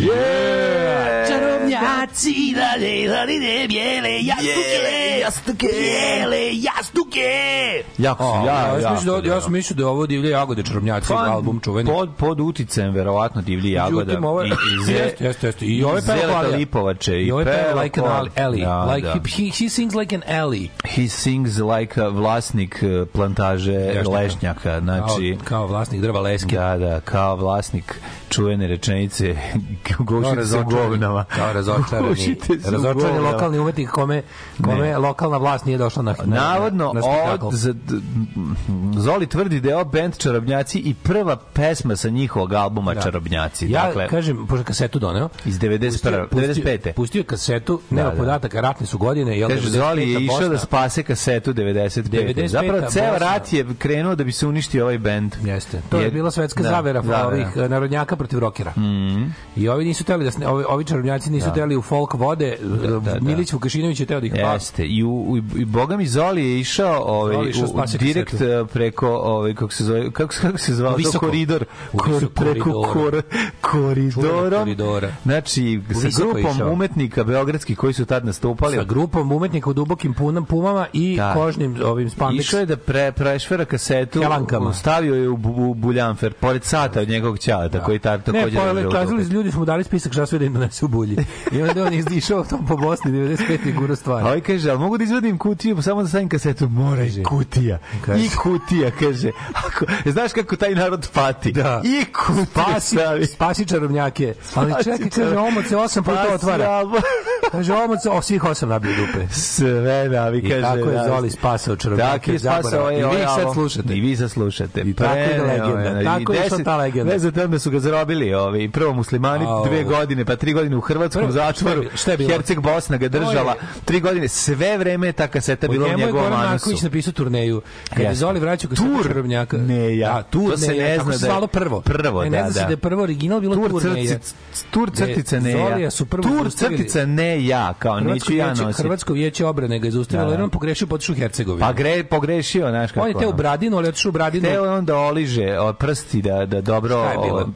velda. Čarobnjaci, dalje, dalje, bijele jastuke, jastuke, bijele jastuke. Jako su, ja, ja, ja, sam mislio da, ja sam mislio da je ovo divlje jagode čarobnjaci Pa, album čuveni. Pod, pod uticajem, verovatno, divlji jagoda. Međutim, ovo je- I, i ze, Jeste, jeste, jeste. I ovo je peva Zeleta. Lipovače. I ovo je peva like an Ellie. Da, like, da. He, he sings like an Ellie. He sings like a vlasnik eh, plantaže Lešnjaka. lešnjaka. Znači, Kao, kao vlasnik drva leske. da, da, kao vlasnik čuvene rečenice gušite se govnama. Kao razočarani, razočarani lokalni umetnik kome, kome Ne. lokalna vlast nije došla na, na Navodno, na, d- Zoli tvrdi da je ovo band Čarobnjaci i prva pesma sa njihovog albuma Da. Čarobnjaci. Ja dakle, kažem, pošto kasetu doneo, iz 91. pustio- 95. Pustio kasetu, nema Da, da. podataka, ratne su godine. Jel, Kaže, 95. Zoli je išao da spase kasetu 95. 95. Zapravo, ceo rat je krenuo da bi se uništio ovaj bend. Jeste. To je, Je- bila svetska da, zavera zavera. ovih eh, narodnjaka protiv rokera. I ovi nisu teli da sne, ovi, ovi čarobnjaci nisu teli u folk vode. da, da. Milić Vukašinović je teo da ih. Jeste. I, u, u, i Boga mi Zoli je išao ovaj, u, direkt eh, preko, ovaj, kako se zove, kako, kako se zvao, to koridor, kor, preko koridora. kor, koridorom. Čuvenog koridora. Znači, sa grupom išao. umetnika beogradskih koji su tad nastupali, Sa grupom umetnika u dubokim punam, pumama i Da. kožnim ovim spandex. Išao je da pre, prešvera kasetu, Helankama. stavio je u, u buljanfer, pored sata od njegovog ćaleta, koji tad Ne, takođe... pa držao kazali ruku. ljudi su mu dali spisak šta sve da im donese u bulji. I onda on izdišao tom po Bosni 95. i guro A stvari. ovaj kaže, ali mogu da izvadim kutiju, pa samo da stavim kasetu, mora i Kaže. kutija. Kaže. I kutija, kaže. Ako, znaš kako taj narod pati? Da. I kutija Spasi, spasi čarobnjake. Ali čekaj, kaže, omot se osam puta otvara. Kaže, omot se, o, svih osam nabio dupe. Sve da, vi I kaže. tako je da. Zoli spasao čarobnjake Tako je spasao ovaj, I vi sad slušate. I vi sad slušate. I tako je legenda. ovaj, Tako je ta legenda. Ne za da su ga zarobili, ovaj, prvo muslimani, dve godine, pa tri godine u hrvatskom zatvoru. šta je- šta je bilo? Herceg Bosna ga držala. Tri godine, sve vreme ta kaseta bila u njegovom anusu. Marković napisao turneju. Kad je. Zoli vraćao Tur. čarobnjaka. Ne, ja. Da, tur, To se ne tako zna da je- prvo. Prvo, ne, ne da, zna se da. da je prvo original bilo Tur turneja. crtica, tur crtica ne ja. su prvo Tur crtica ne ja, kao neću ja nositi. Hrvatsko vijeće obrane ga je zaustavilo, Da, da. jer on pogrešio potišu Hercegovinu. Pa gre, pogrešio, znaš kako. on je te u ono. Bradinu, ali otišao Bradinu. Teo je onda oliže prsti da, da dobro...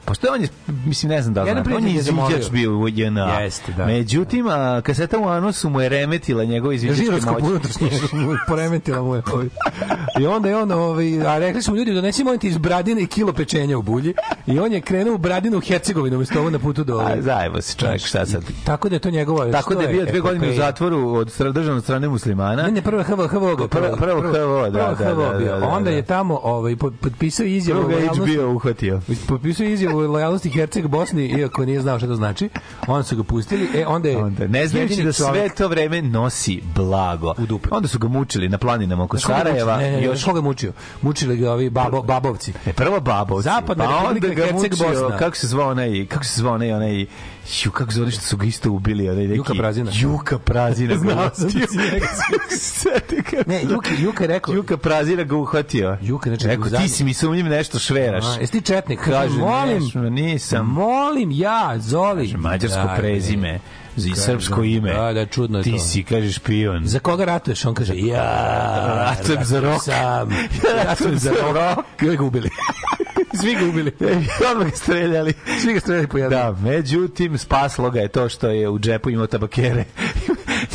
Pošto on je, mislim, ne znam da znam, on je izviđač bio u JNA. Jeste, da. Međutim, kaseta u anusu mu je remetila njegove izviđačke Žirovsko moći. unutrašnje poremetila mu je ovaj. I onda je on, ovaj, a rekli smo ljudi, donesi molim ti iz Bradine i kilo pečenja u bulji. I on je krenuo u Bradinu u Hercegovinu, umjesto ovo na putu do... A, zajebo se čovjek, šta sad? Tako da je to njegova... Tako da je bio dve godine u zatvoru od državne strane muslimana. Ne, ne, prvo je HVO, HVO ga. Prvo- prvo HVO, da, da, da, da, da, Onda da. je tamo ovaj, pot- potpisao izjavu Prvo ga. HBO uhvatio. Potpisao izjavu lojalnosti Herceg Bosni, iako nije znao šta to znači. Onda su ga pustili. E, onda je... Onda, ne znajući da sve to vreme nosi blago. U dupe. Onda su ga mučili na planinama oko? Sarajeva. Ne, ne, ne, još koga mučio? Mučili ga ovi babo, babovci. E, prvo babovci. Zapadna pa onda ga Herceg mučio, Bosna. kako se zvao onaj, kako se zvao onaj, onaj, ju, kako se zove što su ga isto ubili, onaj neki... Juka Prazina. Juka Prazina. Znao sam da njega Sjeti kako Ne, Juka, Juka rekao... Juka Prazina ga uhvatio. Juka, znači, Rekao, ti si mi sumnjiv nešto šveraš. A, jesi ti četnik? Kaže, molim, nisam. molim ja, Zoli. Kaže, mađarsko Da, prezime i Kaže, srpsko ime. Da, da, čudno je Ti to. si, kaže, špion. Za koga ratuješ? On kaže, ja, Ratujem za rok. Sam. Ratujem za rok. I ga ubili. Svi ga ubili. Odmah ga streljali. Svi ga streljali po jednom. Da, međutim, spaslo ga je to što je u džepu imao tabakere.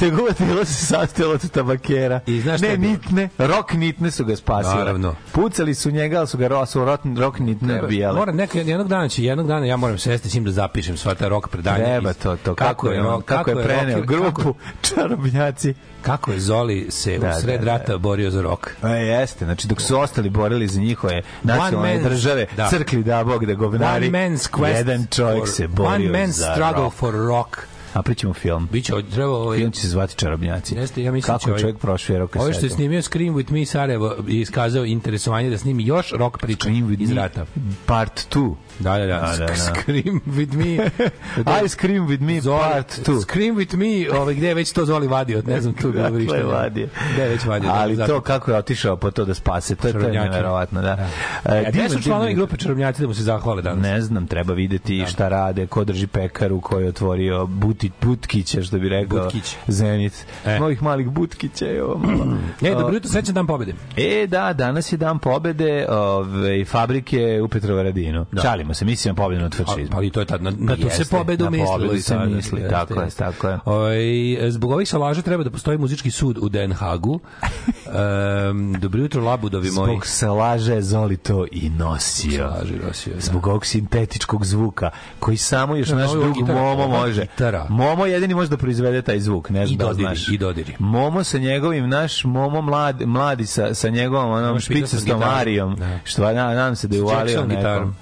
Njegova telo se sastojalo od tabakera. I znaš ne, nitne, rok nitne su ga spasile. Naravno. Pucali su njega, ali su ga ro, su rok, rok nitne bijele. Moram neka jednog dana će jednog dana ja moram sesti s njim da zapišem sva ta rok predanja. Treba to, to. Kako, je, on, kako, je preneo rock- grupu Kako, čarobnjaci. kako je Zoli se Da, u sred da, da. rata borio za rok. E, jeste, znači dok su ostali borili za njihove nacionalne man's- države, da. crkli da bog da govnari, One man's quest jedan čovjek for- se borio One man's za struggle rock. for rock. Napričamo film. Biće, treba ovaj, Film će se zvati Čarobnjaci. Jeste, ja mislim Kako je ovaj- čovjek prošverao kasetu. Ovo što je snimio Scream with Me Sarajevo i iskazao interesovanje da snimi još rock priča iz rata. Part 2. Da, da, da. Da, da, da. Scream with Me. I Scream with me Zoli, part 2. Scream with Me, ovaj, gde je već to Zoli vadio, ne znam tu bilo Dakle, vrištanje. vadio. Gde je već vadio. Ali zato. to kako je otišao po to da spase, to je, to je neverovatno, da. E, E, gde su članovi grupe Čarobnjaci da mu se zahvale danas? Ne znam, treba videti šta rade, ko drži pekaru, ko je otvorio buti, Butkića, što bi rekao Butkić. Zenit. E. Mojih malih Butkića. Jo, malo. E, dobro jutro, srećan dan pobede. E, da, danas je dan pobede ove, fabrike u Petrovaradinu. Da. Šalimo se, mislimo na pobedu nad fašizmom. Ali to je tad na, na to Jeste, se pobedu na mislilo. pobedu i se misli, Jeste, tako je, tako je. Ovaj, zbog ovih salaža treba da postoji muzički sud u Den Hagu. Um, dobro jutro, labudovi moji. Zbog salaže Zoli to i nosio. Salaži nosio, da. Zbog ovog sintetičkog zvuka koji samo još naš drug Momo može. gitara. Momo jedini može da proizvede taj zvuk, ne znam da znaš. i dodiri. Momo sa njegovim, naš Momo mlad, mladi sa, sa njegovom onom špicastom arijom, Da. što na, nadam se da je uvalio nekom.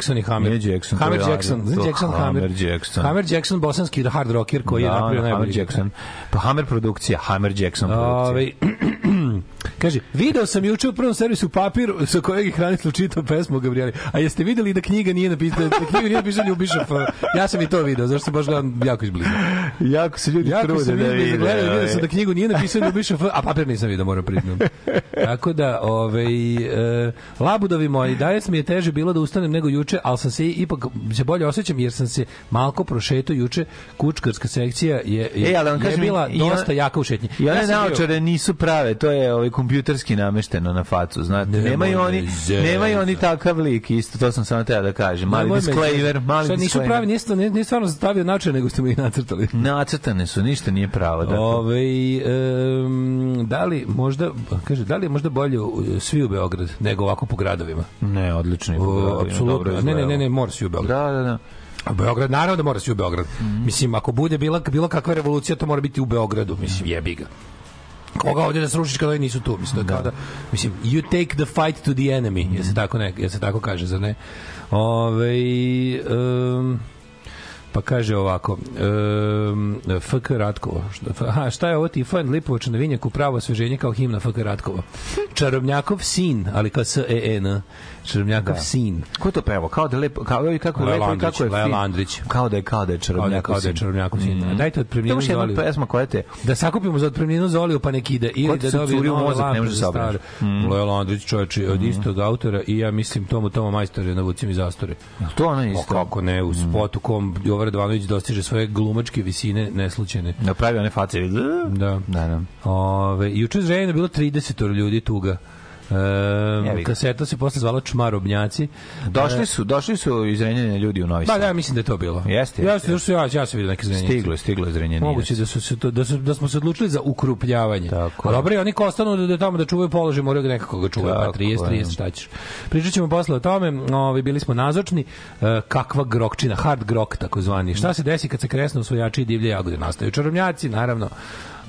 Sa Jackson i Hammer. Nije Jackson. Hammer je Jackson. To Jackson Hammer? Hammer Jackson. Hammer Jackson, bosanski hard rocker koji je Da, napravio ono, Hammer najbolji. Jackson. Pa Hammer produkcija, Hammer Jackson produkcija. Ovaj Kaže, video sam juče u prvom servisu papir sa kojeg je Hranitlo čitao pesmu o Gabrieli. A jeste videli da knjiga nije napisana, da knjiga nije napisana Ljubiša F. Ja sam i to video, zašto sam baš gledam jako izbliza. Jako se ljudi Jako trude da vide. gledao, vidio ovaj. sam da knjigu nije napisao Ljubiša F, a papir nisam vidio, moram priznam. Tako da, ovaj, e, labudovi moji, danas mi je teže bilo da ustanem nego juče, ali sam se ipak se bolje osjećam jer sam se malko prošetao juče, kučkarska sekcija je, je, E, ali vam je kažem, bila dosta jaka u šetnji. I one Ja bio- naočare nisu prave, to je ovaj kompjuterski namešteno na facu, znate. Nemoj nemaju oni, nemaju oni takav lik, isto to sam samo teo da kažem. Mali Nemoj me disclaimer, mali Šta, nisu disclaimer. pravi, nije, stvarno- nije stvarno stavio način, nego ste mi ih nacrtali. Nacrtane su, ništa nije pravo. Dakle. Ove, um, da li možda, kaže, da li je možda bolje u- svi u Beograd nego ovako po gradovima? Ne, odlično. je O, pogledao, dobro Apsolutno. Ne, ne, ne, ne, mora svi u Beograd. Da, da, da. Beograd, naravno da mora svi u Beograd. Mislim, ako bude bila, bilo kakva revolucija, to mora biti u Beogradu. Mislim, jebi ga. Koga ovdje da srušiš kada oni nisu tu? Mislim, da, kao da, mislim, you take the fight to the enemy, mm. se tako, ne, jel se tako kaže, zar ne? Ove, um, pa kaže ovako, um, FK Ratkova. Šta, aha, šta je ovo Tifojan Lipovač na vinjaku pravo osveženje kao himna FK Ratkova? Čarobnjakov sin, ali kao S-E-N. Čarobnjakov sin. Ko je to pevao? Kao da lepo, kao, oj, kako je lepo i kako je Lea fin. Landrić. Kao da je, kao da je Kao da, čarobnjak. kao da je Čarobnjakov sin. A Dajte To otpremninu je jedna Zoliju. pesma koja te... Da sakupimo za otpremninu Zoliju pa nek ide ili da dobije curi mozak, ne za da sabereš. stare. Lea Landrić, čoveče, od istog autora i ja mislim Tomu Toma Majstore na Vucim i zastore. To ona O, isto. kako ne, u spotu kom Jovan Radovanović dostiže svoje glumačke visine neslučajne. Napravio one face. Da. Da, da. Ove, juče bilo 30 ljudi tuga. E, ga. kaseta se posle zvala Čmarobnjaci. Došli su, došli su izrenjeni ljudi u Novi Sad. da, mislim da je to bilo. Jeste, Ja, sam- što ja, ja sam vidio neke zrenjenice. Stiglo stiglo je izrenjeni. Moguće da su se to, da su da smo se odlučili za ukrupljavanje. Tako dobro, oni ko ostanu da, da tamo da čuvaju položaj, moraju ga nekako ga čuvaju, pa Tako 30, je. 30, šta ćeš. Pričat ćemo posle o tome, ovaj, bili smo nazočni, e, kakva grokčina, hard grok takozvani. Šta se desi kad se kresnu osvojači i divlje jagode? Nastaju čarobnjaci, naravno.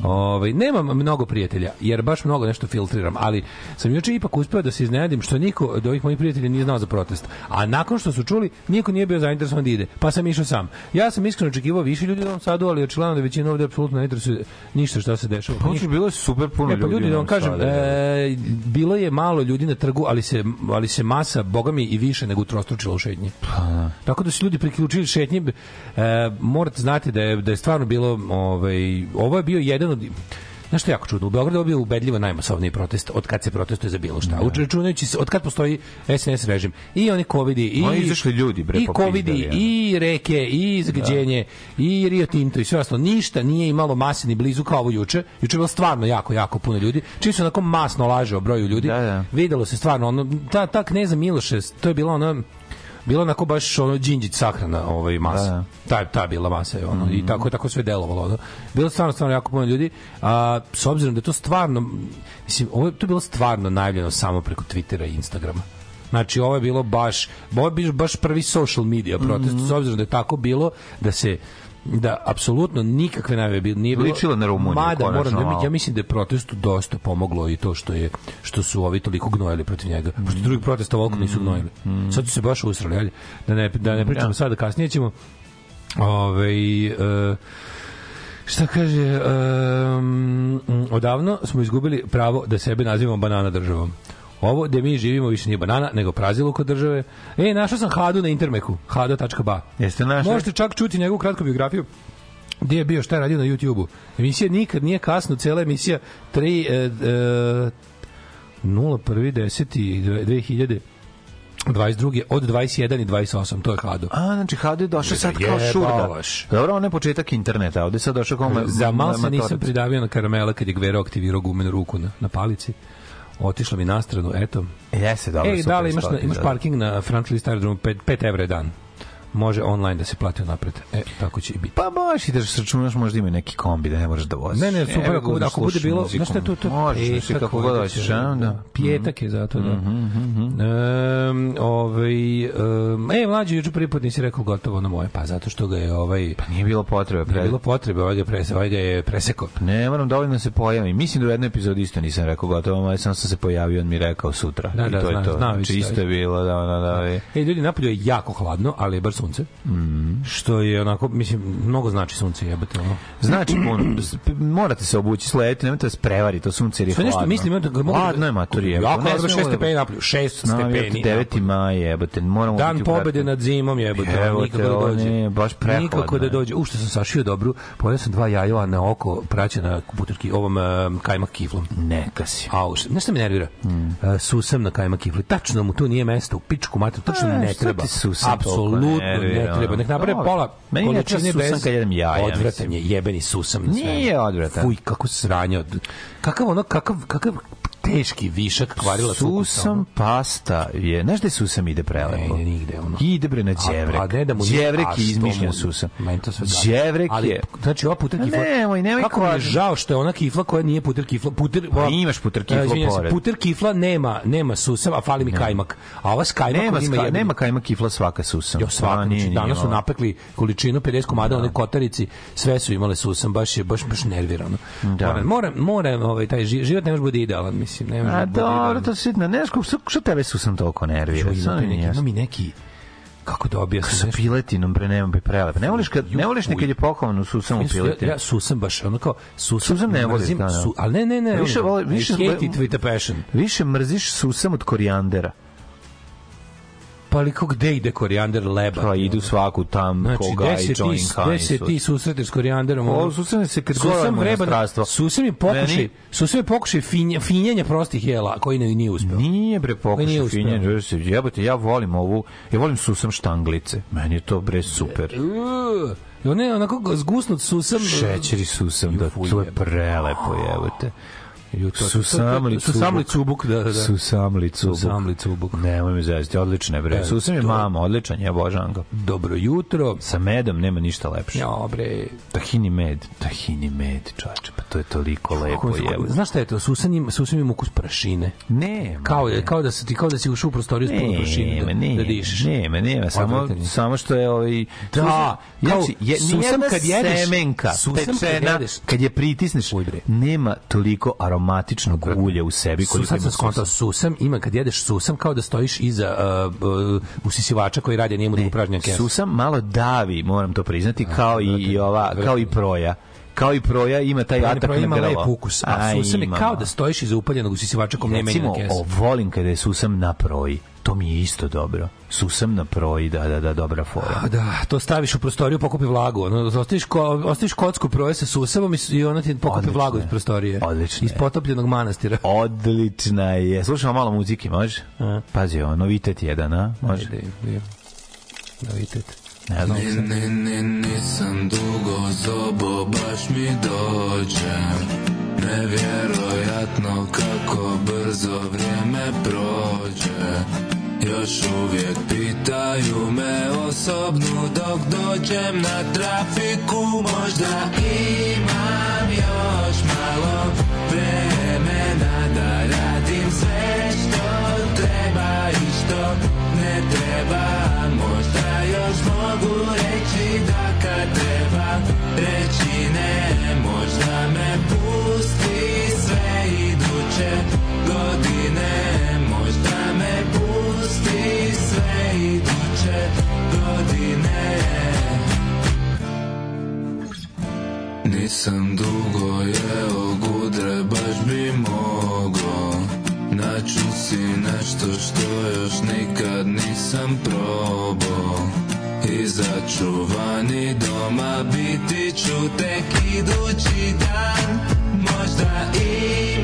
Ovaj nemam mnogo prijatelja jer baš mnogo nešto filtriram, ali sam juče ipak uspeo da se iznenadim što niko od ovih mojih prijatelja nije znao za protest. A nakon što su čuli, niko nije bio zainteresovan da ide, pa sam išao sam. Ja sam iskreno očekivao više ljudi u Novom Sadu, ali očigledno da većina ovde apsolutno ne interesuje ništa šta se dešava. Pa hoćeš, bilo je super puno Ne, pa ljudi, da vam kažem, Sadu, da. e, bilo je malo ljudi na trgu, ali se, ali se masa, boga mi, i više nego utrostručila u šetnji. Tako da su ljudi priključili šetnji. E, morate znati da je, da je stvarno bilo, ovaj, ovo je bio jedan od Znaš što je jako čudno? U Beogradu je bio ubedljivo najmasovniji protest od kad se protestuje za bilo šta. Da. Računajući se, od kad postoji SNS režim. I oni covidi, i, Oni izašli ljudi, bre, i covidi, ja. i reke, i zagađenje, i Rio Tinto i sve ostalo. Ništa nije imalo mase ni blizu kao ovo juče. Juče je bilo stvarno jako, jako puno ljudi. Čiji su onako masno laže o broju ljudi. Da, da. Videlo se stvarno, ono, ta, ta kneza Miloše, to je bila ono, bilo onako baš ono Đinđić sahrana ovaj masa. Da, da. Ta ta je bila masa ono i tako tako sve delovalo ono. Bilo je stvarno stvarno jako puno ljudi, a s obzirom da je to stvarno mislim ovo je to je bilo stvarno najavljeno samo preko Twittera i Instagrama. Znači ovo je bilo baš ovo je baš prvi social media protest s obzirom da je tako bilo da se da apsolutno nikakve najave bilo nije bilo Ličilo na Rumuniju, Mada moram da ja mislim da je protestu dosta pomoglo i to što je što su ovi toliko gnojili protiv njega. Pošto drugih protesta ovoliko nisu gnojili. Sad su se baš usrali, ajde. Da ne da ne pričamo sada kasnije ćemo Ove, e, šta kaže, um, odavno smo izgubili pravo da sebe nazivamo banana državom. Ovo gde mi živimo više nije banana, nego praziluk od države. E, našao sam Hadu na intermeku, hada.ba. Jeste našli? Možete čak čuti njegovu kratku biografiju gde je bio, šta je radio na YouTube-u. Emisija nikad nije kasno, cela emisija 3 e, e, 01.10. 2022. od 21 i 28, to je Hado. A, znači Hado je došao sad kao šurda. Jebavaš. Dobro, on je početak interneta, ovde je sad došao kao... Za malo se nisam pridavio na karamela kad je Gvero aktivirao gumenu ruku na, na palici. Otišla mi na stranu, eto. Jeste, dobro. Ej, da li imaš, na, imaš parking na front list aerodromu 5, 5 evra je dan. Može online da se plati napred. E, tako će i biti. Pa baš i da se računaš, možda ima neki kombi da ne možeš da voziš. Ne, ne, super, Evo, ako, ako bude bilo, znaš šta je to? to Možeš, petak, kako god valjda hoćeš, će- a? Da. Pijetak je zato, da. Um, ovaj, um, e, mlađi, juče prvi put nisi rekao gotovo na moje, pa zato što ga je ovaj... Pa nije bilo potrebe. Nije Pre... bilo potrebe, ovaj ga, je prese, ovaj ga je presekao. Ne, moram dovoljno da se pojavim. Mislim da u jednoj epizodi isto nisam rekao gotovo, ali sam se pojavio, on mi rekao sutra. Da, I da, to je znam, to. znam, Znači, isto isto je bilo, da, da, da. i- E, ljudi, napolju je jako hladno, ali je sunce. Mhm. Što je onako, mislim, mnogo znači sunce jebate. Ono. Znači, puno, morate se obući, slediti, nemojte da se prevari, to sunce jer je Sve nešto hladno. mislim, da ga mogu... Hladno je maturi, jebote. Jako Ne hladno, 6 da- stepeni napolju, 6 Znam, stepeni. 9. napolju. maj, jebote, moramo Dan pobede nad zimom jebote, nikako da dođe. ne, baš prehladno Nikako da dođe. U što sam sašio dobru, pojeo sam dva jajova na oko, praćena putarki ovom um, kajmak kiflom. Neka si. Au, znaš šta me nervira? Mm. Uh, susam na kajmak kifli. Tačno mu tu nije mesto, u pičku mater, tačno A, ne treba. Apsolutno toliko ne nervira, treba. Nek naprave Dobro. pola Meni količine susam bez... kad jedem jaja, Odvratan je, jebeni susam na sve. Nije odvratan. Fuj, kako sranje. Kakav ono, kakav, kakav teški višak kvarila Susam pasta je, znaš da je susam ide prelepo? Ne, ne, nigde, ono. Ide bre na A- đevrek. a ne da mu đevrek a je izmišljen susam. Meni to sve. Đevrek Ali, je... Znači, ova puter A kifla... nemoj, nemoj Kako mi je kvar- žao što je ona kifla koja nije puter kifla... Puter, Pa imaš puter kiflu E, se, pored. Puter kifla nema, nema susam, a fali mi kajmak. A ova s kajmakom Nema, ima jebeni- nema kajma kifla svaka susam. Jo, svaka, Pa, nije, znači, danas su napekli količinu 50 komada one kotarici, sve su imale susam, baš je baš baš nervirano. Da. Moram, moram, moram ovaj taj ži- život ne može biti idealan, mislim, ne može A da dobro, to je sitno. Ne znaš, što, što tebe susam toliko nervira? Ima, neki, ima mi neki kako da objasnim Sa nešto? piletinom, bre, nema bi prelep. Ne voliš, kad, ne voliš nekad je pokovan u susam u Ja, piletinu? ja susam baš, ono kao susam, Susam ne voliš, mrzim da, da. Su, ali ne, ne, ne. Više voli- više- I hate it with a passion. Više mrziš susam od korijandera. Pa ali kako gde ide korijander leba? Pa idu svaku tam Znači, koga i join gde se ti susreteš s korijanderom? O, susam se kad Susam vreba, susam je pokušaj, susam je pokušaj finja, finjenja prostih jela, koji ne, nije uspeo. Nije bre pokušaj nije uspeo. finjen, jebote, ja volim ovu, ja volim susam štanglice. Meni je to bre super. Uuu, I on je onako zgusnut susam. Šećeri susam, da, to je prelepo, jebote. Ju, to- Susamli cubuk. cubuk, da, da. Susamli cubuk. Susamli cubuk. Nemoj mi zezati, odlične bre. E, Susam je to- mama, odličan, ja obožavam ga. Dobro jutro. Sa medom nema ništa lepše. Ja, bre. Tahini med, tahini med, čoveče, pa to je toliko lepo, jebote. Znaš šta je to? Susan ima, susan ima ukus prašine. Ne, Kao, je, kao da se ti kao da si ušao u prostoriju s puno prašine da, nema, da dišeš. Nema, nema, samo, Odvratan je. samo što je ovaj... Da, kao znači, je, susam kad jedeš- semenka susam kad jedeš- kad je pritisneš, Uj, bre. nema aromatičnog ulja u sebi koliko Susam ima sam skontao, susam. ima kad jedeš susam kao da stojiš iza uh, uh, usisivača koji radi, a nije mu da upražnja. Susam malo davi, moram to priznati, kao i, i ova, kao i proja. Kao i proja ima taj Prani atak na grlo. lep ukus, a A, susam je kao da stojiš iza upaljenog usisivača kom nema Recimo, na kesu. o, volim kada je susam na proji. To mi je isto dobro. Susam na proji, da, da, da, dobra fora. A da, to staviš u prostoriju, pokupi vlagu. Ono, ostaviš, ko, ostaviš kocku proje sa susavom i, i ona ti pokupi Odlično vlagu iz prostorije. Odlično Iz je. potopljenog manastira. Odlična je. Slušamo malo muzike, može? A. Pazi, ovo, novitet jedan, a? Može? Ajde, je. Novitet. Ne znam. Ni, ni, ni, nisam dugo zobo, baš mi dođe Nevjerojatno kako brzo vrijeme prođe Još uvijek pitaju me osobnu dok dođem na trafiku. Možda imam još malo vremena da radim sve što treba i što ne treba. Možda još mogu reći da kad treba reći ne. Možda me pusti sve iduće pusti sve iduće godine. Nisam dugo jeo gudre, baš bi mogo Naču si nešto što još nikad nisam probao. I začuvani doma biti ću tek idući dan. Možda imam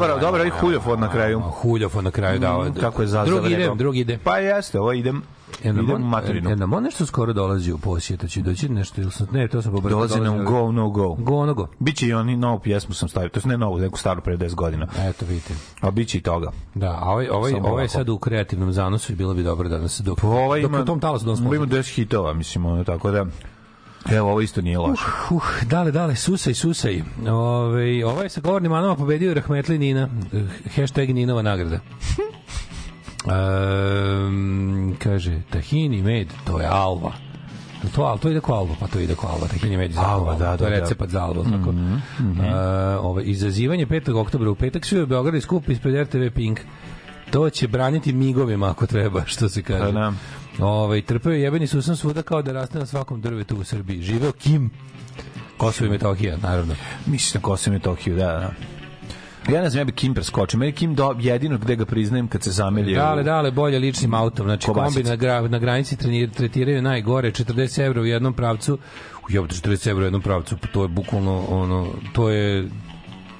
Dobar, dobar ovaj huljofon na kraju. Huljofon na kraju dao. Mm, Kako je zazvao Drugi ide, rekao. drugi ide. Pa jeste, ovo idem, idem u materinu. E, nam on nešto skoro dolazi u posjet, će doći nešto, ili sam, ne, to sam pobrkao. Dolazi nam Go, No Go. Go, no go. Biće i oni novu pjesmu sam stavio, to je ne novu, neku staru pre 10 godina. Eto, vidite. A biće i toga. Da, a ovaj, ovaj, Samo ovaj sad u kreativnom zanosu i bilo bi dobro da nas dok, Pa ovaj dok ima, u tom talasu da ima 10 hitova, mislim, ono, tako da... Evo, ovo isto nije loše. Uh, dale, dale, susaj, susaj. Ove, ovaj sa govornim manama pobedio Rahmetli Nina. Eh, Hashtag Ninova nagrada. Um, kaže, tahini med, to je alva. To, al, to ide ko alva, pa to ide ko alva. Tahini med iz Alva, alva, da, to je da, da. recept za alva. Tako. E, ovaj, izazivanje 5. oktobra u petak svi u Beogradu i skup ispred RTV Pink. To će braniti migovima ako treba, što se kaže. Pa da. Ovaj trpeo je jebeni susam svuda kao da raste na svakom drvetu u Srbiji. Živeo Kim. Kosovo i Metohija, naravno. Misliš na Kosovo i Metohiju, da, da. Ja ne znam, ja bi Kim preskočio. Meni Kim do, jedino gde ga priznajem kad se zamelje. Dale, dale, bolje ličnim autom. Znači, Kobasice. kombi na, gra, na granici trenir, tretiraju najgore, 40 evra u jednom pravcu. Jebote, 40 evra u jednom pravcu, pa to je bukvalno, ono, to je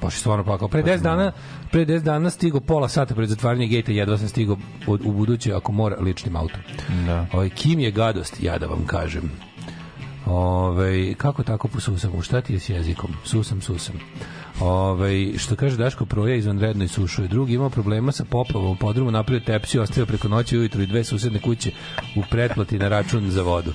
baš stvarno pakao. Pre 10 dana, pre 10 dana stigo pola sata pred zatvaranje gejta, jedva sam stigo od, u buduće ako mora ličnim autom. Da. Ovaj Kim je gadost, ja da vam kažem. Ove, kako tako po susamu? Šta ti je s jezikom? Susam, susam. Ove, što kaže Daško Proja izvanredno i sušuje. Drugi imao problema sa poplavom u podrumu, napravio tepsiju, ostavio preko noći ujutru i dve susedne kuće u pretplati na račun za vodu.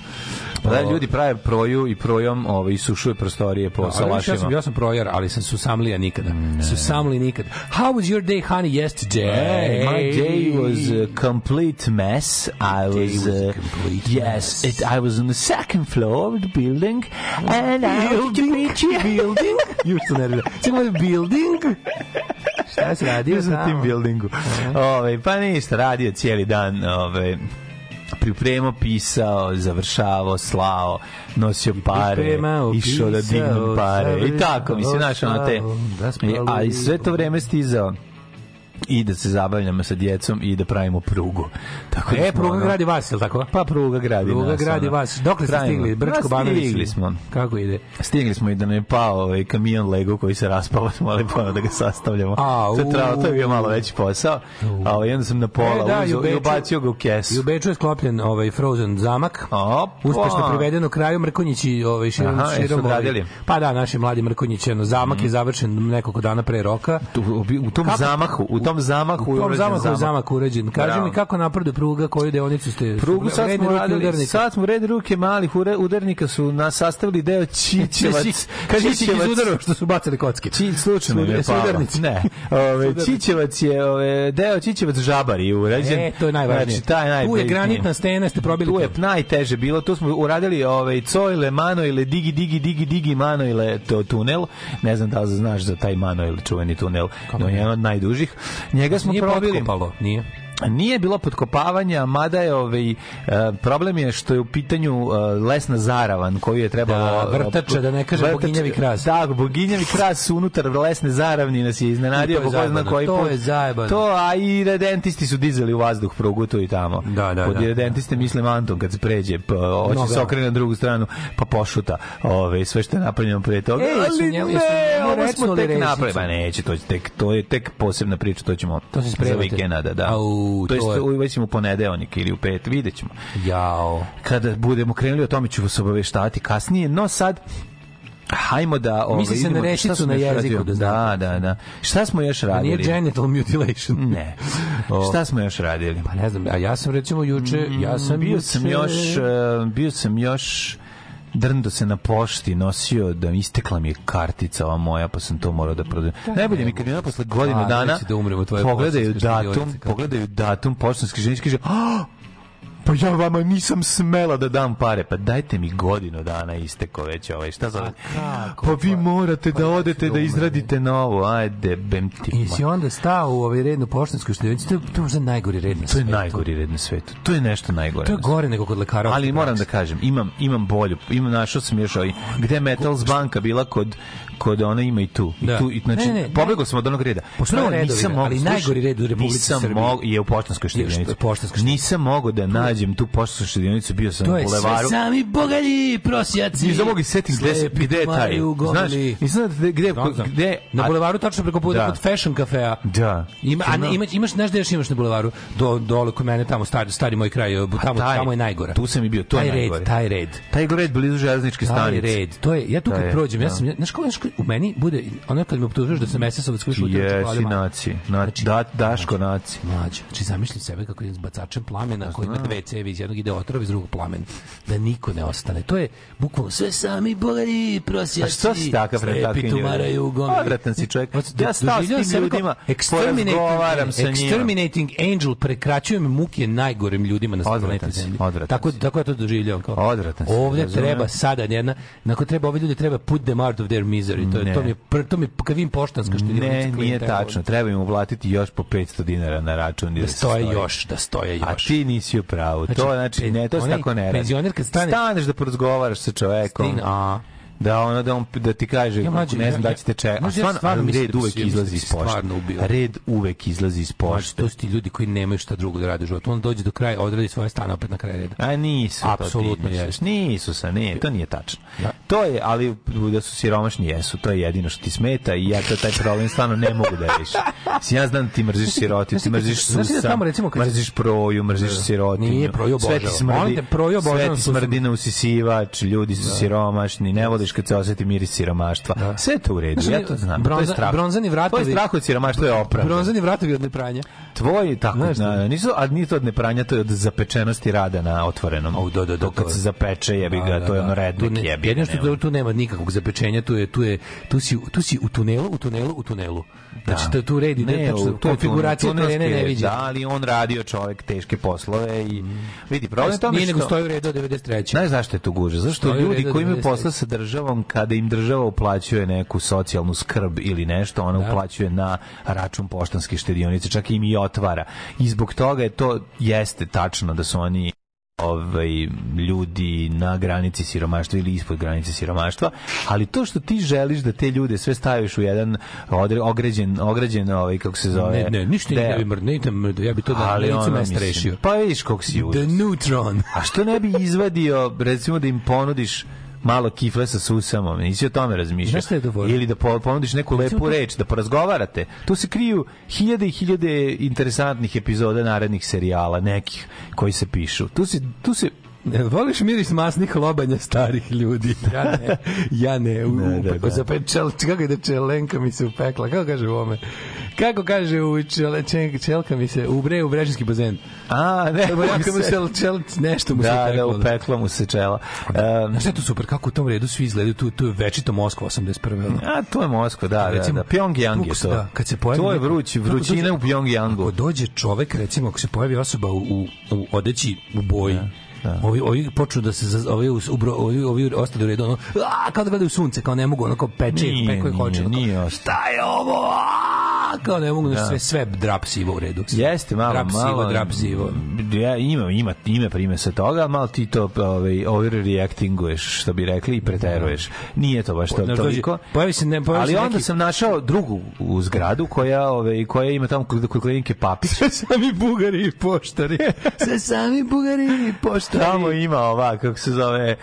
Pa da, ljudi prave proju i projom ovaj, i sušuje prostorije po Ali vidiš, ja salašima. sam, ja sam projar, ali sam susamlija nikada. Susamli nikada. How was your day, honey, yesterday? Hey, my day was a complete mess. I was, was uh, complete yes, mess. it, I was on the second floor of the building, and I wanted to meet you. building? Što nervira. Samo je building? Šta se radio Bio sam na tim buildingu. Ove, pa ništa, radio cijeli dan, ove, pripremao, pisao, završavao, slao, nosio pare, išao da dignem pisao, pare. I tako, mislim, znaš, ono te, da I- a i sve to. vreme stizao i da se zabavljamo sa djecom i da pravimo prugu. Tako da E, pruga ono- gradi vas, je tako? Pa pruga gradi Pruga nas. gradi ono. vas. Dokle ste stigli? Brčko Banović? Stigli smo. Kako ide? Stigli smo i da ne pao ovaj kamion Lego koji se raspao, smo ali ponovno da ga sastavljamo. A, to, je trajalo, to je bio u. malo veći posao. A ovaj, onda sam na pola E, da, i u uzeo i ubacio ga u kesu. I u Beču je sklopljen ovaj Frozen zamak. Opa. Uspešno priveden u kraju Mrkonjići ovaj širom Aha, širom ovaj-? Pa da, naši mladi Mrkonjići, ono zamak je završen nekoliko dana pre roka. Tu- u, u tom Kako- zamahu, u u tom zamahu u tom urađen zamahu je zamak. zamak urađen. Kaži Bravo. mi kako napreduje pruga, koju deonicu ste... Prugu sad smo radili, sad smo red ruke malih ure- udarnika su nas sastavili deo Čičevac. Kaži si ih izudarao što su bacali kocke. Či, slučajno je palo. sudarnici. Ne, ove. Čičevac je, ove, deo Čičevac žabar je urađen. E, to je najvažnije. Znači, taj tu je granitna stena, ste probili Tu je najteže bilo, tu smo uradili ovaj Cojle, Manojle, Digi, Digi, Digi, Digi, Manojle, to tunel. Ne znam da li znaš za taj Manojle, čuveni tunel. On je jedan od najdužih. Njega smo Nije probili. potkopalo, nije. Nije bilo podkopavanja, mada je ovaj, e, problem je što je u pitanju e, lesna zaravan koju je trebalo... Da, vrtača, da ne kažem boginjavi kras. Da, boginjavi kras unutar lesne zaravni nas je iznenadio. To je zajebano, koji to put. je zajebano. To, a i redentisti su dizali u vazduh prugu tu i tamo. Da, da, Pod da. redentiste mislim Anton kad se pređe, pa, hoće Noga. se okrene na drugu stranu, pa pošuta ove, sve što je napravljeno pre toga. Jesu Ali njemu- ne, ovo smo tek napravili. Pa neće, to, tek, to je tek posebna priča, to ćemo To se za vikenda, da. Au, to, jest, to je- u- već ćemo u ponedeljnik ili u pet, vidjet ćemo. Jao. Kada budemo krenuli o tome ću vas obaveštavati kasnije, no sad Hajmo da ovaj, Misli se na rečicu šta smo na jeziku, da. Da, da, da. Šta smo još A nije radili? genital mutilation. Ne. Šta smo još radili? Pa ne znam, a ja sam recimo juče, ja sam bio juče- sam još uh, bio sam još drndo se na pošti nosio da istekla mi je kartica ova moja pa sam to morao da prodajem. Najbolje mi kad mi ona posle godinu dana da umrem od tvoje pogledaju datum, pogledaju datum poštanske ženice kaže "Ah, pa ja vama nisam smela da dam pare. Pa dajte mi godinu dana isteko već ovaj. Šta za... kako? Pa vi Pa- morate pa da odete da izradite novo. Ajde, bem ti. I si onda stao u ovaj rednu poštansku štedionicu, to je, to je možda najgori red na To je svetu. najgori red na svetu. To je nešto najgore. To je svetu. gore nego kod lekara. Ali moram da kažem, imam imam bolju. Imam našao sam još ovaj gde Metals banka bila kod kod ona ima i tu. I Da. tu i znači Ne, ne, ne, pobegao sam od onog reda. Prvo, nisam ali mogao, slušaj, najgori red u Republici Srbiji. mogao- je u poštanskoj štedionici. Štedionica. Nisam mogao da nađem tu poštansku štedionicu, bio sam To na je sve bulevaru. sami bogalji prosjaci. Nisam mogao setim gde, gde je taj. u Znaš, nisam znao gde, gde, Na bulevaru tačno preko puta Da. kod Fashion kafea. Da. Ima, a ne, Ima- imaš, imaš, znaš gde još imaš na bulevaru? Do, dole kod mene, tamo, stari, stari moj kraj, tamo, taj- tamo je najgora. tu sam i bio, to je taj najgore. red, taj red. Taj red blizu železničke Taj stanice. red, to je, ja tu kad prođem, ja da. sam, znaš kako, u meni bude, ono kad me optužuješ da sam mesesovac koji šutio na Jesi naci. Na, da, Daško naci. Mlađe, znači zamišljam sebe kako s bacačem plamena koji ima dve cevi, iz jednog ide otrov, iz drugog plamen. Da niko ne ostane. To je bukvalno sve sami bogalji prosjaci. A što si takav pred takvim tumaraju u gomili. Odvratan si čovjek. Ja stao s tim ljudima, exterminating- porazgovaram sa njima. Exterminating angel prekraćuje me muke najgorim ljudima na planeti Zemlji. Tako, tako ja to doživljavam. Kao, Odvratan si, razumem. treba sada jedna, nakon treba ove ljude treba put them out of their misery. To, je, to mi je, pr- to mi je, kad vidim poštanska štedionica Ne, nije tačno. Treba im uplatiti još po 500 dinara na račun. i Da stoje stoji. još, da stoje A još. ti nisi u pravu. Znači, to znači, ne, to se tako ne radi. penzioner kad stane- Staneš da porazgovaraš sa čovekom. A Da ono da on da ti kaže Ja, mlađe, ne znam ja- da ćete čekati. A ja stvarno, stvarno ali red da bi uvek izlazi iz pošte. Red uvek izlazi iz pošte. to su ti ljudi koji nemaju šta drugo da rade u životu. On dođe do kraja, odradi svoje stane opet na kraj reda. A nisu to Apsolutno ti, jeste. Nisu sa, ne, to nije tačno. Da. To je, ali da su siromašni jesu, to je jedino što ti smeta i ja to taj problem stvarno ne mogu da rešim. Ja znam da ti mrziš sirotinu, ti mrziš da susa, mrziš proju, mrziš sirotinju. Nije, proju sve ti smrdi, sve ti to smrdi na usisivač, ljudi su siromašni, ne voliš kad se osjeti miris siromaštva. Sve je to u redu, ja to znam. to je bronza- strah. bronzani vratovi- To je strah od siromaštva, je opravdan. Bronzani vratovi od nepranja. Tvoj tako, Znaš na, šta? nisu, a nije to od nepranja, to je od zapečenosti rada na otvorenom. Da, da, da, to kad se zapeče, jebi ga, Da, to je da, ono da. rednik, Tu ne- jebi ga. Jedino što nema. tu, nema nikakvog zapečenja, tu je tu je tu si tu si u tunelu, u tunelu, u tunelu. Znači Da. to tu red ide Ne, tačno to konfiguracija terena ne red, vidi. Da, ali on radio čovjek teške poslove i vidi, problem tome Mm. Nije nego što... stoji u redu od 93. Znaš zašto je to guže? Zašto ljudi koji imaju 93. posla sa državom, kada im država uplaćuje neku socijalnu skrb ili nešto, ona Da. uplaćuje na račun poštanske štedionice, čak im i otvara. I zbog toga je to jeste tačno da su oni ovaj ljudi na granici siromaštva ili ispod granice siromaštva, ali to što ti želiš da te ljude sve staviš u jedan odre, ograđen, ograđen ovaj kako se zove. Ne, ne, ništa deo. ne bi mrdno, ja bi to na ali licu ono, mesta rešio. Pa vidiš kog si užas. The neutron. A što ne bi izvadio, recimo da im ponudiš malo kifle sa susamom, nisi o tome razmišljao. Ili da po- ponudiš neku Recimo lepu to- reč, da porazgovarate. Tu se kriju hiljade i hiljade interesantnih epizoda narednih serijala, nekih koji se pišu. Tu se, tu se voliš miris masnih lobanja starih ljudi? Ja ne. Ja ne. U, Ne, da, da. zapečel, kako ide čelenka mi se upekla. Kako kaže u ome? Kako kaže u čele, čel, čelka mi se, ubre u brežinski bazen. A, ne, jako mu se, čel, nešto mu se da, da, peklo. upeklo mu se čela. Um, Znaš šta je to super, kako u tom redu svi izgledaju, tu, tu je večito Moskva 81. ono. a, to je Moskva, da, da, Recimo, da. Pyongyang je kako to. Da, kad se pojavi to je vrući, kako vrućina u Pyongyangu. Ako dođe čovek, recimo, ako se pojavi osoba u, u, u odeći u boji, Ovi, ovi počnu da se ovi, ubro, ovi, ovi ostali u redu ono, a, kao da gledaju sunce kao ne mogu ono kao peče Nije, peko ih hoće nije, nije šta je ovo? A, kao ne mogu da. sve sve drap sivo u redu Jeste malo drap malo sivo drap sivo Ja ima ima ime prime sa toga, malo ti to ovaj overreactinguješ, što bi rekli i preteruješ. Nije to baš to toliko. pojavi se ne pojavi Ali onda neki- sam našao drugu u zgradu koja ovaj koja ima tamo kod kod klinike Papić. sami bugari i poštari Sve sami bugari i poštari. Tamo ima ova kako se zove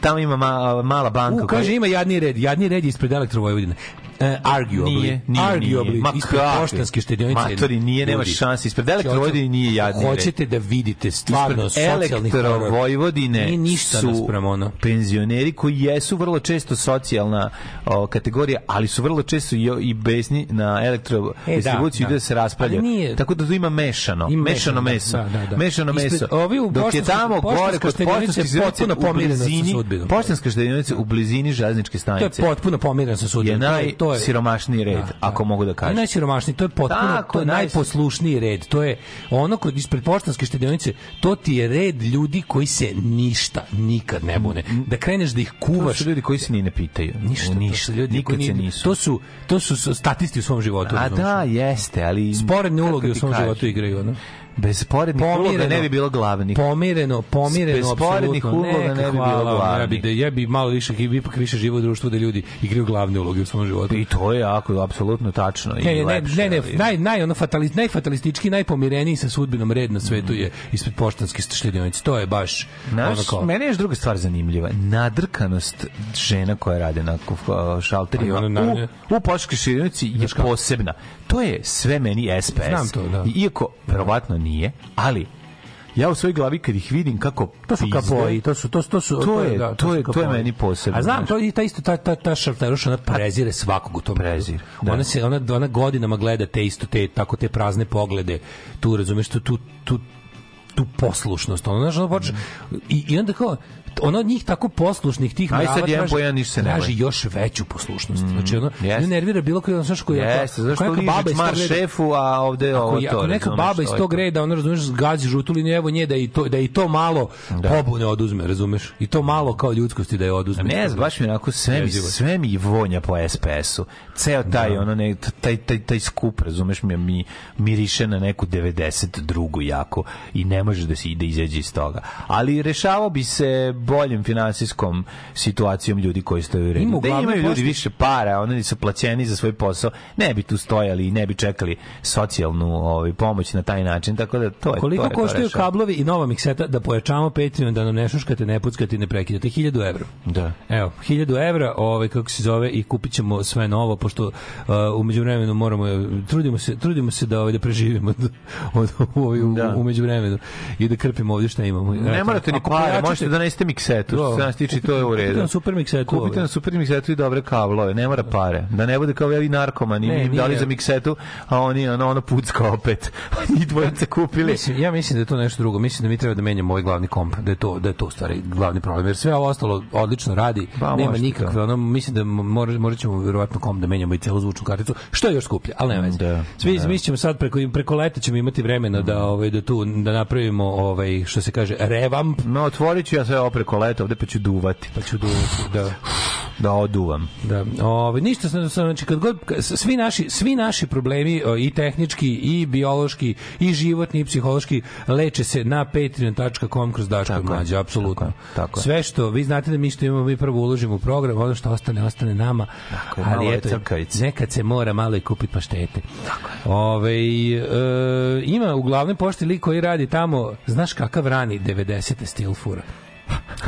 Tamo ima ma, mala banka. U, kaže koja- ima jadni red, jadni red ispred Elektrovojvodine. Uh, arguably. Nije, nije, arguably. nije. Ma ispred poštanske štedionice. Matori, nije, Ljudi, šanse. Ispred Elektrovojvodine nije jadni. Hoćete da vidite stvarno Ispred socijalni horor. Elektrovojvodine Nije ništa su ono. penzioneri koji jesu vrlo često socijalna o, kategorija, ali su vrlo često i, i besni na elektrodistribuciju E, da, da, se da. raspravljaju. Ali nije- Tako da tu ima mešano. Ima mešano mešano, meso. da, da, da. Mešano Ispred- meso. ovi u Dok je tamo gore kod štedionica potpuno pomirena sa sudbinom. poštanska štedionica u blizini železničke To je stanice potpuno pomiren sa sudbinom. To je- to je- najsiromašniji red, Da, da. ako mogu da kažem. najsiromašniji, to je potpuno, Tako, to je najposlušniji red. To je ono kod ispred poštanske štedionice, to ti je red ljudi koji se ništa nikad ne bune. Da kreneš da ih To kuvaš, su ljudi koji se ni ne pitaju. ništa, ništa. to ljudi Nikad koji se ni- nisu. To su to su statisti u svom životu. A da, jeste, ali... sporedne uloge u svom životu igraju, ono. Bez sporednih uloga Pomireno. ne bi bilo glavnih. Pomireno, pomireno, Bez sporednih uloga ne bi bilo glavnih. Ja bi, da, ja bi malo više, ipak više živo u društvu da ljudi igraju glavne uloge u svom životu. I to je jako, apsolutno tačno. i Ne, ne, ne, lepše, ne, ne, ali- naj, naj, ono fatalistički, najfatalistički, najpomireniji sa sudbinom red na svetu je ispred poštanske štedionice. To je baš ono Znaš, kao... meni je još druga stvar zanimljiva. Nadrkanost žena koja rade na kuf- šalterima i ono, u, u poštanskoj štedionici je posebna. To je sve meni SPS. Znam to, da. Iako, verovatno nije, ali ja u svojoj glavi kad ih vidim kako To su kapoi, to su to to su To je- da, to su je- to je meni posebno, A znam, to i ta isto ta ta ta šarteruša ona prezire svakog u tom Prezir, da. Ona se ona ona godinama gleda te isto te tako te prazne poglede. Tu razumeš tu tu tu tu poslušnost. Ona znaš, ona počne, i, i onda kao ono njih tako poslušnih tih Aj, sad mrava jedan po jedan ništa se ne traži još veću poslušnost. Znači ono jeste. nju nervira bilo koji ono znaš koji Jeste, zašto neka baba iz tog šefu, a ovde ovo to. ako neka baba iz to je tog to. reda, ono razumeš, gazi žutu liniju, evo nje da i to da i to malo pobune oduzme, razumeš? I to malo kao ljudskosti da je oduzme. Ne znam, baš mi onako sve mi, je. sve mi vonja po SPS-u. Ceo taj, ono, ne, taj, taj, taj skup, razumeš mi, mi miriše na neku 92. jako i ne može da se ide izađe iz toga. Ali rešavao bi se boljim finansijskom situacijom ljudi koji stoje u redu. Ima Da imaju ljudi više para, oni su plaćeni za svoj posao, ne bi tu stojali i ne bi čekali socijalnu ovaj, pomoć na taj način, tako da to je Koliko to je to koštaju rešava. kablovi i nova mikseta da pojačamo Patreon, da nam ne šuškate, ne puckate i ne prekidate? 1000 evra. Da. Evo, 1000 evra, ovaj, kako se zove, i kupit ćemo sve novo, pošto uh, umeđu vremenu moramo, trudimo se, trudimo se da, ovaj, da preživimo od, od, ovaj, u, Da. umeđu vremenu i da krpimo ovdje šta imamo. Ne morate ni ako pare, pojačate- možete da nesete miksetu, Da. što se nas tiče to je u redu. Kupite na super miksetu, Kupite na super miksetu i dobre kablove, ne mora pare. Da ne bude kao ovi narkomani, Ne, mi dali za miksetu, a oni ono, ono pucka opet. Njih dvojice kupili. Mislim, ja mislim da je to nešto drugo. Mislim da mi treba da menjamo ovaj glavni komp, da je to da je to stvari glavni problem. Jer sve ovo ostalo odlično radi, Pa, nema nikakve, ono mislim da mora morat ćemo verovatno komp da menjamo i celu zvučnu karticu, što je još skuplje, ali nema veze. Da, Svi da. mi ćemo sad preko preko leta ćemo imati vremena da ovaj da tu da napravimo ovaj što se kaže revamp No, otvorit ću ja sve ovo preko leta ovde pa ću duvati. pa ću duvati, da Da oduvam. Da, ovaj ništa sam znači kad god svi naši svi naši problemi o, i tehnički i biološki i životni i psihološki leče se na patreon.com kroz daško Tako je, mlađe apsolutno. tako je, tako je. Sve što vi znate da mi što imamo mi prvo uložimo u program, ono što ostane ostane nama. Tako je, ali je eto crkavice. nekad se mora malo i kupiti paštete. Ovaj e, ima u glavnoj pošti lik koji radi tamo, znaš kakav rani 90. stil fura.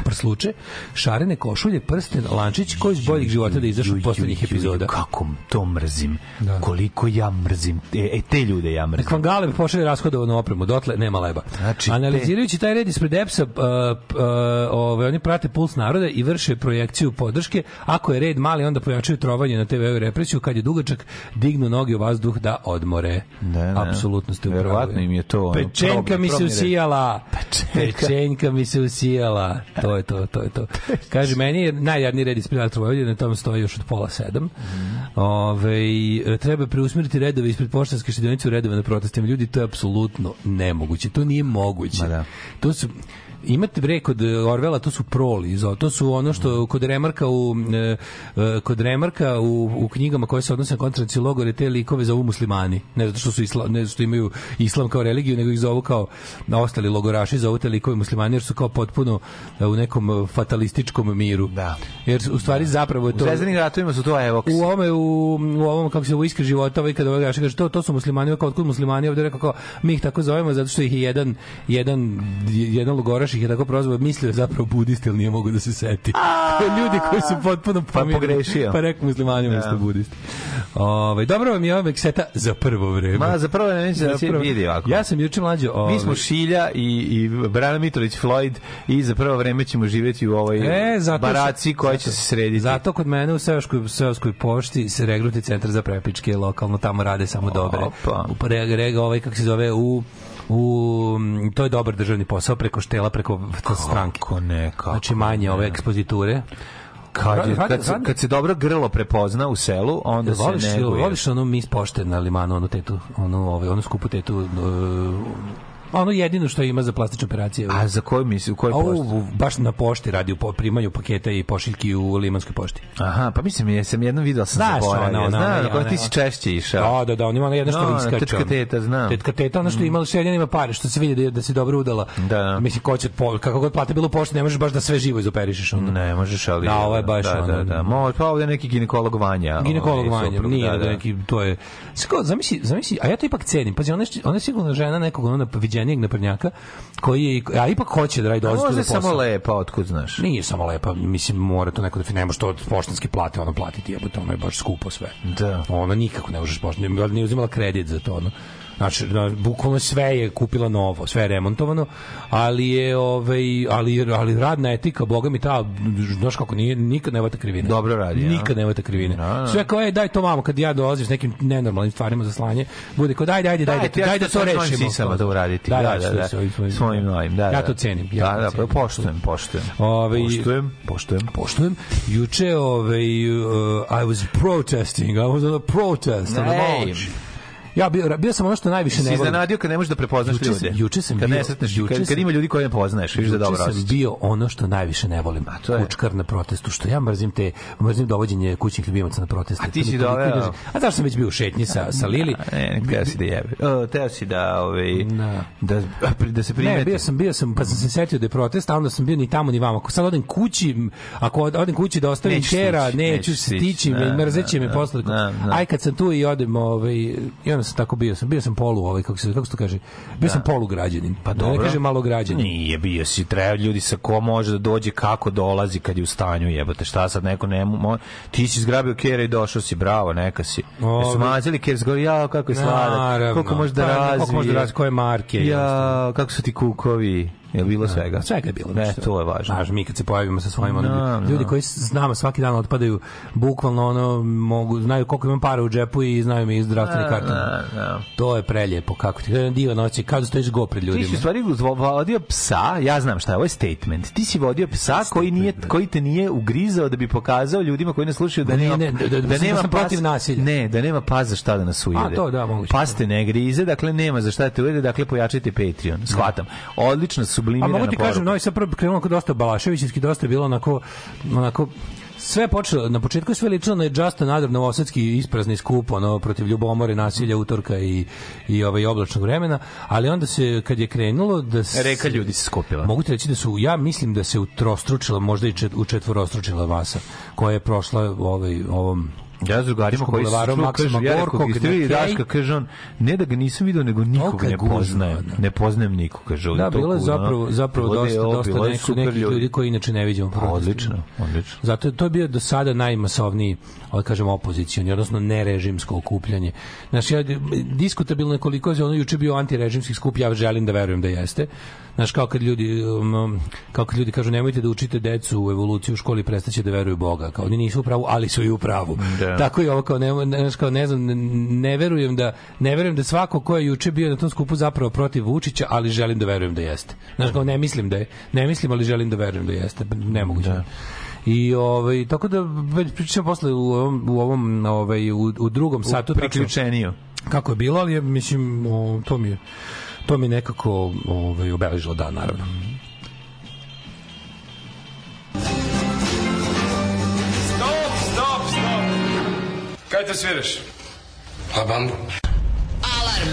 Prsluče, šarene košulje, prsten, lančić, koji iz boljeg života da od poslednjih epizoda. Kako to mrzim. Da. Koliko ja mrzim. E, e, te ljude ja mrzim. Nek vam Galeb pošalje rashodovanu opremu, dotle nema leba. Znači, Analizirajući taj red ispred EPS-a, uh, uh, ove, oni prate puls naroda i vrše projekciju podrške. Ako je red mali, onda pojačaju trovanje na TV-u i represiju. Kad je dugačak, dignu noge u vazduh da odmore. Da, da. Apsolutno ste u pravu. Verovatno im je to, ono, Pečenka mi se usijala. Pečenka. Pečenka mi se usijala. To je to, to je to. Kaže, meni je najjadniji red ispred Elektra Vojvodine, na tome stoji još od pola sedam. Mhm. Ove, treba preusmeriti redove ispred poštanske štedionice u redove na protestima. Ljudi, to je apsolutno nemoguće. To nije moguće. Ma da. To su imate bre kod Orvela to su proli to su ono što kod Remarka u e, e, kod Remarka u, u knjigama koje se odnose na koncentracione logore te likove zovu muslimani ne zato što su isla, ne zato što imaju islam kao religiju nego ih zovu kao na ostali logoraši zovu te likove muslimani jer su kao potpuno e, u nekom e, fatalističkom miru Da. jer u stvari zapravo je U to Zvezdanim ratovima su to evoksi. u ovome u, u ovom kako se u iskri života ovaj kada ovaj kaže to to su muslimani kao otkud muslimani ovde rekao kao mi ih tako zovemo zato što ih je jedan jedan jedan logoraš ih je tako prozvao mislio je zapravo budisti ali nije mogu da se seti ljudi koji su potpuno Pa pogrešio. pa rekao muslimani umesto budisti ovaj dobro vam je ova mekseta za prvo vreme Ma, za prvo ne da se vidi ovako. ja sam juče mlađo ovaj, Mi smo Šilja i, i Brana Mitrović Floyd i za prvo vreme ćemo živjeti u ovoj E, zato baraci koja će se srediti. Zato kod mene u Seoskoj, Seoskoj pošti se regruti centar za prepičke lokalno tamo rade samo dobre. Opa. U re, rega ovaj kako se zove u u to je dobar državni posao preko štela preko stranke. Kako ne, kako Znači manje ne. ove ekspoziture. Kad, je, kad, se, kad se dobro grlo prepozna u selu, onda Jel voliš, se neguje. voliš onu mis pošte na limanu, onu tetu, onu, ovaj, onu skupu tetu, uh, ono jedino što ima za plastične operacije. A za koju misli, u kojoj pošti? u, baš na pošti radi u primanju paketa i pošiljki u limanskoj pošti. Aha, pa mislim, ja sam jednom vidio, sam Znaš, zaboravio. ona, ona, Znam, ona, na kojoj ti ona. si češće išao. Da, da, da, on ima ona jedna što No, ona iskače. tečka ono. teta, znam. Tetka teta, ona što imala šeljan ima pare, što se vidi da, da si dobro udala. Da. Mislim, ko će, po, kako god plate bilo u pošti, ne možeš baš da sve živo izoperišeš. Onda. Ne, možeš, ali... Da, ovo je baš da, ono- Da, da, može, pa ovdje je neki ginekolog Vanja. Ginekolog ovaj, Vanja, suprug, nije da, da, da. neki, to je... Zamisli, zamisli, a ja to ipak cenim. Pazi, ona je, ona je sigurno žena nekog ono viđenijeg naprednjaka, koji je, a ipak hoće da radi A dolazi tu možda da je samo lepa, otkud znaš. Nije samo lepa, mislim, mora to neko da ne može to od poštanske plate ono platiti, jebote, ono je baš skupo sve. Da. Ona nikako ne možeš poštanski, ne, ne uzimala kredit za to, ono. Znači, na, bukvalno sve je kupila novo, sve je remontovano, ali je ovaj ali ali radna etika, boga mi ta, znaš kako nije nikad ne vata krivine. Dobro radi? Nikad ne vata krivine. Da, da. Sve kao ej daj to vamo kad ja dolazim s nekim nenormalnim stvarima za slanje, bude kao daj daj daj daj, daj, ja da to rešimo. sisama to uraditi. Da, Da, ja da, da. svojim- Svojim novim, da, Ja da. to cenim. Da, Ja da, cenim. poštujem, poštujem. Ovaj, Poštujem, poštujem. poštujem. Juče ovaj uh, I was protesting. I was on a protest. on Ej. march. Ja bio, bio sam ono što najviše ne volim. iznenadio kad ne možeš da prepoznaš Juče sam- ljude. juče sam kad bio- ne sretneš, juče kad, kad sam- ima ljudi koje ne poznaješ, vidiš da dobro sam osjećaš. bio ono što najviše ne volim. to je? Kučkar na protestu, što ja mrzim te, mrzim dovođenje kućnih ljubimaca na proteste. A ti si doveo? A zašto sam već bio u šetnji sa, sa Lili? Ne, ne, teo si da jebe. O, teo si da, ovaj, Da. da, da se primeti. Ne, bio sam, bio sam, pa sam se setio da je protest, a onda sam bio ni tamo ni vamo. Ako sad odem kući, ako od- odem kući da ostavim Nećeš kera, stići, neću nećeš stići, stići, me da, mrzeće da, me da, posle. da, da. Aj kad sam tu i odem, ovaj, i onda sam tako bio, sam bio sam polu, ovaj, kako se, kako se to kaže, bio sam polu građanin. Pa Da ne dobro. kažem malo građanin. Nije bio si, treba ljudi sa ko može da dođe, kako dolazi kad je u stanju, jebote, šta sad neko ne mo... Ti si zgrabio kera i došao si, bravo, neka si. Ovi- Jesu mazili kjer, zgori, ja, kako je sladak, Naravno. koliko može da Pa, razvije. koliko može da razvije, koje marke, Ja, kako su ti kukovi, je bilo svega? Svega je bilo. Ne, to je važno. Znaš, mi kad se pojavimo sa svojim ono, Da, ljudi da. koji s nama svaki dan otpadaju, bukvalno ono, mogu, znaju koliko imam para u džepu i znaju mi i zdravstveni karton. Da, da. To je preljepo, kako ti, jedan divan noći, kad stojiš go pred Ti ljudima. si u stvari vodio psa, ja znam šta je, ovo je statement. Ti si vodio psa koji nije koji te nije ugrizao da bi pokazao ljudima koji ne slušaju da Da nema ne, da- da- da da sam protiv nasilja. Ne, da nema pas za šta da nas ujede. A, to da, moguće. Pas te ne grize, dakle nema za šta da te ujede, dakle pojačajte Patreon. Shvatam. Odlična A sublimirana mogu ti poruka. kažem, Novi Sad prvo krenulo kod dosta Balaševićevski, dosta je bilo onako, onako sve počelo, na početku je sve ličilo na Just Another novosadski isprazni skup, ono, protiv ljubomore, nasilja, utorka i, i ovaj oblačnog vremena, ali onda se, kad je krenulo da se... Reka ljudi se skupila. Mogu ti reći da su, ja mislim da se utrostručila, možda i čet, u četvorostručila masa, koja je prošla ovaj, ovom Ja s drugarima koji su Maksima Gorkog, Nekej? Daška, kaže on, ne da ga nisam video, nego nikog ne poznajem. Ne poznajem nikog, kaže. ovdje Da, bilo je zapravo, zapravo dosta, dosta neko, nekih ljudi koji inače ne vidimo. Pa, Odlično, odlično. Zato to je bio do sada najmasovniji, ali kažem opozicioni, odnosno nerežimsko okupljanje. Znaš, ja, diskutabilno je koliko je ono juče bio antirežimski skup, ja želim da verujem da jeste. Znaš, kao kad ljudi, um, kao kad ljudi kažu nemojte da učite decu u evoluciju u školi, prestaće da veruju Boga. Kao oni nisu u pravu, ali su i u pravu. Da. Tako i ovo kao ne, ne, kao ne znam, ne, ne verujem da ne verujem da svako ko je juče bio na tom skupu zapravo protiv Vučića, ali želim da verujem da jeste. Znaš, kao ne mislim da je, ne mislim, ali želim da verujem da jeste. Nemoguće. Da. I ovaj tako da već pričam posle u ovom u ovom ovaj u, u drugom satu tačno Priključeniju. kako je bilo, ali mislim o, to mi je to mi nekako ovaj obeležilo dan naravno. Kaj te sviraš? Pa bambu. Alarm.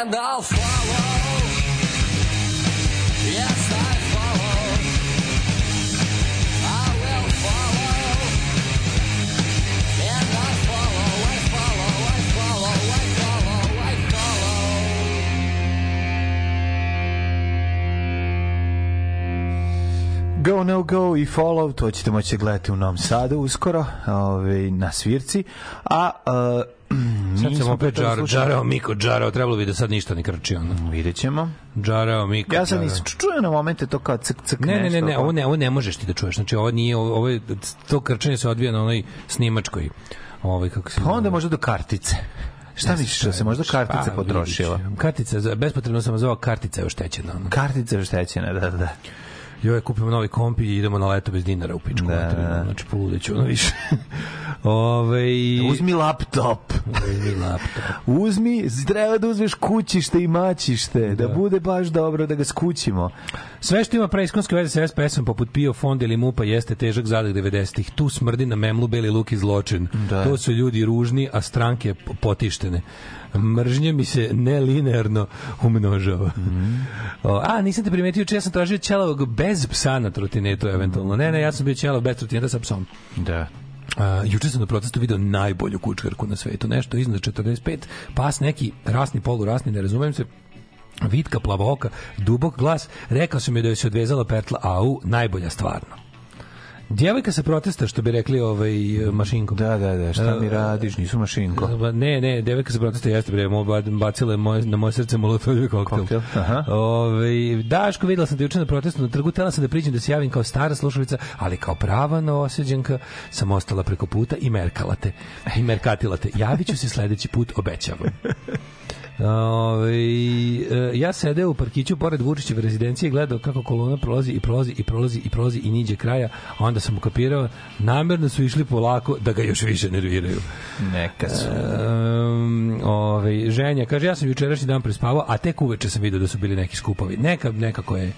And I'll follow. Yes, I follow. I will follow. And I follow, I follow, I follow, I follow, I follow. Go, no go i follow, to ćete moći gledati u Novom Sadu uskoro, ovaj, na svirci. A uh, Sad mi sam smo opet pre toga džar, slušali- džarao Miko, džarao, trebalo bi da sad ništa ne krči, ono. Vidjet ćemo. Džarao Miko. Ja sam džarao. nisam čuo na momente to kao ck ck Ne, ne, ne, nešto, ne, ovo ne, ovo ne možeš ti da čuješ. Znači ovo nije ovo, je, to krčenje se odvija na onoj snimačkoj. Ovaj kako se Pa onda možda do kartice. Šta misliš, da se možda kartica Pa, potrošila? Kartica, bespotrebno sam zvao kartica je oštećena. Kartica je oštećena, da, da, da. Joj, kupimo novi komp i idemo na leto bez dinara u pičku. Da, materinu, da. Znači, poludeću ono više. Ove, Uzmi laptop. Uzmi laptop. Uzmi, treba da uzmeš kućište i maćište, da, bude baš dobro da ga skućimo. Sve što ima preiskonske veze sa SPS-om poput PIO fonda ili MUPA jeste težak zadak 90-ih. Tu smrdi na memlu beli luk i zločin. Da. To su ljudi ružni, a stranke potištene. Mržnje mi se nelinearno umnožava. O, a, nisam te primetio, če ja sam tražio ćelavog bez psa na trotinetu eventualno. Ne, ne, ja sam bio ćelav bez trotineta sa psom. Da. A, juče sam na protestu video najbolju kučkarku na svetu, nešto iznad 45, pas neki rasni, polurasni, ne razumem se, Vitka plavoka, dubok glas, rekao sam joj da joj se odvezala petla, au, najbolja stvarno. Djevojka sa protesta, što bi rekli ovaj, mašinkom. Da, da, da, šta mi E, radiš, nisu mašinko. Ba, Ne, ne, devojka sa protesta jeste bre, bacila je moje, na moje srce molotovljevi koktel. Koktel, aha. Ove, Daško, videla sam te juče na protestu na trgu, tela sam da priđem da se javim kao stara slušalica, ali kao prava novoseđenka sam ostala preko puta i merkala te. I merkatila te. Javit ću se sledeći put, obećavam. Ove, e, ja sedeo u parkiću pored Vučićeve rezidencije gledao kako kolona prolazi i prolazi i prolazi i prolazi i niđe kraja, a onda sam ukapirao namerno su išli polako da ga još više nerviraju. Neka su. Um, ovaj, ženja, kaže, ja sam jučerašnji dan prespavao, a tek uveče sam vidio da su bili neki skupovi. Neka, nekako je,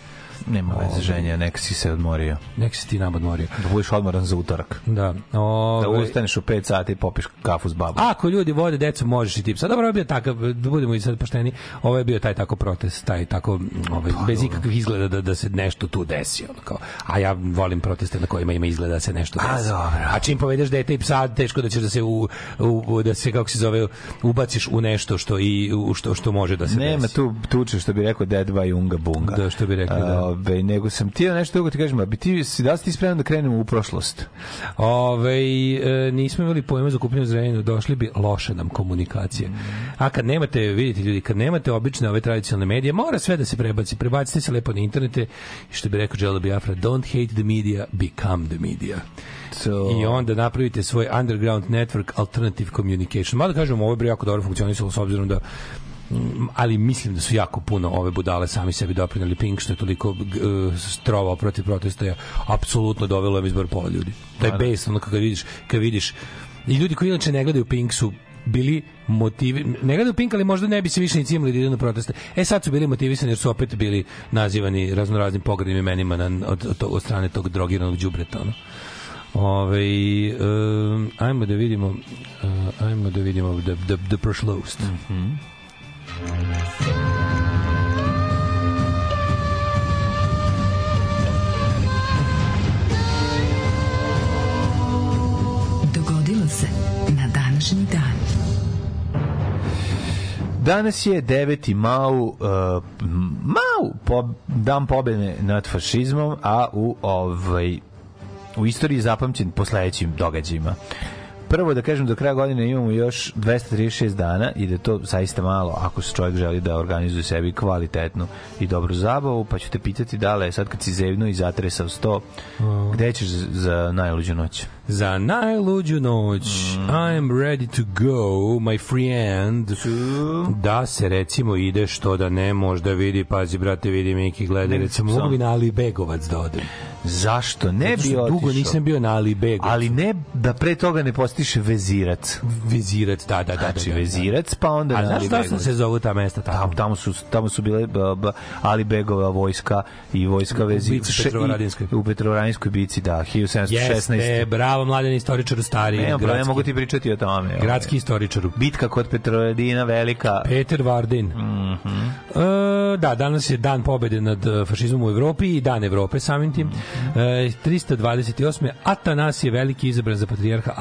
Nema veze, ženja, neka si se odmorio. nek se ti nam odmorio. Da budeš odmoran za utorak. Da. Da Ovaj, ustaneš u 5 sati i popiš kafu s babom. Ako ljudi vode decu, možeš i ti. Sad dobro, ovo je bio takav, da budemo i sad pošteni, ovo je bio taj tako protest, taj tako, ovaj, bez ikakvih izgleda da, da se nešto tu desi. Ono, kao. A ja volim proteste na kojima ima izgleda da se nešto A, desi. dobro. A čim povedeš dete i psa, teško da ćeš da se, u, u, da se kako se zove, ubaciš u nešto što, i, u što, što može da se Nema desi. tu tuče što bi rekao Dead by Unga Bunga. Da, što bi rekli, da. Ove, nego sam ti nešto drugo ti kažem, a bi ti, si, da li si ti spreman da krenemo u prošlost? Ove, e, nismo imali pojma za kupljenu zrenjenu, došli bi loša nam komunikacija. A kad nemate, vidite ljudi, kad nemate obične ove tradicionalne medije, mora sve da se prebaci. Prebacite se lepo na internete i što bi rekao Jello Biafra, don't hate the media, become the media. So, I onda napravite svoj underground network alternative communication. Mada kažem, ovo je jako dobro funkcionisalo s obzirom da ali mislim da su jako puno ove budale sami sebi doprinali Pink što je toliko e, strovao protiv protesta je apsolutno dovelo u izbor pola ljudi. Taj bes, ono kad vidiš, kad vidiš i ljudi koji inače ne gledaju Pink su bili motivi, ne gledaju Pink, ali možda ne bi se više ni cimali da idu na proteste. E sad su bili motivisani jer su opet bili nazivani raznoraznim pogrednim imenima na, od, od, od strane tog drogiranog đubreta. Ono. Ove, um, ajmo da vidimo uh, ajmo da vidimo the, the, the prošlost. Mm Dogodilo Danas je 9. mau, uh, mau, po, dan pobede nad fašizmom, a u ovaj u istoriji zapamćen po sledećim događajima. Prvo da kažem do kraja godine imamo još 236 dana i da to zaista malo ako se čovjek želi da organizuje sebi kvalitetnu i dobru zabavu, pa ću te pitati da li je sad kad si zevno i zatresao sto, gde ćeš za, najluđu noć? Za najluđu noć I am ready to go, my friend. Da se recimo ide što da ne možda vidi, pazi brate, vidi Miki, gledaj, Ne, recimo mogu bi na Ali Begovac da odem. Zašto? Ne bi otišao. dugo nisam bio na Ali Begovcu. Ali ne da pre toga ne postigneš posjetiš Vezirac. Vizirac, da, da, da. Znači, da, da, da. Vezirac, pa onda... A na znaš Begovac. se zovu ta mesta tamo? Tamo, tamo, su, tamo su bile b, b, Ali Begova vojska i vojska vezi... bici še- Petrovaradinskoj. U Petrovaradinskoj bici, da, 1716. Jeste, bravo, mladen istoričar u stari. Nema problema, gradski- mogu ti pričati o tome. ovaj. Gradski istoričaru. Bitka kod Petrovaradina, velika. Peter Vardin. Mhm. e, da, danas je dan pobede nad e, fašizmom u Evropi i dan Evrope samim tim. Mhm. E, 328. Atanas je veliki izabran za patrijarha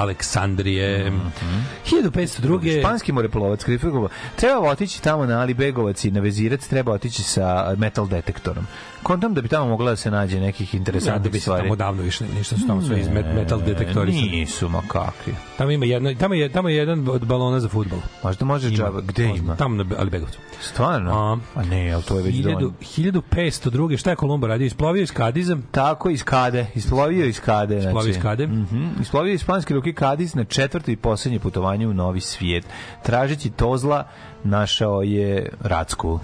Aleksandrije. Mhm. 1502. Španski moreplovac Krifigova. Treba otići tamo na Ali Begovac i na Vezirac, treba otići sa metal detektorom. Kontam da bi tamo mogla da se nađe nekih Ja, da interesantnih bi se stvari. tamo davno išli, ništa su tamo sve iz met- metal detektori. Nisu, ma kakvi. Tamo ima jedno, tamo je tamo je jedan od balona za fudbal. Možda može džaba. Gde ima? Tamo na Ali Begovcu. Stvarno? A. A ne, ali to je već 1000 dovoljno. 1502. Šta je Kolumba radio? Isplovio iz Kadiza. Tako iz Kade, isplovio iz Kade. Znači, Isplovio iz Kade. Mhm, Isplovio iz španski ruki Kadiz na četvrto i poslednje putovanje u novi svijet. Tražeći Tozla, našao je Racku.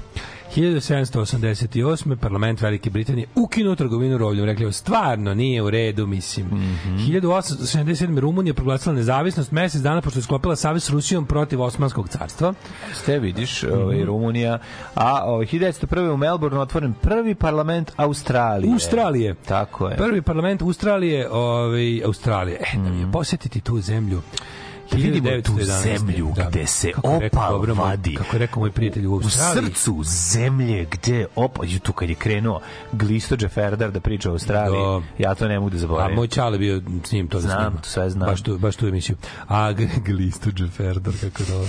1788. parlament Velike Britanije ukinuo trgovinu robljem. Rekli, stvarno nije u redu, mislim. Mhm. 1877. Rumunija proglasila nezavisnost mesec dana pošto je sklopila savez s Rusijom protiv Osmanskog carstva. Ste vidiš, Mhm. ovaj, Rumunija. A ovaj, 1901. u Melbourneu otvoren prvi parlament Australije. Australije. Tako je. Prvi parlament Australije, ovaj, Australije. E, da mi je posjetiti tu zemlju. Da vidimo tu 1911. zemlju gde se rekao opal moj- vadi. Kako je rekao moj prijatelj u u Australiji. srcu zemlje gde opal tu kad je krenuo Glisto Džeferdar da priča o Australiji Da. ja to ne mogu da A zaboravim moj čale bio s njim to da Znam, snima. sve znam. Baš tu, baš tu emisiju. A Glisto Džeferdor, kako dobro.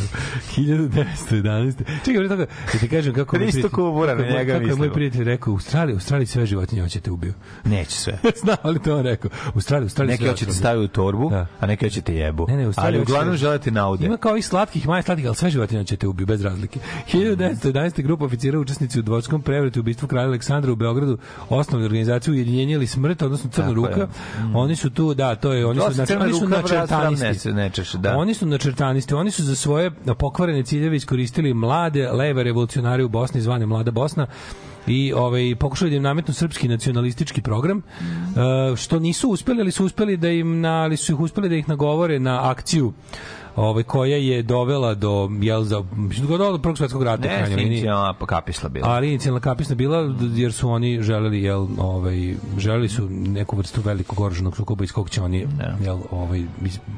1911. Čekaj, toga, da ti kažem kako... Hristo prijatelj- Kubura, kako njega Kako je moj prijatelj rekao, u Australiji, u Australiji sve životinje hoće te ubiju. neće sve Znam, ali to on rekao. U Australiji, u Australiji neki sve hoće te hoće staviti u torbu Da. a neki hoće te jebu Ne, ne, u stvari uglavnom te- želite naude Ima kao i slatkih, manje slatkih, ali sve životinje će te ubiju, bez razlike. 1911. grupa oficira učesnici u prevretu i ubistvu kralja Aleksandra u Beogradu osnovnu organizaciju Ujedinjenje ili smrt, odnosno Crna Tako ruka. Oni su tu, da, to je, oni To su, znači, Crna oni su načrtanisti. ne, ne češe, da. Oni su načrtanisti, oni su za svoje pokvarene ciljeve iskoristili mlade leve revolucionare u Bosni zvane Mlada Bosna i ovaj pokušali da im nametnu srpski nacionalistički program e, što nisu uspeli ali su uspeli da im na ali su ih uspeli da ih nagovore na akciju ovaj koja je dovela do jel za mislim da do prvog svetskog rata ne, krajnjoj liniji. inicijalna pa kapisla bila. Ali inicijalna kapisna bila jer su oni želeli jel ovaj želeli su neku vrstu velikog oružanog sukoba iz kog će oni jel ovaj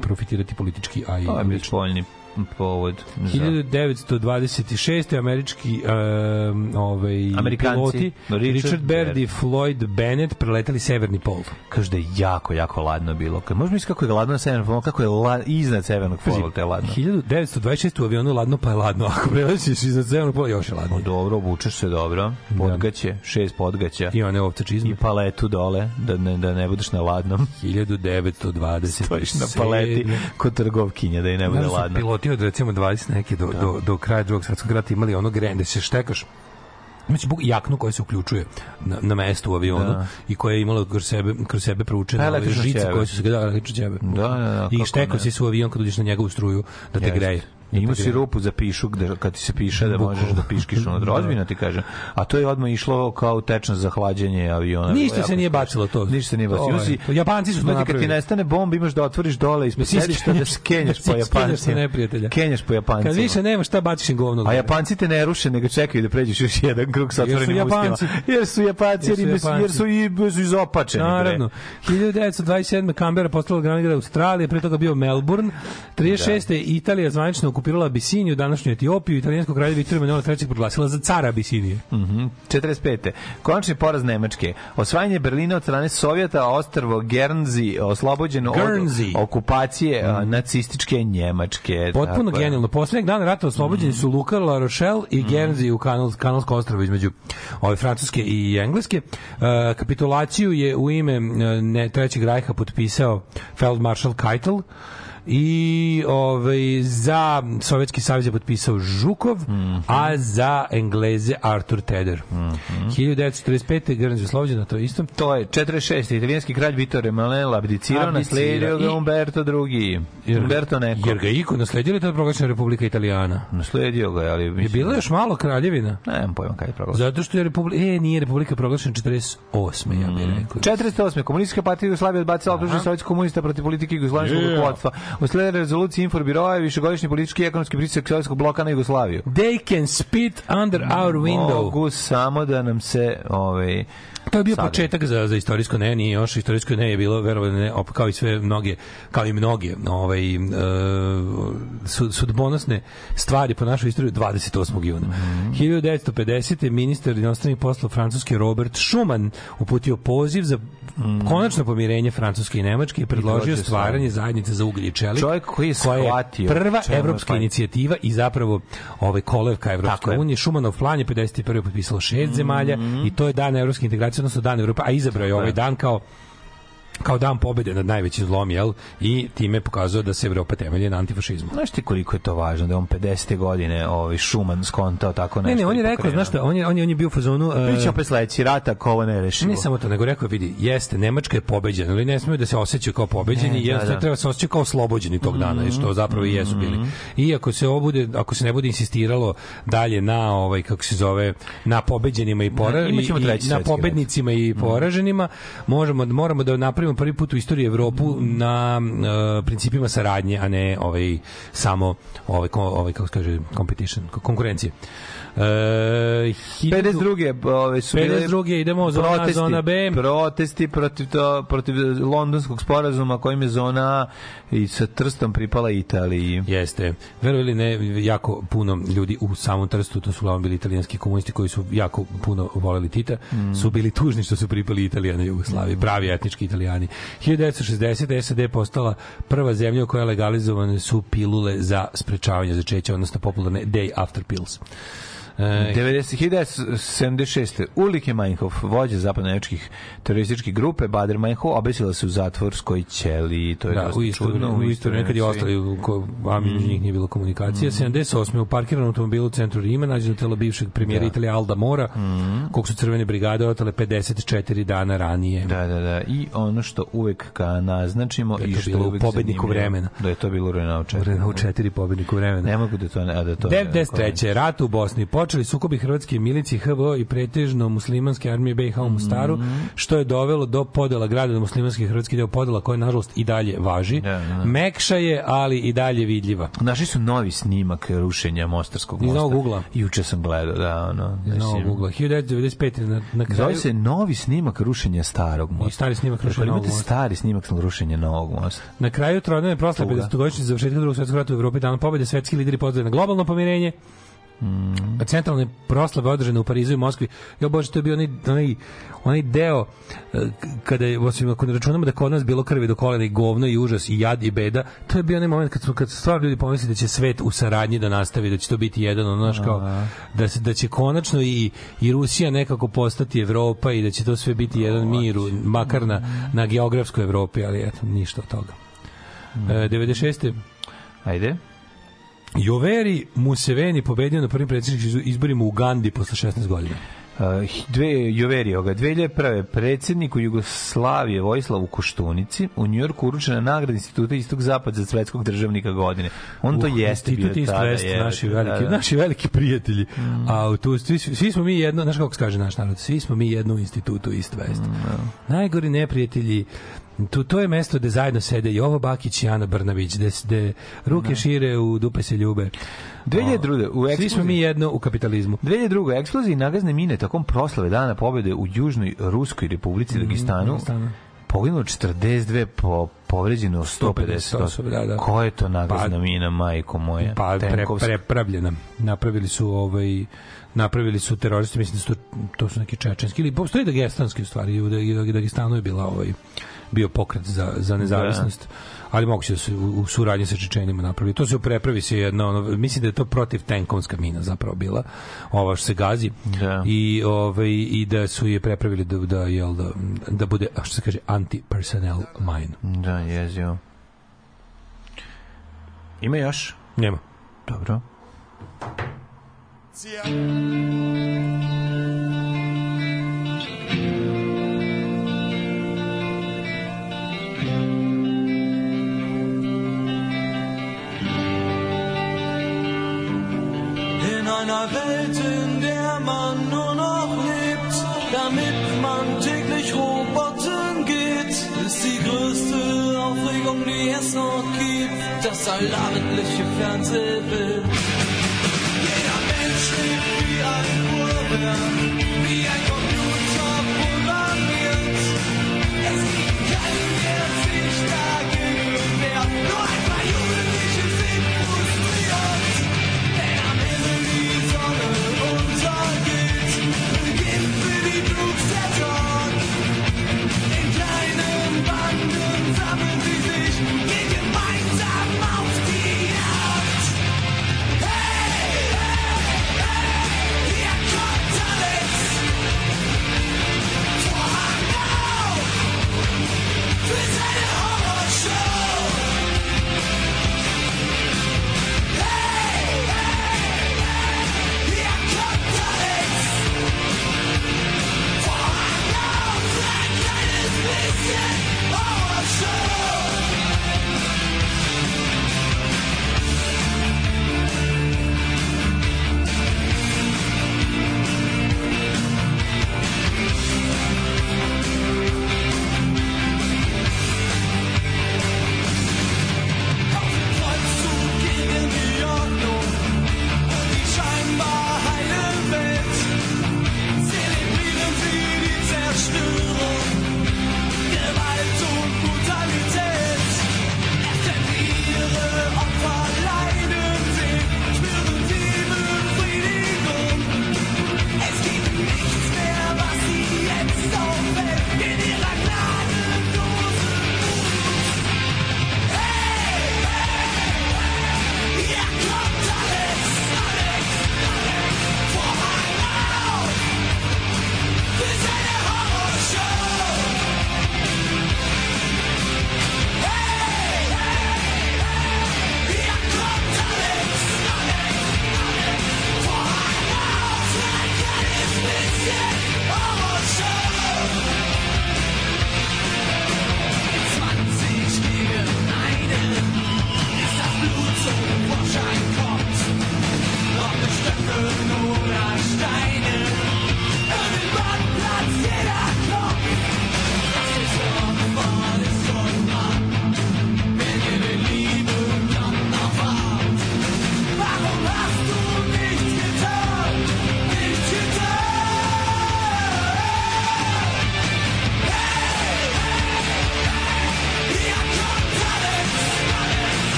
profitirati politički a i to je spoljni povod za 1926. američki um, ovaj Amerikanci, piloti Richard Richard, Baird i Floyd Bennett preleteli severni pol. kaže da je jako, jako ladno bilo. Kad možeš misliti kako je ladno na severnom polu, kako je la, iznad severnog pola te ladno. 1926. u avionu ladno pa je ladno. Ako preletiš iznad severnog pola još je ladno. Dobro, obučeš se dobro, podgaće, šest podgaća I one ovce čizme. i paletu dole, da ne, da ne budeš na ladnom. 1920. Stojiš na paleti kod trgovkinja da i ne bude Da ladno. piloti od recimo 20 neke do, do, do kraja drugog svetskog rata imali ono grende, se štekaš Znači, buk jaknu koja se uključuje na, na mesto u avionu Da. i koja je imala kroz sebe, kroz sebe proučene Pa, ove žice koje su se da, električne ćebe. Da, da, da, I štekao si se u avion kad uđeš na njegovu struju da te Jeste. greje. Ima Da si rupu za pišuk da kad ti se piše da možeš da piškiš ono ozbiljno ti kažem. A to je odmah išlo kao tečnost za hlađenje aviona. Ništa se nije bacilo to. Ništa se nije bacilo. Je- si- Japanci su Znate, kad ti nestane bomba imaš da otvoriš dole Mislim, sedišta da skenjaš po da Japancima. neprijatelja. Kenjaš po Japancima. Kad više nema šta baciš im govno. A. Japanci te ne ruše, nego čekaju da pređeš još jedan krug sa Jer otvorenim ustima. Japanci. Jer su Japanci, jer, Jer jer su i jer su izopačeni. Naravno. 1927. Canberra postala glavni grad Australije, pre toga bio Melbourne. 36. je Italija zvanično okupirala Abisiniju, današnju Etiopiju. Italijansko kralje Viktor Emanuela III. proglasila za cara Abisinije. Mhm. 45. Končni poraz Nemačke. Osvajanje Berlina od strane Sovjeta, ostrvo Guernsey oslobođeno Guernsey. od okupacije a, nacističke Njemačke. Potpuno Tako je. genijalno. Poslednjeg dana rata oslobođeni su Luka, La Rochelle i Guernsey u kanal, kanalsko ostrvo između ove francuske i engleske. E, kapitulaciju je u ime e, ne, Trećeg rajha potpisao Feldmaršal Keitel i ovaj, za Sovjetski savez je potpisao Žukov, a za Engleze Arthur Teder. 1945. Guernsey oslobođena, to je isto. To je 46. Italijanski kralj Vittore Emanuel abdicirao, nasledio ga Umberto II. Umberto neko. Jer ga iko nasledio to je proglašena Republika Italijana? Nasledio ga, ali Je mislim... bila još malo kraljevina? Nemam pojma kada je proglašen. Zato što je Republika, e, nije Republika proglašena 48. ja bih rekao. 48. Komunistička partija Jugoslavije odbacila optužbe sovjetskih komunista protiv politike jugoslovenskog Yeah. Usled rezolucije Inforbiroa je višegodišnji politički i ekonomski pritisak Sovjetskog bloka na Jugoslaviju. They can spit under our window. Mogu samo da nam se ovaj To je bio Sada. početak za, za istorijsko ne, nije još istorijsko ne je bilo verovatno ne, op- kao i sve mnoge, kao i mnoge ovaj, e, sud, sudbonosne stvari po našoj istoriji 28. juna. Mhm. 1950. ministar inostranih poslova francuski Robert Schuman uputio poziv za konačno pomirenje Francuske i Nemačke i predložio dođe stvaranje zajednice za ugalj i čelik. Čovjek koji je koja shvatio prva čemu je evropska plan. inicijativa i zapravo ovaj kolevka Tako Evropske je. unije. Šumanov plan je 51. potpisalo šest zemalja i to je dan evropske integracije, odnosno dan Evrope, a izabrao je ovaj dan kao kao dan pobede nad najvećim zlom, jel? I time pokazao da se Evropa temelji na antifašizmu. Znaš ti koliko je to važno da je on 50. godine ovaj Šuman skontao tako nešto. Ne, ne, on je rekao, pokrenuo. znaš šta, on je, on je, on je bio u fazonu... e, Priča opet sledeći rata ako ovo ne rešimo. Ne samo to, nego rekao je, vidi, jeste, Nemačka je pobeđena, ali ne smiju da se osjećaju kao pobeđeni, Ne, ne, da, da. treba se osjećati kao oslobođeni tog dana, i što zapravo i jesu bili. I ako se ovo bude, ako se ne bude insistiralo dalje na ovaj kako se zove, na pobeđenima i, pora, imaćemo i- i na svetski rat. pobednicima i poraženima, možemo moramo da napravimo prvi put u istoriji Evropu na e, principima saradnje, a ne ovaj samo ovaj ovaj kako se kaže competition, konkurencije. E, 1000 52. Ove su bile 52. idemo zona protesti, zona B. Protesti protiv, to, protiv londonskog sporazuma kojim je zona A i sa Trstom pripala Italiji. Jeste. Verovali ili ne, jako puno ljudi u samom Trstu, to su uglavnom bili italijanski komunisti koji su jako puno voleli Tita, su bili tužni što su pripali Italija na Jugoslaviji, pravi etnički italijani. 1960. SAD je postala prva zemlja u kojoj legalizovane su pilule za sprečavanje začeća, odnosno popularne day after pills. E, 90, 1976. Ulrike Meinhof, vođa zapadnonemečkih terorističkih grupe, Bader Meinhof, obesila se u zatvorskoj ćeliji. To je da, u isto, čudno. u isto vreme kad je ostali, u ko, a među njih nije bilo komunikacije. 78. u parkiranom automobilu u centru Rima nađeno telo bivšeg premijera Da. Italije Alda Mora, kog su crvene brigade otale 54 dana ranije. Da, da, da. I ono što uvek ka naznačimo Da i to što bilo pobedniku vremena. Da je to bilo u Renault 4. Renault 4 pobedniku vremena. Ne mogu da to ne, a da to... 93. rat u Bosni. Počeli sukobi hrvatske milicije HVO i pretežno muslimanske armije BiH u Mostaru, Mhm. što je dovelo do podela grada na muslimanski i hrvatski deo podela koja nažalost i dalje važi. Da, da. Mekša je, ali i dalje vidljiva. Našli su novi snimak rušenja Mostarskog Iz mosta. novog ugla. Juče sam gledao, da, ono. Iz novog ugla. 1995. na, na kraju... Zove se novi snimak rušenja starog mosta. I stari snimak rušenja novog mosta. stari snimak rušenja novog mosta. Na kraju trodnevne proslave Tuga. 50-godišnjice završetka drugog svetskog rata u Evropi danom pobede svetski lideri pozvali na globalno pomirenje. Mm. Centralne proslave održane u Parizu i Moskvi. Jo bože, to je bio onaj, onaj, onaj deo eh, kada je, osim ako ne računamo da kod nas bilo krvi do kolena i govno i užas i jad i beda, to je bio onaj moment kad su kad su stvarno ljudi pomislili da će svet u saradnji da nastavi, da će to biti jedan ono znaš kao da se da će konačno i i Rusija nekako postati Evropa i da će to sve biti jedan mir, makar na, na geografskoj Evropi, ali eto, ništa od toga. E, 96. Ajde. Joveri Museveni pobedio na prvim predsjedničkim izborima u Ugandi posle 16 godina. Uh, dve Joverioga, 2001. predsjedniku Jugoslavije Vojislavu Koštunici u Njujorku uručena nagrada Instituta Istog Zapad za svetskog državnika godine. On to Uh, jeste bio Institut. West, je, naši da, veliki, da. naši veliki prijatelji. A tu svi, svi smo mi jedno, znaš kako se kaže naš narod, svi smo mi jedno u institutu East West. Najgori neprijatelji Tu, to je mesto gde zajedno sede Jovo Bakić i Ana Brnabić, gde, gde ruke šire u dupe se ljube. 2002. u Svi smo eksploziji- mi jedno u kapitalizmu. 2002. eksploziji nagazne mine tokom proslave dana pobede u Južnoj Ruskoj republici Dagestanu Dagestanu. poginulo 42 po povređeno 150 osoba, da, da. Ko je to nagazna Pa- mina, majko moja? Pa pre, prepravljena. Napravili su ovaj napravili su teroristi, mislim da su to, to su neki čečenski ili postoji dagestanski u stvari, Da- u Dagestanu je bila ovaj bio pokret za, za nezavisnost. Ali moguće da su u, u suradnji sa Čečenima napravili. To se u prepravi se jedna, ono, mislim da je to protiv tenkovska mina zapravo bila, ova što se gazi. Da. I, ovaj, I da su je prepravili da, da, jel, da, da bude, što se kaže, anti-personnel mine. Da, jezio. Ima još? Nema. Dobro. In einer Welt, in der man nur noch lebt, damit man täglich Roboter geht, ist die größte Aufregung, die es noch gibt, das allabendliche Fernsehbild. Jeder Mensch lebt wie ein Uhrwerk,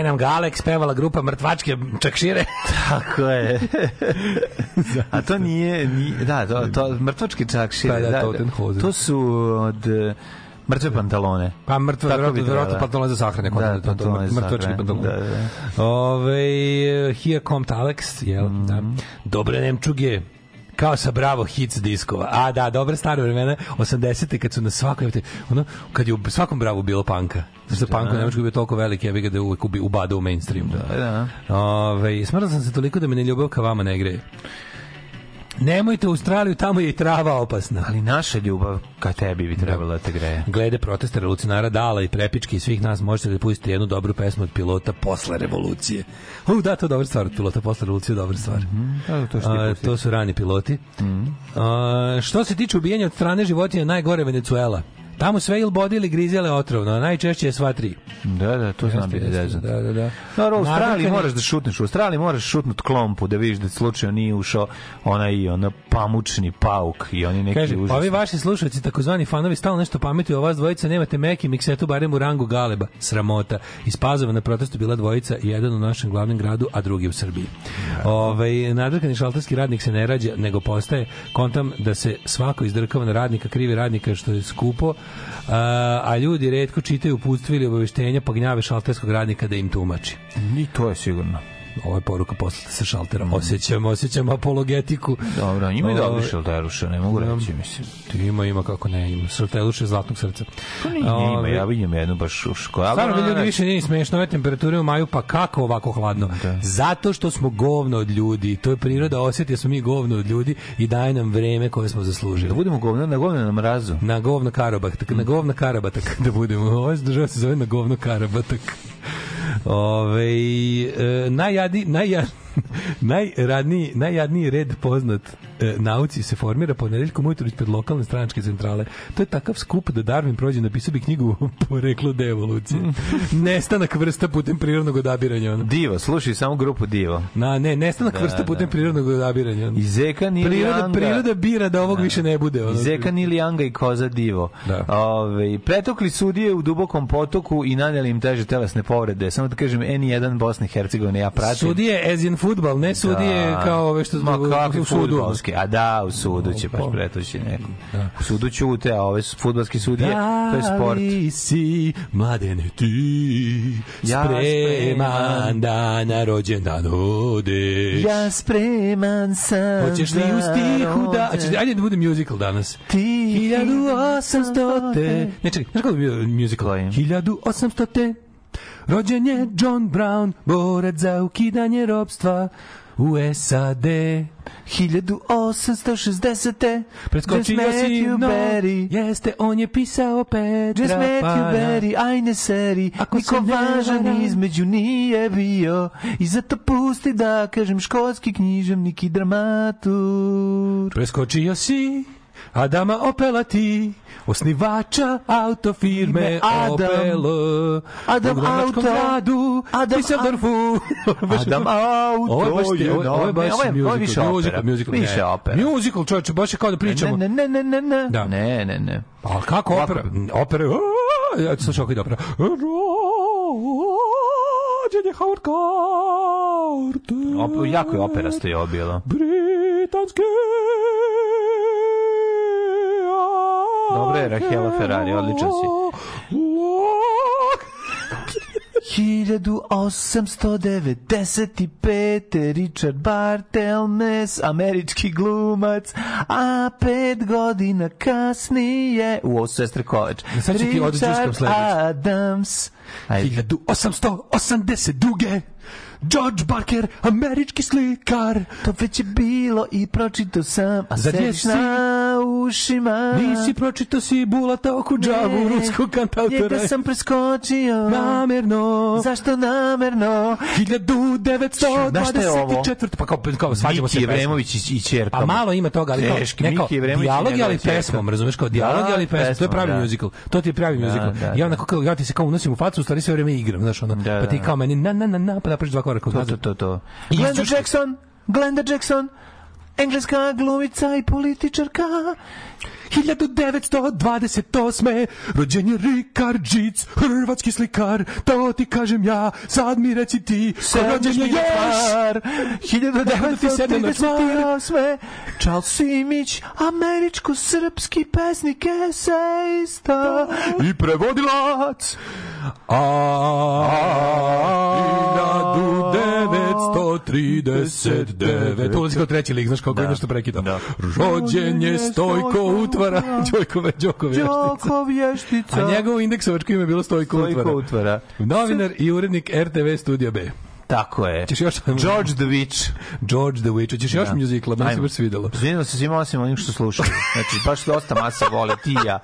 Evo nam ga Alex pevala grupa Mrtvačke čakšire. Tako je. A to nije, nije da, to, to mrtvački čakšire. Pa da, da, Totenhausen. to su od e, mrtve pantalone. Pa Tako verovatno, verovatno trebalo. pantalone za sahrane. Da, Da, to, to, pantalone za mrtvački sahrane. pantalone. Da, da. Ove, here komt Alex, jel? Da. Dobre Nemčuge, kao sa Bravo hits diskova. A da, dobre stare vremena, 80. kad su na svakoj, ono, kad je u svakom Bravo bilo panka. Zašto da. pank u Nemačkoj bio toliko veliki, ja bih ga da je uvek ubadao u mainstream. Da, da. Ove, smrla sam se toliko da me ne ljubav ka vama ne greje. Nemojte u Australiju, tamo je i trava opasna. Ali naša ljubav ka tebi bi trebala da te greje. Glede protesta revolucionara Dala i Prepički i svih nas možete da pustite jednu dobru pesmu od pilota posle revolucije. U, da, to je dobra stvar od pilota posle revolucije, dobra stvar. Da, to što A, to su rani piloti. A, što se tiče ubijanja od strane životinja, najgore Venecuela. Tamo sve ili bodi ili grizele otrovno, najčešće je sva tri. Da, da, to znam Jeste, biti jeste, zeznuto. Da, da, da. Dobro, u Australiji Nadrkanje- moraš da šutneš. U Australiji moraš šutnut klompu da vidiš da slučajno nije ušao onaj ono pamučni pauk i oni neki Kaže, užasni. ovi vaši slušalci, takozvani fanovi, stalno nešto pametuju o vas dvojica, nemate meki miksetu, barem u rangu Galeba. Sramota. Iz Pazova na protestu bila dvojica, jedan u našem glavnom gradu, a drugi u Srbiji. Ovaj nadrkani šalterski radnik se ne rađa, nego postaje kontam da se svako izdrkava na radnika, krivi radnika što je skupo, a, ljudi redko čitaju uputstva ili obaveštenja pa gnjave šalterskog radnika da im tumači. I to je sigurno. Ovo je poruka poslata sa šaltera. Osjećam, osjećam apologetiku. Dobro, ima i Ove, dobri šelteruša, ne mogu reći, mislim. Ti ima, ima kako ne, ima. Šalteruše zlatnog srca. Pa nije, ima, Ove, ja vidim jednu baš u školu. Stvarno, vi ljudi više nije smešno ove temperature u maju, pa kako ovako hladno? Zato što smo govno od ljudi. To je priroda osjeti, da smo mi govno od ljudi i daje nam vreme koje smo zaslužili. Da budemo govno, na govno na mrazu. Na govno karabatak, na govno karabatak da budemo. Ovo država se zove na govno karabatak. Ove, e, najjadi, najja, najradniji, najjadniji red poznat e, nauci se formira ponedeljkom ujutru ispred lokalne stranačke centrale. To je takav skup da Darwin prođe, napisao bi knjigu Poreklo devolucije. Nestanak vrsta putem prirodnog odabiranja. Ono. Divo, slušaj samo grupu Divo. Na, ne, nestanak Da, vrsta putem da. prirodnog odabiranja. ono. I Zeka Nili Priroda, Anga. priroda bira da ovog više ne bude. Ono. I Zeka Nili Anga i Koza Divo. Da. Ove, pretokli sudije u dubokom potoku i naneli im teže telesne povrede. Samo da kažem, N1 Bosne i Hercegovine ja pratim. Sudije as in futbal, ne sudije Da. kao ove što Ma u- u sudu. A da, u sudu će baš Pa. pretući neko. U sudu ćute, a ove fudbalski sudije, to je sport. Da li si, mladene, ti Ja spreman spreman. da na rođendan odeš? Ja spreman sam Hoćeš li u stihu da... rođen- Ajde, da bude musical danas. Ti 1800 te... Ne, čekaj, znaš kako bi bio musical? Koji? 1800 te... Rođen je John Brown, borac za ukidanje robstva u SAD. 1860. Preskočio Just si no, Berry. jeste, on je pisao Petra Just Matthew. Berry, ajne seri, Ako niko se ne važan varam. između nije bio i zato pusti da kažem školski književnik i dramatur. Preskočio si Adama Opelati, osnivača autofirme Ime Adam. Opel. Adam u Auto. gradu, Adam Düsseldorfu. Adam Auto Ovo je baš, je ovo, ovo je baš ovo je- ovo je više musical, musical, opera. musical, Više ne. opera. Musical, čovječe, baš je kao da pričamo. Ne, ne, ne, ne, ne. Da. Ne, ne, ne. A kako opera? Opera, ja ću ide opera. Rođen je Howard Carter. Jako je operasto je ovo bilo. Britanski Dobro je, Rahela Ferrari, odličan si. 1895. Richard Bartelmes, američki glumac, a pet godina kasnije... U, ovo su sestre Kovač. Sad ću ti odđuskam Richard. Adams. Ajde. 1882. George Barker, američki slikar. To već je bilo i pročito sam, a Za gdje sediš si? na ušima. Nisi pročito si Bulata oko džavu, ruskog kantautora. Njega sam preskočio. Namerno. Zašto namerno? 1924. Pa kao, kao svađamo se Miki. Evremović i, i čerka. A malo ima toga, ali kao, Teški, ne kao Miki Evremović i dijalog, ali pesmom, razumeš, kao dijalog, Da, ali pesmom, to je pravi da. musical. To ti je pravi Da, musical. da, ja da. onako kao, ja ti se kao unosim u facu, u stvari sve vreme igram, znaš, ono, Da, pa ti da. kao meni na, na, na, na, pa napraviš dva koraka To, to, to, to. Glenda. Jackson, Glenda Jackson, engleska glumica i političarka. 1928. rođen je Rikard Žic, hrvatski slikar, to ti kažem ja, sad mi reci ti, ko rođen je još? 1938. Charles Simić, američko-srpski pesnik, esejista i prevodilac. A 1939 Ulazi kao treći lik, znaš kako je nešto prekidao. Da. Rođen je Stojko Utvara, Đojko Đoko Vještica. Đoko vještica. A njegovo indeksovačko ime je bilo Stojko, Stojko Utvara. Utvara. Novinar i urednik RTV Studio B. Tako je. Ćeš još... George the Witch. George the Witch. Još Da. muzikla, meni se baš svidelo. Izvinimo se svima osim onih što slušaju. Znači, baš dosta masa vole, ti ja.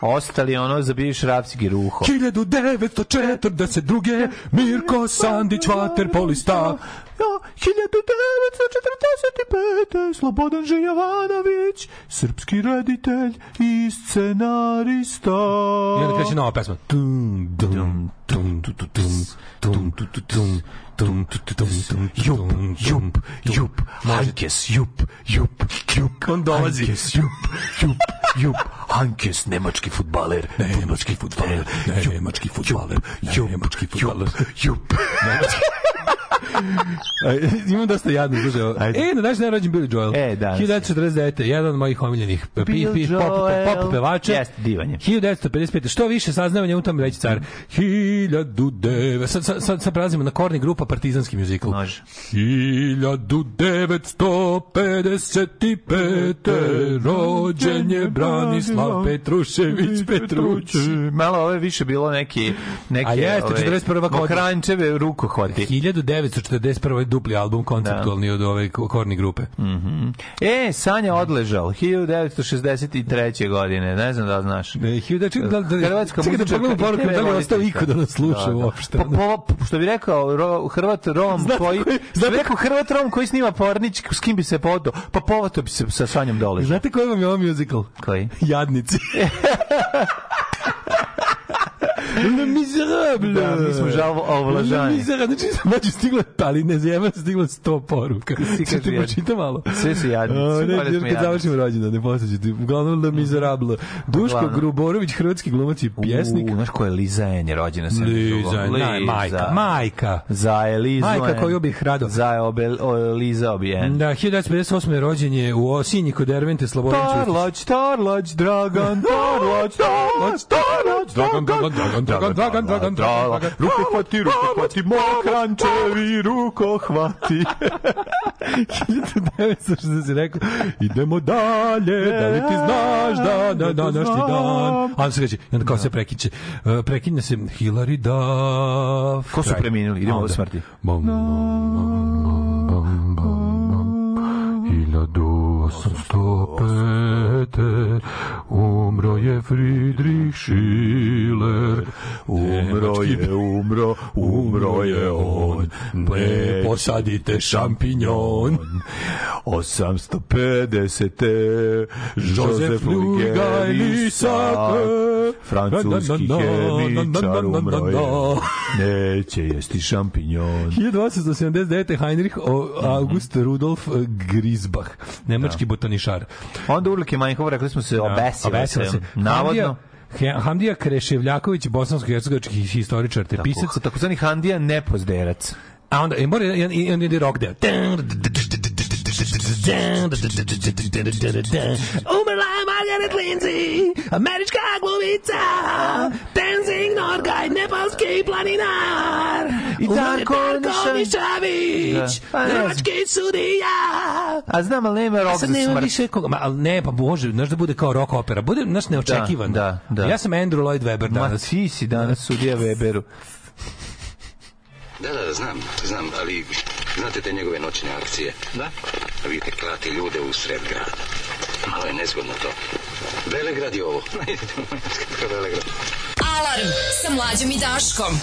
Ostali ono za bivši rapsigi ruho. 1942. Mirko Sandić, vaterpolista. Ja, 1945. Slobodan Željavanović, srpski reditelj i scenarista. I onda kreće nova pesma. Tum, dum, tum, tu, tu, tum, tum, tu, tu, tum, tum, tu, tu, tum, tum, Jup, jup, jup, Hankes, jup, jup, jup. On dolazi. Jup, jup, jup. Hankes, nemački futbaler. Nemački fudbaler, nemački fudbaler, nemački fudbaler. jup, Imam dosta jadno. Ajde. E, na današnji dan rođen Billy Joel. E, danas. 1949. Jedan od mojih omiljenih pop, Joel. pop pevača. Jeste, divan je. 1955. Što više saznavanja u tom reći car. 1909. Sad, sad, sad, sad prelazimo na korni grupa partizanski muzikal. Može. 1955. rođen je Branislav Petrušević Petruć. Malo ovo je više bilo neki... neki A jeste, ove, 41. godina. Mokrančeve rukohvati. 1941. dupli album konceptualni od ove ko- korni grupe. E, Sanja odležal, 1963. godine, ne znam da li znaš. E, hiljada- čekaj, da, da, Hrvatska čekaj da muzičarka pogledam poruku, da li je ostao iko da nas sluša uopšte. Pa, po, što bi rekao ro, Hrvat Rom Znate koji, koji- bi rekao Hrvat Rom koji snima pornić, s kim bi se podo, pa povato bi se sa Sanjom dole. Znate koji vam je ovo musical? Koji? Jadnici. Le Miserable. Da, mi smo žal ovlažani. Le Miserable. Znači, znači stiglo, ali ne zjema, stiglo 100 poruka. Svi Ćete kažu pročita malo. Sve su jadnici, O, Ne, jer kad završimo rođendan, ne posjećate. Uglavnom Le Miserable. Duško Uglavnom. Gruborović, hrvatski glumac i pjesnik. U, znaš ko je Liza En je rođena sa Liza, ne, majka, majka. Za Elizu Majka koju bih rado. Za je obel, o, Liza Obijen. Da, 1958. rođen je u Osinji kod Dervente Slobodan Ćustić. Tarlać, Tarlać, Dragan, Tarlać, Tarlać, Tarlać, Dragan, Dragan, Dragan, Dragan, Dragan, Dragan, Dragan. Ruko hvati, ruko hvati, mokrančevi, ruko hvati. 1960 rekao, idemo dalje, da li ti znaš da na današnji dan. A onda se kaže, i onda kao se prekiče, uh, prekinje se Hilary Duff. Ko su preminuli? Idemo do smrti. Bom, bom, bom, bom, bom, bom. 1805. Umro je Friedrich Schiller. Umro je, umro, umro je on. Ne posadite šampinjon. 850. Josef Lugaj francuski hemičar, umro je. Neće jesti šampinjon. 1879. Heinrich August Rudolf Grisbach, nemački botanišar. Onda Urlike Manjkov, rekli smo se, obesio Obesila se. se. Navodno. Hamdija, Hamdija Kreševljaković, bosansko-hercegovački historičar te pisac. Tako, takozvani Handija nepozderac. A onda, i mora, i i ide rock deo. Umrla je Margaret Lindsay, američka glumica, dancing Norgaj, nepalski planinar, I Darko Nišavić. Da. Nemački sudija. A znam, ali nema rok za smrt. više koga, ma, ali ne, pa može, znaš da bude kao rock opera, bude, znaš, neočekivano. Da, da, da. Ja sam Andrew Lloyd Webber Ma danas. ti si danas sudija Weberu. Da, da, da, znam, znam, ali znate te njegove noćne akcije? Da. Vidite, klati ljude u sred grada. Malo je nezgodno to. Velegrad je ovo. Kako Velegrad? Alarm sa mlađom i Daškom.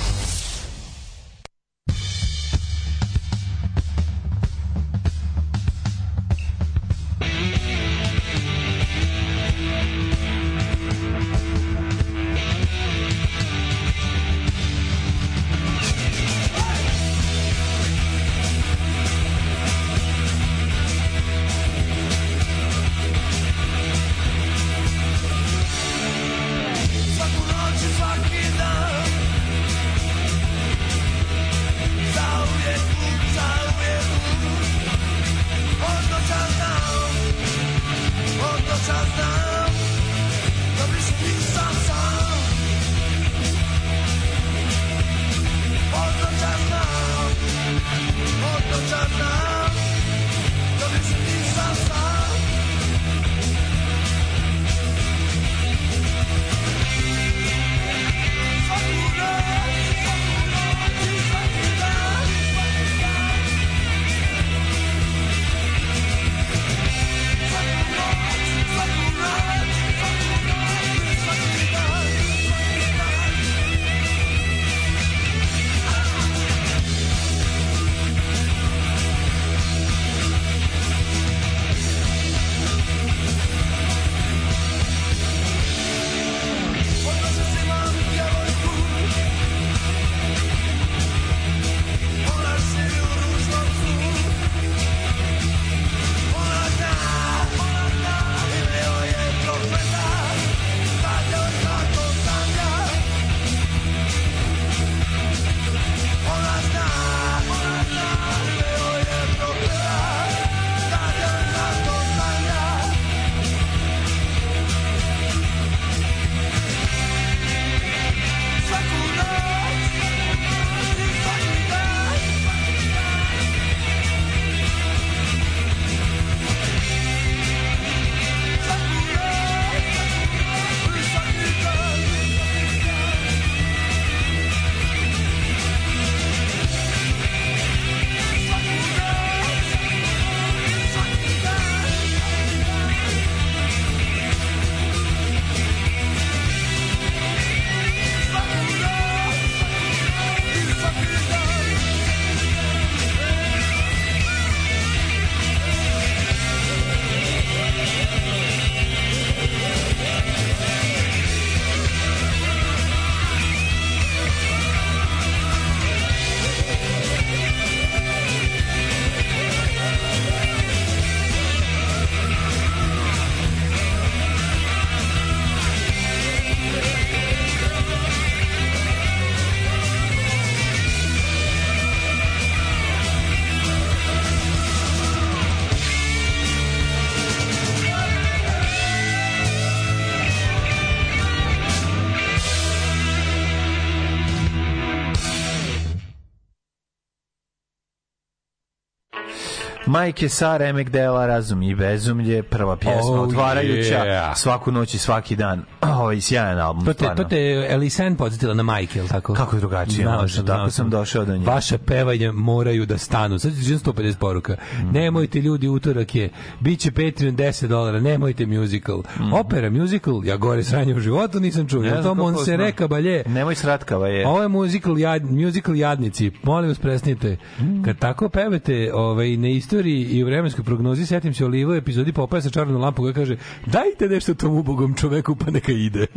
Majke sa remek dela Razum i bezumlje, prva pjesma Oh, otvarajuća yeah. svaku noć i svaki dan. Ovaj sjajan album. To te, stvarno. to te Elisen podsjetila na Mike, je li tako? Kako je drugačije Znao sam, Tako znao sam došao do nje. Vaše pevanje moraju da stanu. Sad ću 150 poruka. Mhm. Nemojte ljudi, utorak je. Biće Patreon 10 dolara, nemojte musical. Opera, musical, ja gore sranje u životu nisam čuo. Ne znam to kako Monserrat znam. Caballé. Nemoj sratkava je. Ovo je musical, jad, musical jadnici. Molim vas, presnite. Mhm. Kad tako pevate ovaj, na istoriji i u vremenskoj prognozi, setim se Olivo u epizodi Popaja sa čarnom lampom koja kaže dajte nešto tom ubogom čoveku pa neka ide.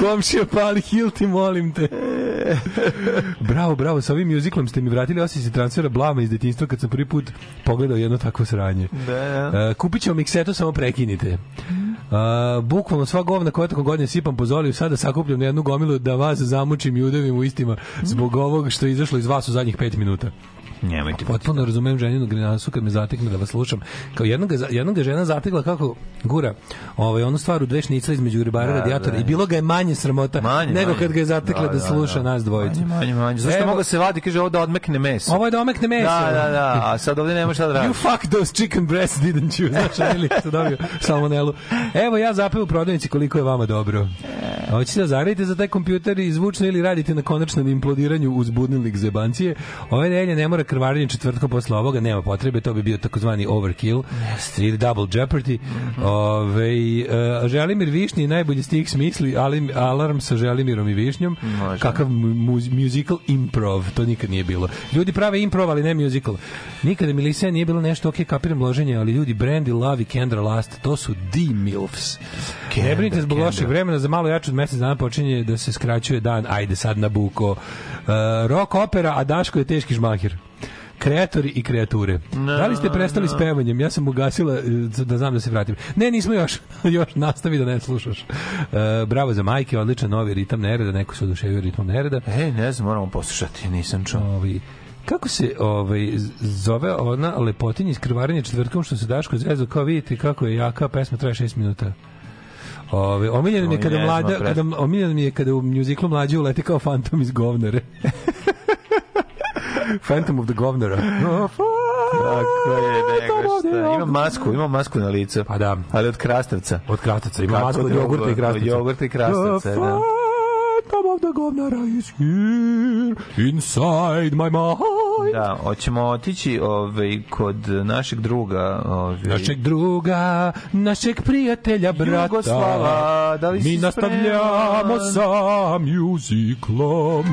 Komšija pali hilti, molim te. bravo, bravo, sa ovim musicalom ste mi vratili osjećaj transfera blama iz detinjstva kad sam prvi put pogledao jedno takvo sranje. Da, Uh, kupit ćemo miksetu, samo prekinite. Uh, bukvalno sva govna koja tokom godine sipam po zoliju, sada sakupljam na jednu gomilu da vas zamučim i udavim u istima zbog ovog što je izašlo iz vas u zadnjih pet minuta. Nemojte. Potpuno razumem ženinu grinasu kad me zatekne da vas slušam. Kao jednog, ga- jednog ga žena zatekla kako gura ovaj, onu stvar u dve šnicle između ribara Da, radijatora da. i bilo ga je manje sramota Manje, nego manje. kad ga je zatekla da, Da, da, sluša da. nas dvojicu. Manje, manje, manje. Zašto Evo- mogu se vadi, kaže ovo da odmekne meso. Ovo je da omekne meso. Da, da, da, a sad ovde nema šta da radi. You fuck those chicken breasts, didn't you? Znaš, ili ste dobio salmonelu. Evo ja zapeo u prodavnici koliko je vama dobro. Hoćete da zaradite za taj kompjuter i zvučno ili radite na konačnom implodiranju uz budnilnik zebancije. Ove nedelje ne mora krvarenje četvrtkom posle ovoga, nema potrebe, to bi bio takozvani overkill ili double jeopardy. Ove, e, Želimir Višnji najbolji stih smisli, ali alarm sa Želimirom i Višnjom. Može. Kakav mu- musical improv, to nikad nije bilo. Ljudi prave improv, ali ne musical. Nikada mi Lisija nije bilo nešto, ok, kapiram loženje, ali ljudi Brandy, Love i Kendra Last, to su D-MILFs. Ne brinite zbog lošeg vremena, za malo jače od mesec dana počinje da se skraćuje dan, ajde sad na buko. Uh, rock opera, a Daško je teški žmahir kreatori i kreature. da li ste prestali s pevanjem? Ja sam ugasila e, da znam da se vratim. Ne, nismo još. još nastavi da ne slušaš. E, bravo za majke, odličan novi ritam nereda, neko se oduševio ritmom nereda. Ej, ne znam, moramo poslušati, nisam čuo. Ovi, kako se ovaj zove ona lepotinja iz krvarenja četvrtkom što se Daško zezo kao vidite kako je jaka pesma traje 6 minuta. Ove, omiljeno mi je kada mlada, kada omiljeno mi je kada u mjuziklu mlađi uleti kao fantom iz govnare. Phantom of the Governora. Tako je, nego šta. Ima masku, ima masku na licu. Pa da. Ali od krastavca. Od krastavca, ima Kako masku od jogurta i krastavca. Od jogurta i krastavca, da. Phantom of the Governor is here inside my mind. Da, hoćemo otići ovaj, kod našeg druga. Ovaj, Našeg druga, našeg prijatelja, brata. Jugoslava, da li Mi si nastavljamo spreman? sa muziklom.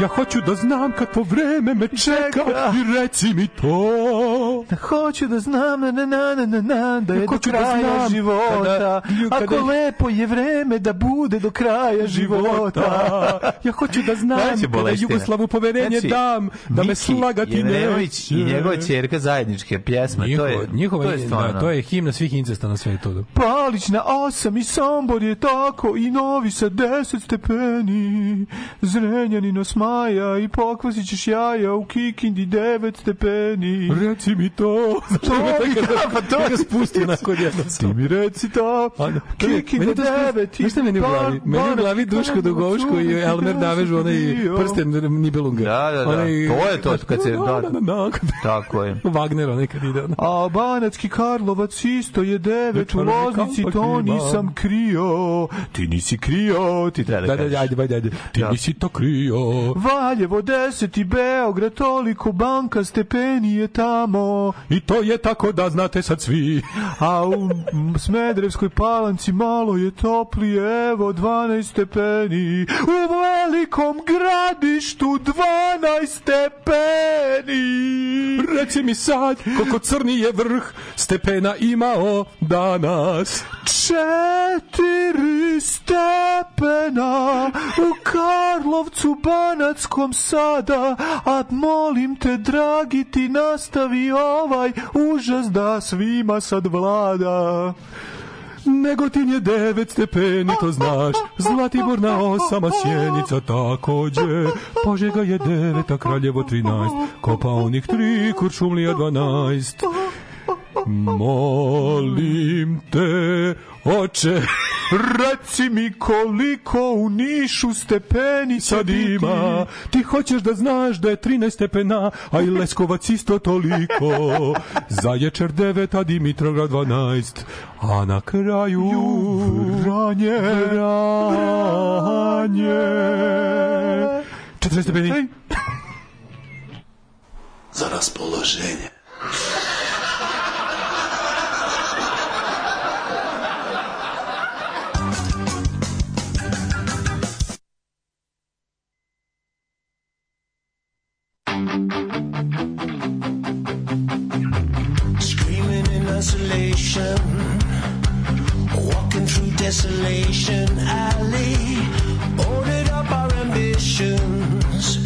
Ja hoću da znam kakvo vreme me čeka i reci mi to. Hoću da znam na na na na na na da je do hoću da kraja znam života. kada- Ako kada- lepo je vreme da bude do kraja života. Ja hoću da znam kada. Jugoslavu poverenje Znači, dam, da me Miki slagati Jevremović neće. i njegova ćerka zajedničke pjesme. to Njihova, je, njihova, to je stvarno. da, to je himna svih incesta na svetu. Palić na osam i Sombor je tako i Novi sa deset stepeni. Zrenjanin osmaja i pokvasit ćeš jaja u Kikindi devet stepeni. Reci mi to. To mi da, pa to ga spustio nakon jednog Ti mi reci to. Skroz- devet. Znaš šta meni u glavi? Meni u glavi Duško Dugovško i Elmer Davežu onaj prsten Nibelunga. Da, da, da. To je to, kad se- da. Tako je. Wagner onaj kad ide. A Banacki Karlovac isto je devet u Večer Loznici, to nisam krio. Ti nisi krio, ti treba da, Da, da, kažeš. ajde, ajde, ajde. Ti Da. nisi to krio. Valjevo 10 i Beograd, toliko banka stepeni je tamo. I to je tako da znate sad svi. A u Smedrevskoj palanci malo je toplije, evo 12 stepeni. U velikom gradištu 12 stepeni. Reci mi sad, koliko crni je vrh stepena imao danas. Četiri stepena u Karlovcu Banackom sada, a molim te, dragi, ti nastavi ovaj užas da svima sad vlada. Negotin je devet stepeni, to znaš. Zlatibor na osam, a Sjenica takođe. Požega je devet, a Kraljevo trinaest. Kopaonik tri, Kuršumlija dvanaest. Molim te, oče. Reci mi koliko u Nišu stepeni sad ima. Ti hoćeš da znaš da je 13 stepena, a i Leskovac isto toliko. Zaječar 9, a Dimitrograd 12. A na kraju Vranje. Vranje. 40 stepeni. Za raspoloženje. Desolation alley. Ordered up our ambitions,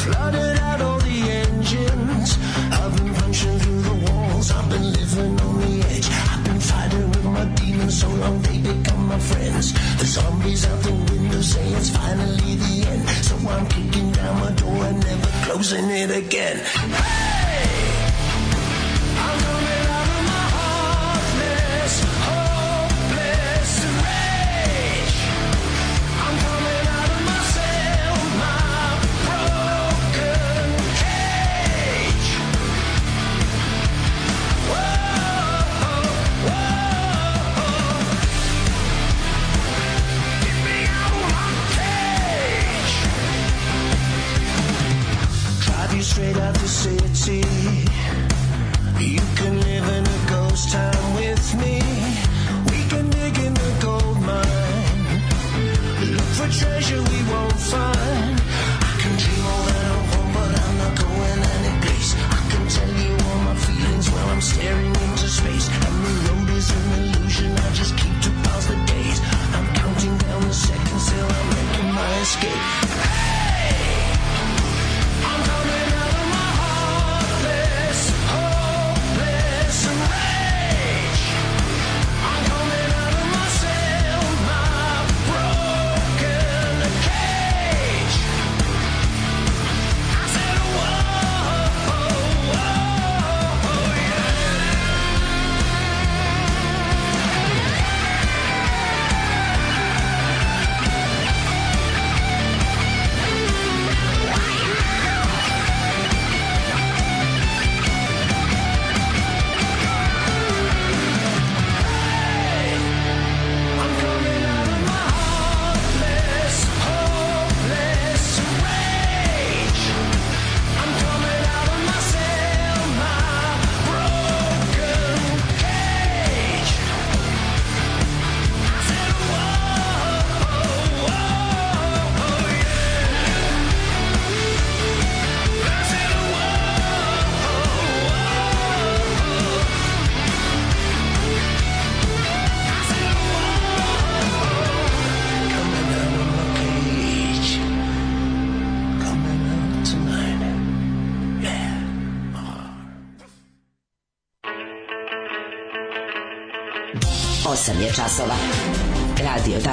flooded out all the engines. I've been punching through the walls, I've been living on the edge. I've been fighting with my demons so long they become my friends. The zombies out the window say it's finally the end. So I'm kicking down my door and never closing it again. I'm city. You can live in a ghost town with me. We can dig in the gold mine. Look for treasure we won't find. I can dream all that I want, but I'm not going any place. I can tell you all my feelings while I'm staring into space. And the road is an illusion. I just keep to pass the days. I'm counting down the seconds till I'm making my escape.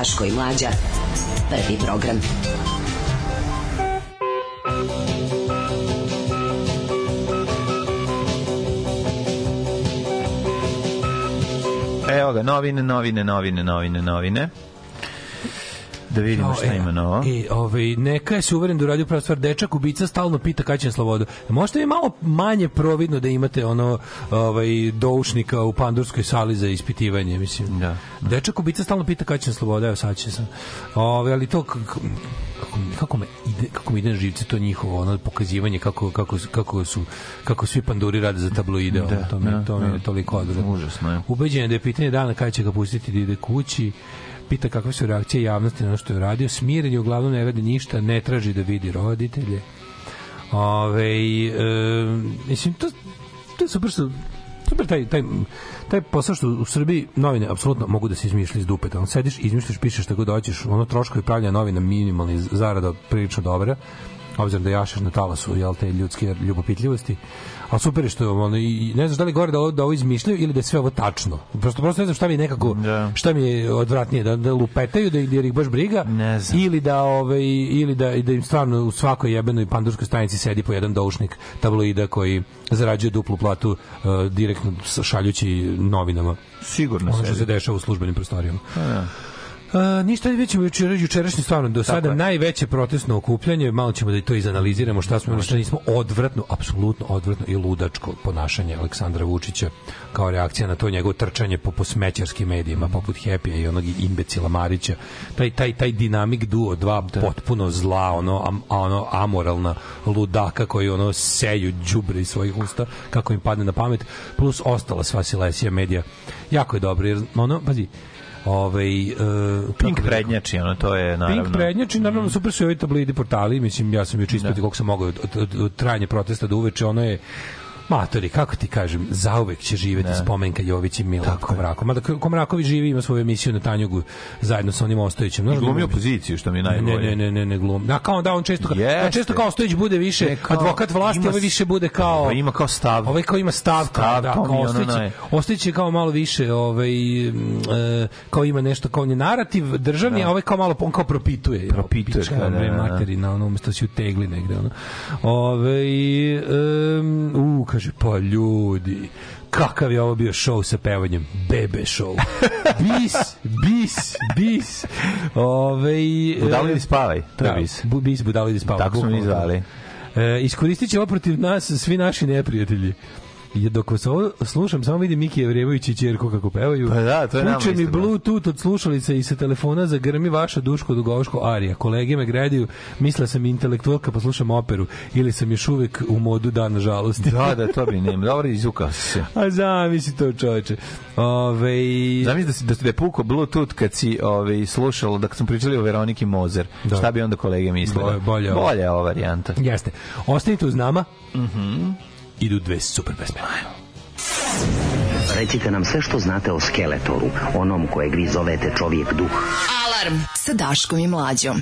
Daško i Mlađa. Prvi program. Evo ga, novine, novine, novine, novine, novine. Da vidimo šta ima novo. E, ovaj, neka je se uveren da uradio pravu stvar. Dečak ubica stalno pita kada će na slobodu. Možete mi malo manje providno da imate ono ovaj, doušnika u pandurskoj sali za ispitivanje, mislim. Da. Dečak ubica stalno pita kada će na slobodu, evo sad će sam. Ove, ali to kako, kako, me ide, kako mi ide na živce to njihovo ono pokazivanje kako, kako, kako su kako svi panduri rade za tabloide ono, Da, to mi, da, to mi je da. toliko odvratno. Užasno je. Ubeđen da je pitanje dana kada će ga pustiti da ide kući pita kakve su reakcije javnosti na ono što je uradio. Smiren je, uglavnom ne radi ništa, ne traži da vidi roditelje. Ove, e, mislim, to, to je super super taj, taj, taj posao što u Srbiji novine apsolutno mogu da se izmišlja iz dupeta. On sediš, izmišljaš, pišeš šta god hoćeš, ono troškovi pravljanja novina minimalni, zarada prilično dobra obzirom da jašeš na talasu jel, te ljudske ljubopitljivosti. A super je što ono, i ne znam da li gore da ovo, da ovo izmišljaju ili da je sve ovo tačno. Prosto, prosto ne znam šta mi nekako, Da. šta mi je odvratnije, da, da lupetaju, da, jer ih baš briga, Ne znam. ili da, ovaj, ili da, da im stvarno u svakoj jebenoj pandurskoj stanici sedi po jedan doušnik tabloida koji zarađuje duplu platu uh, direktno šaljući novinama. Sigurno Ono što se dešava u službenim prostorijama. Da. A, ništa već ćemo jučer, jučerašnji stvarno do sada je. najveće protestno okupljanje, malo ćemo da i to izanaliziramo šta smo šta nismo odvratno, apsolutno odvratno i ludačko ponašanje Aleksandra Vučića kao reakcija na to njegovo trčanje po, po smećarskim medijima poput Happy i onog imbecila Marića. Taj taj taj dinamik duo dva potpuno zla, ono am, a ono amoralna ludaka koji ono seju đubre iz svojih usta kako im padne na pamet plus ostala sva silesija medija. Jako je dobro jer ono pazi ovaj uh, Pink prednjači, ono, to je naravno... Pink prednjači, naravno super su i ovi tablidi portali, mislim ja sam juče ispratio koliko sam mogao od, od, od, od trajanja protesta do uveče, ono je Matori, kako ti kažem, zauvek će živeti spomenka Jović i Milan Komrakov. Mada Komrakovi živi, ima svoju emisiju na Tanjugu zajedno sa onim Ostojićem. Znaš da Glumi glumi? opoziciju, što mi je Ne, najbolje. ne, ne, ne, ne glum. Da, kao da on često, kao, Jeste. da, često kao Ostojić bude više Ne, kao- advokat vlasti, ima ovaj više bude kao... Pa ima kao stav. Ovaj kao ima stav, kao, Stav, da, kao kao Ostojić, naj- Ostojić je kao malo više, ovaj, e, kao ima nešto, kao on je narativ državni, a ovaj kao malo, on kao propituje. Propituje, Pička, da, da, da. materina, ono, umesto da si u tegli negde, ono. Ove, um, u, kaže, pa ljudi, kakav je ovo bio show sa pevanjem? Bebe show. Bis, bis, bis. Ove, Budalo ili spavaj, to je da, bis. Bu, bis, budalo ili spavaj. Tako smo mi zvali. E, iskoristit će ovo protiv nas svi naši neprijatelji. I dok vas ovo slušam, samo vidim Miki Jevremović i Ćerko kako pevaju. Pa da, to je Puče mi bilo. Bluetooth od slušalica i sa telefona zagrmi vaša Duško Dugoško Arija. Kolege me gledaju, misle sam intelektualka pa slušam operu. Ili sam još uvek u modu dana žalosti. Da, da, to bi nema. Dobro, izukao se. A zamisli to čoveče. Ove, Zamisli da si da, da je pukao Bluetooth kad si ovaj, slušalo, da smo pričali o Veroniki Mozer. Da. Šta bi onda kolege mislili? Bolje- bolje. Bolje je ova varijanta. Jeste. Ostanite uz nama. Mhm. Idu dve super pesme. Recite nam sve što znate o Skeletoru, onom kojeg vi zovete čovjek duh. Alarm sa Daškom i Mlađom.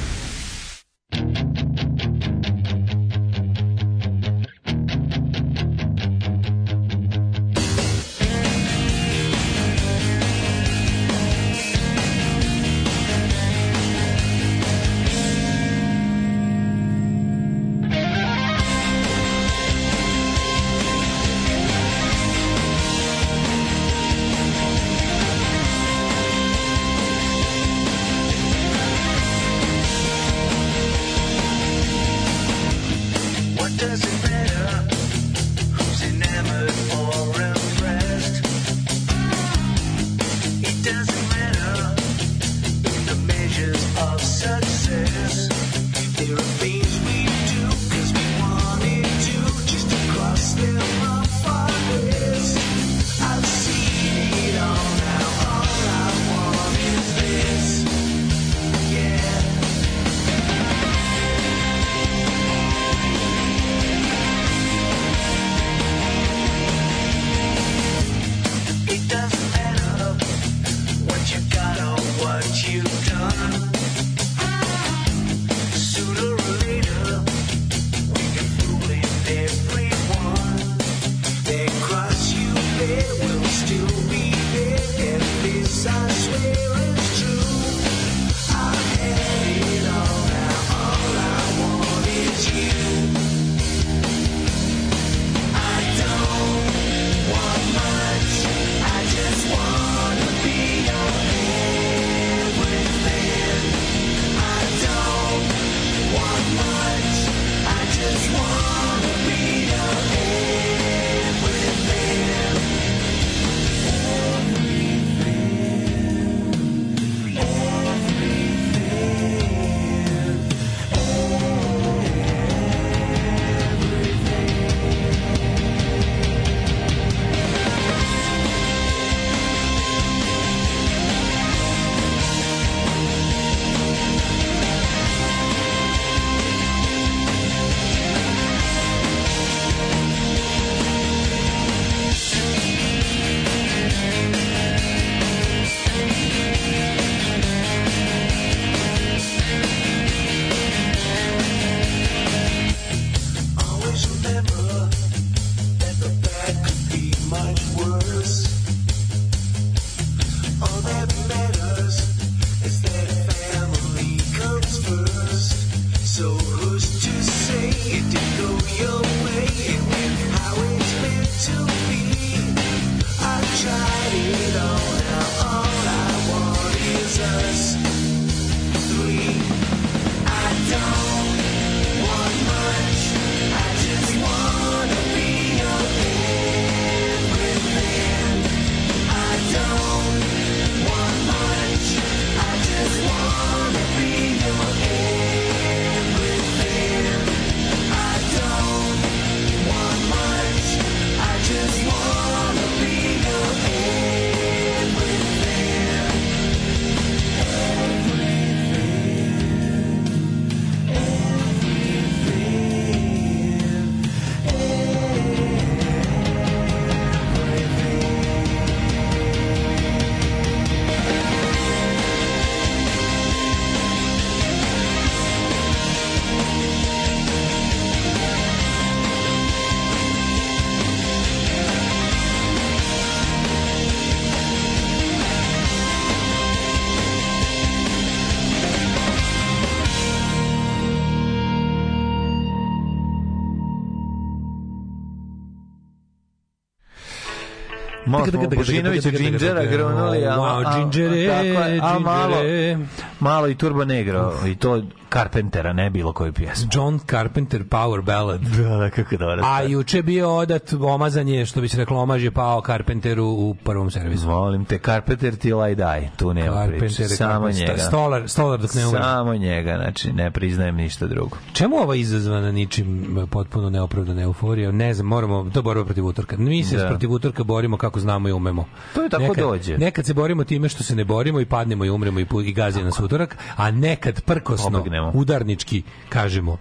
Božinovića Džinđera gronuli, a, a- Džinđere, tako je, a malo, Džinđere. Malo i Turbo Negro i to Carpentera, ne bilo koju pjesmu. John Carpenter Power Ballad. Da, da, kako dobro. A juče bio odat omazanje, što bi se reklo, omaž je pao Carpenteru u prvom servisu. Volim te, Carpenter till I die. Tu nema Carpenter priče. Samo Carpenter. njega. Stolar, stolar dok ne umre. Samo njega, znači ne priznajem ništa drugo. Čemu ova izazvana ničim e, potpuno neopravdana euforija? Ne znam, moramo, to borba protiv utorka. Mi se Da. protiv utorka borimo kako znamo i umemo. To je tako nekad, dođe. Nekad se borimo time što se ne borimo i padnemo i umremo i, i gazi nas utorak, a nekad prkosno, Pobegnemo. udarnički kažemo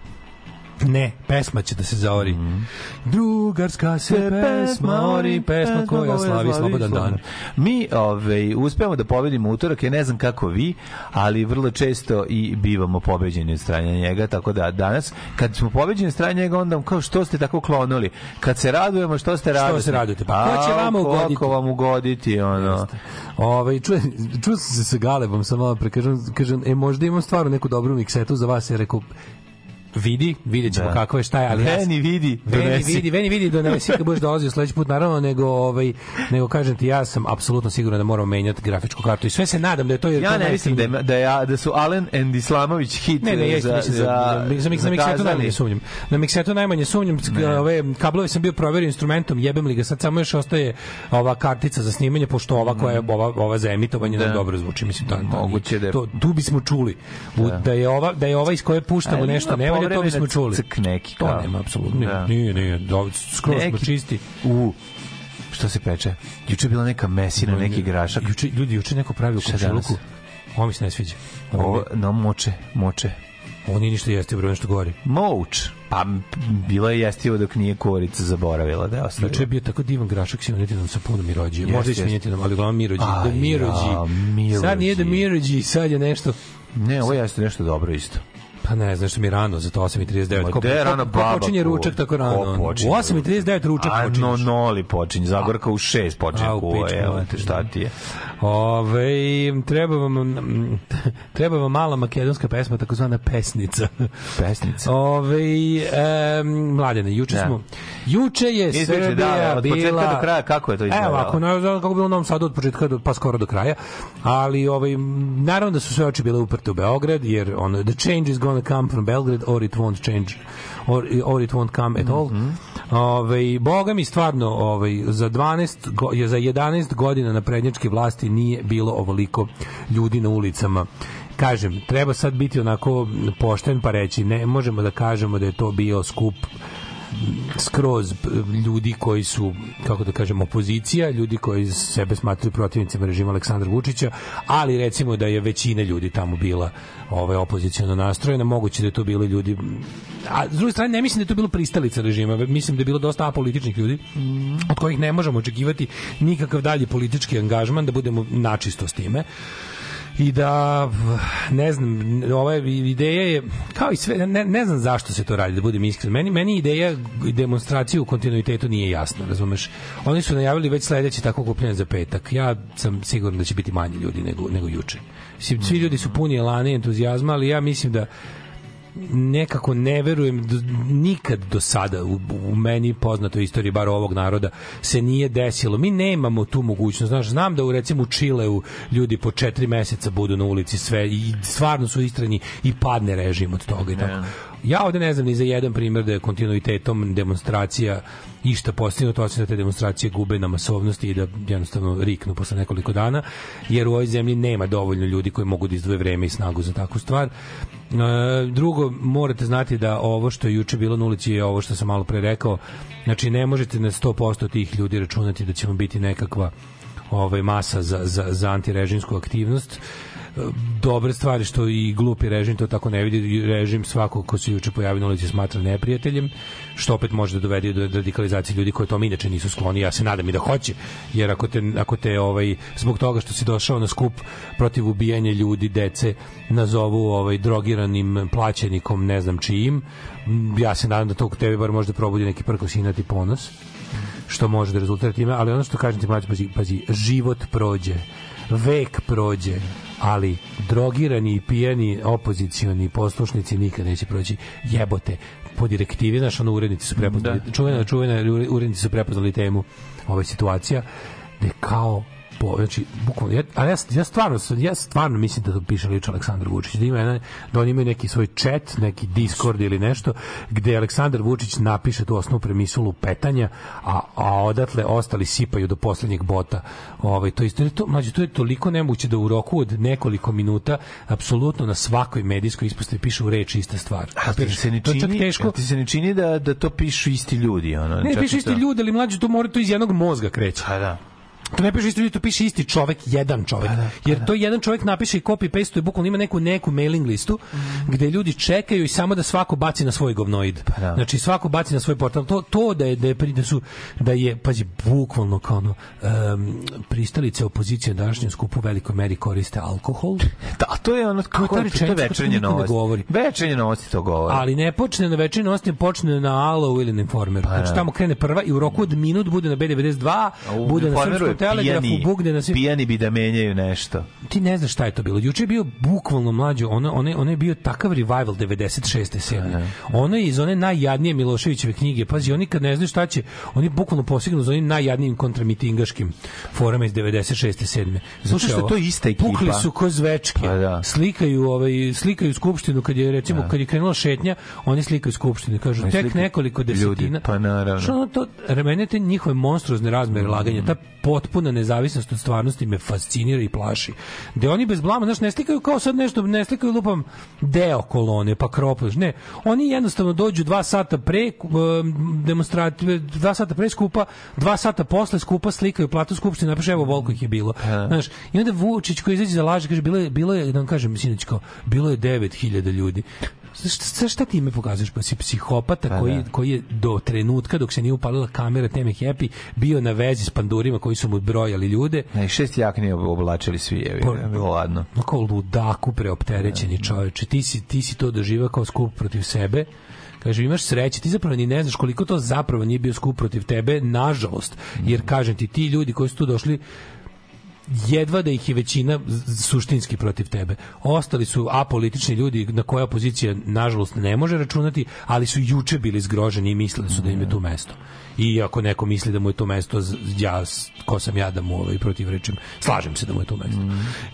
Ne, pesma će da se zaori. Drugarska se pesma ori, pesma koja slavi slobodan dan. Mi ovaj, uspemo da pobedimo utorak, ja ne znam kako vi, ali vrlo često i bivamo pobeđeni od strane njega, tako da danas, kad smo pobeđeni od strane njega, onda kao što ste tako klonuli. Kad se radujemo, što ste radujete? se radujete? Pa ko će vama ugoditi? Kako vam ugoditi, ono. Ovaj čuo čuo sam se sa Galebom samo malo pre kažem kažem e možda imam stvarno neku dobru miksetu za vas je rekao vidi, vidjet ćemo Da. kako je, šta je, ali ja- Veni vidi, Veni donesi. vidi, veni vidi donesi kad budeš dolazio sledeći put naravno nego ovaj nego kažem ti ja sam apsolutno siguran da moramo menjati grafičku kartu i sve se nadam da je to jer Ja to ne mislim da, je, da, je, da su Alen and Islamović hit Ne, ne, ja isto za, za, za, za, za, za miksetu najmanje sumnjam. Na miksetu najmanje sumnjam. Ove kablove sam bio proverio instrumentom, jebem li ga. Sad samo još ostaje ova kartica za snimanje, pošto ova koja je ova, ova za emitovanje Da. dobro zvuči. Mislim, to, to, Moguće da to, tu bismo čuli. U, da. je ova, da je ova iz koje puštamo nešto ne valja, to bismo čuli. crk neki, To kao. nema, apsolutno. Da. Nije, nije, nije. Skroz smo Neki- čisti. U, što se peče? Juče je bila neka mesina, neki grašak. Juče, ljudi, juče neko pravi u Šta komšiluku. danas? Ovo mi se ne sviđa. Ovo, no, moče, moče. Ovo nije ništa jeste, bro, nešto gori. Moč. Pa m, bilo je jestivo dok nije korica zaboravila da je ostavila. Juče je bio tako divan grašak sa imunetinom sa puno mirođi. Jeste, Možda i jeste. svinjetinom, ali uglavnom mirođi. Da mirođi. ja, mirođi. Sad nije da mirođi, sad je nešto... Ne, ovo jeste nešto dobro isto. Pa ne, znaš što mi je rano, za to 8.39. Ma Ko, gde je rano ko, ko baba počinje ručak tako ko rano? počinje U 8.39 ručak A počinješ. no, noli počinje. Zagorka u šest počinje A, u pičku, Evo te, šta ti je? Ove, treba vam, treba vam mala makedonska pesma, takozvana pesnica. Pesnica. Ove, e, mladene, juče Da. smo, juče je Ispričaj, Srbija da, od početka bila... do kraja, kako je to izgledalo? Evo, ako ne znam kako bilo u Novom Sadu od početka do, pa skoro do kraja, ali ovaj, naravno da su sve oči bile uprte u Beograd, jer ono, the change is gonna come from Belgrade or it won't change or, or it won't come at all. Mhm. Ovaj boga mi stvarno ovaj za 12 go, je za 11 godina na prednjačke vlasti nije bilo ovoliko ljudi na ulicama. Kažem, treba sad biti onako pošten pa reći, ne možemo da kažemo da je to bio skup skroz p- ljudi koji su, kako da kažem, opozicija, ljudi koji sebe smatraju protivnicima režima Aleksandra Vučića, ali recimo da je većina ljudi tamo bila ovaj, opozicijno nastrojena, moguće da je to bilo ljudi a s druge strane ne mislim da je to bilo pristalica režima, mislim da je bilo dosta apolitičnih ljudi od kojih ne možemo očekivati nikakav dalji politički angažman da budemo načisto s time i da ne znam ova ideja je kao i sve ne, ne znam zašto se to radi da budem iskren. Meni meni ideja demonstracije u kontinuitetu nije jasna razumeš? Oni su najavili već sledeće tako okupljanje za petak. Ja sam siguran da će biti manje ljudi nego nego juče. Svi ljudi su puni elana i entuzijazma ali ja mislim da nekako ne verujem nikad do sada u, u meni poznatoj istoriji bar ovog naroda se nije desilo. Mi nemamo tu mogućnost. Znaš, znam da u recimo u Čileu ljudi po četiri meseca budu na ulici sve i stvarno su istrani i padne režim od toga i tako. Ja ovde ne znam ni za jedan primjer da je kontinuitetom demonstracija išta postignuto, osim da te demonstracije gube na masovnosti i da jednostavno riknu posle nekoliko dana, jer u ovoj zemlji nema dovoljno ljudi koji mogu da izdvoje vreme i snagu za takvu stvar. E, drugo, morate znati da ovo što je juče bilo na ulici je ovo što sam malo pre rekao, znači ne možete na 100% tih ljudi računati da ćemo biti nekakva ovaj masa za, za, za antirežimsku aktivnost dobre stvari što i glupi režim to tako ne vidi. Režim svako ko se juče pojavi na ulici smatra neprijateljem što opet može da dovede do radikalizacije ljudi koji tome inače nisu skloni. Ja se nadam i da hoće jer ako te, ako te ovaj, zbog toga što si došao na skup protiv ubijanja ljudi, dece nazovu ovaj, drogiranim plaćenikom ne znam čijim ja se nadam da to tebe bar može da probudi neki prkos inat i ponos što može da rezultira time, ali ono što kažem ti mlađe, pazi, pazi, život prođe, vek prođe, ali drogirani i pijani opozicioni poslušnici nikad neće proći jebote po direktivi, znaš, ono urednici su prepoznali, Da. čuvena, čuvena, urednici su prepoznali temu ove situacija, da kao po, znači, bukvalno, ja, ali ja, ja, stvarno, ja stvarno mislim da to piše lično Aleksandar Vučić, da, ima jedan, da oni imaju neki svoj chat, neki Discord ili nešto, gde Aleksandar Vučić napiše tu osnovu premisu lupetanja, a, a odatle ostali sipaju do poslednjeg bota. Ovaj, to, isto, to, mlađe, to je toliko nemoguće da u roku od nekoliko minuta apsolutno na svakoj medijskoj ispostavi pišu reči ista stvar. A ti se ne čini, teško. ti se ne čini da, da to pišu isti ljudi, ono. Ne, piše i isti to. ljudi, ali mlađe to mora to iz jednog mozga kreće. Pa da. To ne piše isti ljudi, to piše isti čovek, jedan čovek. Jer to jedan čovek napiše i copy paste, je bukvalno ima neku neku mailing listu gde ljudi čekaju i samo da svako baci na svoj govnoid. da. Znači svako baci na svoj portal. To to da je da je da su da je pazi bukvalno kao ono em, pristalice opozicije na današnjem skupu u velikoj meri koriste alkohol. Da, a to je ono, kako, to, to je to večernje novosti. govori. Večernje novosti to govori. Ali ne počne na večernje novosti, počne na Alo ili na Informeru. Pa znači da. tamo krene prva i u roku od minut bude na B92, A u bude na je telegrafu, pijani, bude na svim pijani bi da menjaju nešto. ti ne znaš šta je to bilo. Juče je bio bukvalno mlađo, ono, ono, ono je bio takav revival 96. 7. Ono je iz one najjadnije Miloševićeve knjige. Pazi, oni kad ne znaju šta će, oni bukvalno postignu za onim najjadnijim kontramitingaškim forama iz 96. 7. Zato što je to ista ekipa. Pukli su ko zvečke. Pa da. Slikaju, ovaj, slikaju skupštinu kad je recimo kad je krenula šetnja, oni slikaju skupštinu. Kažu Oni tek nekoliko ljudi, desetina. pa naravno. Što ono to, mene te njihove monstruozne razmere laganja, ta potpuna nezavisnost od stvarnosti me fascinira i plaši. Da oni bez blama, znaš, ne slikaju kao sad nešto, ne slikaju lupam deo kolone, pa kropoš, ne. Oni jednostavno dođu dva sata pre demonstracije, dva sata pre skupa, dva sata posle skupa slikaju platu skupštine, napiše evo voliko ih je bilo. Znaš, i onda Vučić koji izađe za laž, kaže, bilo je, bilo je, da vam kažem, sinoć kao, bilo je 9000 ljudi. Šta, šta, šta ti me pokazuješ? Pa si psihopata Pa koji, da. koji je do trenutka dok se nije upalila kamera teme Happy bio na vezi s pandurima koji su mu brojali ljude. Ne, šest jakni oblačili svi, je Pa- bilo ladno. No, kao ludaku preopterećeni čoveče. Ti si, ti si to doživao kao skup protiv sebe. Kaže, imaš sreće, ti zapravo ni ne znaš koliko to zapravo nije bio skup protiv tebe, nažalost. Jer, kažem ti, ti ljudi koji su tu došli, jedva da ih je većina suštinski protiv tebe. Ostali su apolitični ljudi na koja opozicija nažalost ne može računati, ali su juče bili zgroženi i mislili su da im je tu mesto. I ako neko misli da mu je to mesto, ja, ko sam ja da mu ovaj, protivrečim, slažem se da mu je to mesto.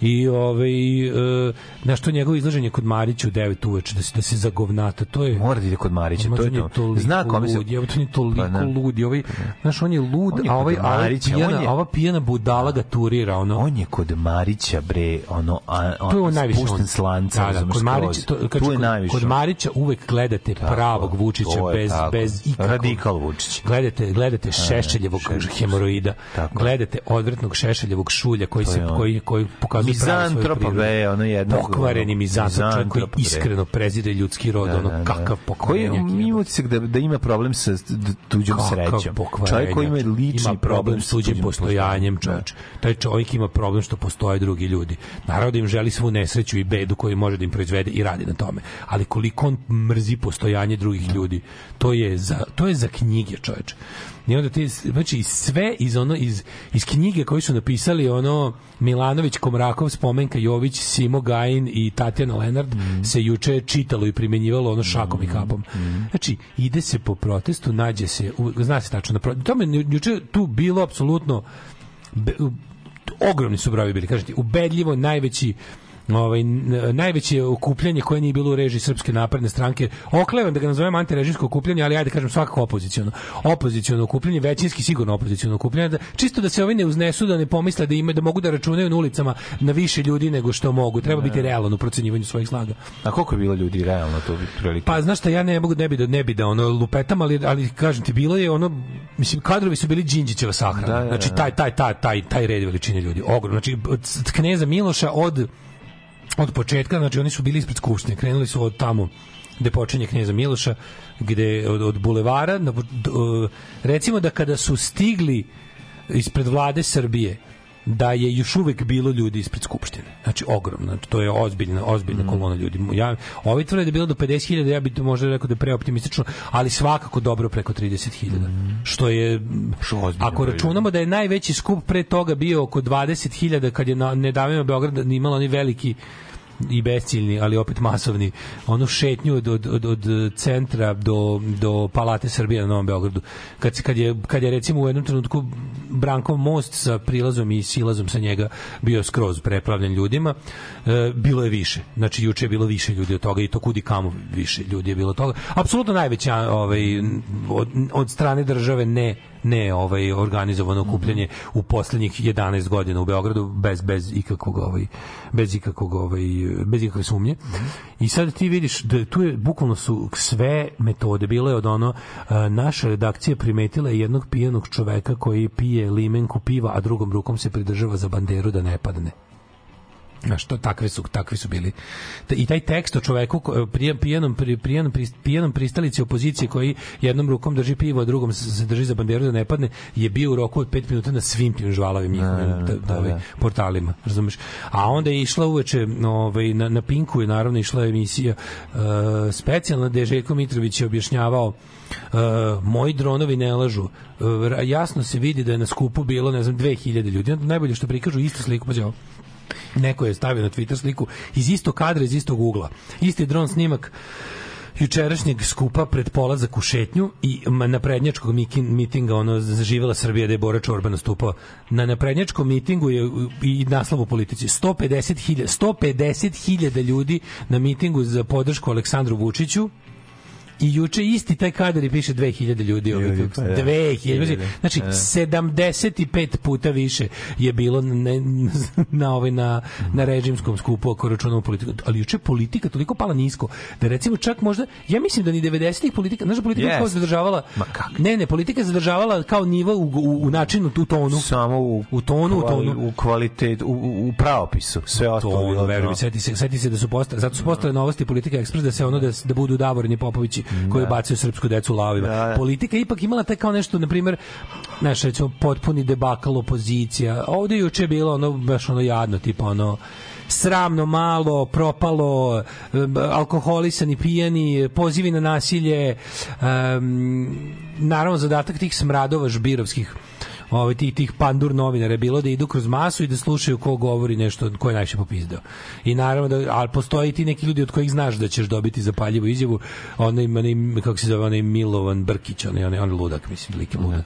I ovaj, e, na što njegovo izlaženje kod Marića u 9 uveče, da se, da se zagovnata, to je... Mora da ide kod Marića, Ma, to je je to. toliko Zna kome se... evo, to je toliko Pa, da. lud. i Ovaj, znaš, on je lud, On je a kod ovaj, a ovaj Marića, on pijana, je- ova pijana budala ga turira, ono. On je kod Marića, bre, ono, a, on, to je on najviše spušten on. s lanca, da, da, kod Marića to, kad, tu je kod, kod. Marića uvek gledate pravog Vučića to je bez bez ikakvog Radikal Vučić. gledate gledate Šešeljevog hemoroida Tako. gledate odvratnog Šešeljevog šulja koji se on. koji koji pokazuje Mizantropa, bre, ono jedno- pokvareni mizantrop čovjek koji iskreno prezire ljudski rod ono kakav Koji pokvarenjak je. ima utisak da, da ima problem sa tuđom Kakav srećom. Čovjek koji ima lični ima problem s tuđim postojanjem, čovječ. Taj čovjek ima problem što postoje drugi ljudi. Naravno da im želi svu nesreću i bedu koju može da im proizvede i radi na tome. Ali koliko on mrzi postojanje drugih ljudi, to je za, to je za knjige, čovječ. I onda ti, znači, sve iz ono, iz, iz knjige koji su napisali ono Milanović, Komrakov, Spomenka, Jović, Simo Gajin i Tatjana Lenard se juče čitalo i primenjivalo ono šakom i kapom. Znači, ide se po protestu, nađe se, u, zna se tačno, na tome ju- juče tu bilo apsolutno be, ogromni su brojevi bili, kažete, ubedljivo najveći ovaj najveće okupljanje koje nije bilo u režiji srpske napredne stranke. Oklevam da ga nazovem antirežimsko okupljanje, ali ajde kažem svakako opoziciono. Opoziciono okupljanje, većinski sigurno opoziciono okupljanje, da, čisto da se ovi ne uznesu, da ne pomisle da ima da mogu da računaju na ulicama na više ljudi nego što mogu. Treba biti realan u procenjivanju svojih snaga. A koliko je bilo ljudi realno to bi prilike? Pa znaš šta, ja ne mogu ne bi da ne bi da ono lupetam, ali ali kažem ti bilo je ono mislim kadrovi su bili Đinđićeva sahrana. Da, da, znači da. taj taj taj taj taj red veličine ljudi, ogromno. Znači od kneza Miloša od od početka, znači oni su bili ispred skupštine, krenuli su od tamo gde počinje knjeza Miloša, gde od, od bulevara, na, recimo da kada su stigli ispred vlade Srbije, da je još uvek bilo ljudi ispred skupštine. Znači ogromno, znači, to je ozbiljna, ozbiljna Mm. kolona ljudi. Ja ovi tvrde da je bilo do 50.000, ja bih to možda rekao da je preoptimistično, ali svakako dobro preko 30.000. Što je Mm. ozbiljno ako računamo da je najveći skup pre toga bio oko 20.000 kad je na nedavno Beograd imala oni veliki i besciljni, ali opet masovni, onu šetnju od, od, od, od centra do, do Palate Srbije na Novom Beogradu. Kad, kad, je, kad je recimo u jednom trenutku Brankov most sa prilazom i silazom sa njega bio skroz preplavljen ljudima, e, bilo je više. Znači, juče je bilo više ljudi od toga i to kudi kamo više ljudi je bilo od toga. Apsolutno najveća ovaj, od, od strane države ne ne ovaj organizovano okupljanje u poslednjih 11 godina u Beogradu bez bez ikakvog ovaj bez ikakvog ovaj bez ikakve sumnje. I sad ti vidiš da tu je bukvalno su sve metode bilo je od ono a, naša redakcija primetila je jednog pijanog čoveka koji pije limenku piva, a drugom rukom se pridržava za banderu da ne padne. Znaš, to takvi su, takvi su bili. I taj tekst o čoveku pijanom, pris- pijanom pristalici opozicije koji jednom rukom drži pivo, a drugom se drži za banderu da ne padne, je bio u roku od 5 minuta na svim tim žvalavim njihovim da, da, da, portalima, razumeš? A onda je išla uveče, ovaj, na, na Pinku je naravno išla emisija uh, specijalna gde je Željko Mitrović je objašnjavao Uh, moji dronovi ne lažu. Uh, jasno se vidi da je na skupu bilo, ne znam, 2000 ljudi. Najbolje što prikažu istu sliku, pa ovo. Neko je stavio na Twitter sliku iz istog kadra, iz istog ugla. Isti dron snimak jučerašnjeg skupa pred polazak u šetnju i naprednjačkog mikin- mitinga ono zaživela Srbija da je Bora Čorba nastupao na naprednjačkom mitingu je i naslov u politici 150.000 150.000 ljudi na mitingu za podršku Aleksandru Vučiću i juče isti taj kadar i piše 2000 ljudi Ljudi, kako- pa da. 2000 znači Da. 75 puta više je bilo na, na ovaj na na režimskom skupu ako računamo politiku ali juče politika toliko pala nisko da recimo čak možda ja mislim da ni 90-ih politika znaš da politika Jest. kao zadržavala Ma kako? ne ne politika zadržavala kao nivo u, u, u načinu u tonu samo u, u tonu u kvali- tonu u kvalitet u, u, u pravopisu sve ostalo je to bilo ono, veruj mi, ono- seti se, seti se da su postale, zato su postale novosti Politika Ekspres da se ono da, da budu Davorini Popovići koji bacaju srpsku decu u lavima. Da, da. Politika je ipak imala taj kao nešto, na primjer, znaš, recimo, potpuni debakal opozicija. Ovde je juče bilo ono, baš ono jadno, tipa ono, sramno malo, propalo, alkoholisani, pijani, pozivi na nasilje, em, naravno zadatak tih smradova žbirovskih ovaj tih tih pandur novinara je bilo da idu kroz masu i da slušaju ko govori nešto ko je najviše popizdao. I naravno da al postoji ti neki ljudi od kojih znaš da ćeš dobiti zapaljivu izjavu, onaj onaj kako se zove onaj Milovan Brkić, onaj onaj, onaj ludak mislim, lik ludak.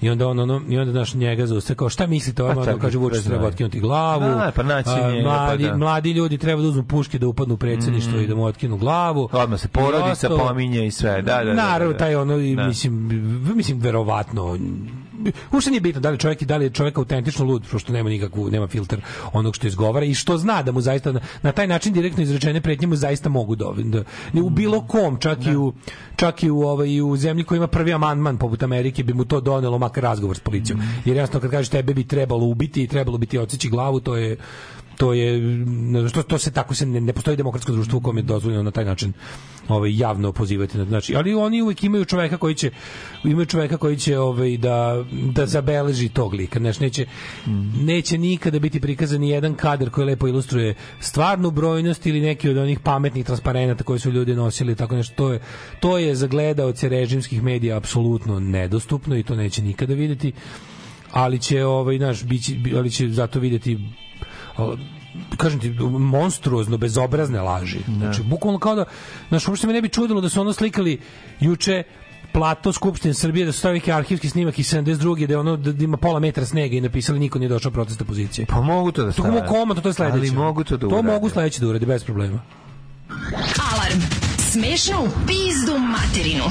I onda on ono i onda naš njega zaustaje kao šta mislite, on Pa onda tako, kaže Vučić pa treba otkinuti glavu. Da, pa naći a, pa mladi, da. mladi ljudi treba da uzmu puške da upadnu u predsjedništvo i da mu otkinu glavu. Odmah se porodica ostalo- pominje i sve. Da, da, da, da, Naravno, da. taj ono, Da. mislim, mislim, verovatno, uopšte nije bitno da li čovjek da li je čovjek autentično lud pošto nema nikakvu nema filter onog što izgovara i što zna da mu zaista na, na taj način direktno izrečene pretnje mu zaista mogu da, da, da u bilo kom čak i u čak i u ovaj i u zemlji koja ima prvi amandman poput Amerike bi mu to donelo makar razgovor s policijom. Jer jasno kad kažeš tebe bi trebalo ubiti i trebalo bi ti odseći glavu to je to je što to se tako se ne, ne postoji demokratsko društvo u kojem je dozvoljeno na taj način ovaj javno pozivati na znači ali oni uvek imaju čoveka koji će imaju čoveka koji će ovaj da da zabeleži tog lika znači neće neće nikada biti prikazan ni jedan kadar koji lepo ilustruje stvarnu brojnost ili neki od onih pametnih transparenata koje su ljudi nosili tako nešto to je to je za gledaoce režimskih medija apsolutno nedostupno i to neće nikada videti ali će ovaj naš biće ali će zato videti kažem ti, monstruozno bezobrazne laži. Znači, bukvalno kao da, znaš, uopšte me ne bi čudilo da su ono slikali juče plato Skupštine Srbije da su stavili neki arhivski snimak iz 72. da je ono da ima pola metra snega i napisali niko nije došao protesta pozicije. Pa mogu to da To stave. mogu komotno, to je sledeće. Ali mogu to da To urade. mogu sledeće da uradi, bez problema. Alarm. Smešno u pizdu materinu.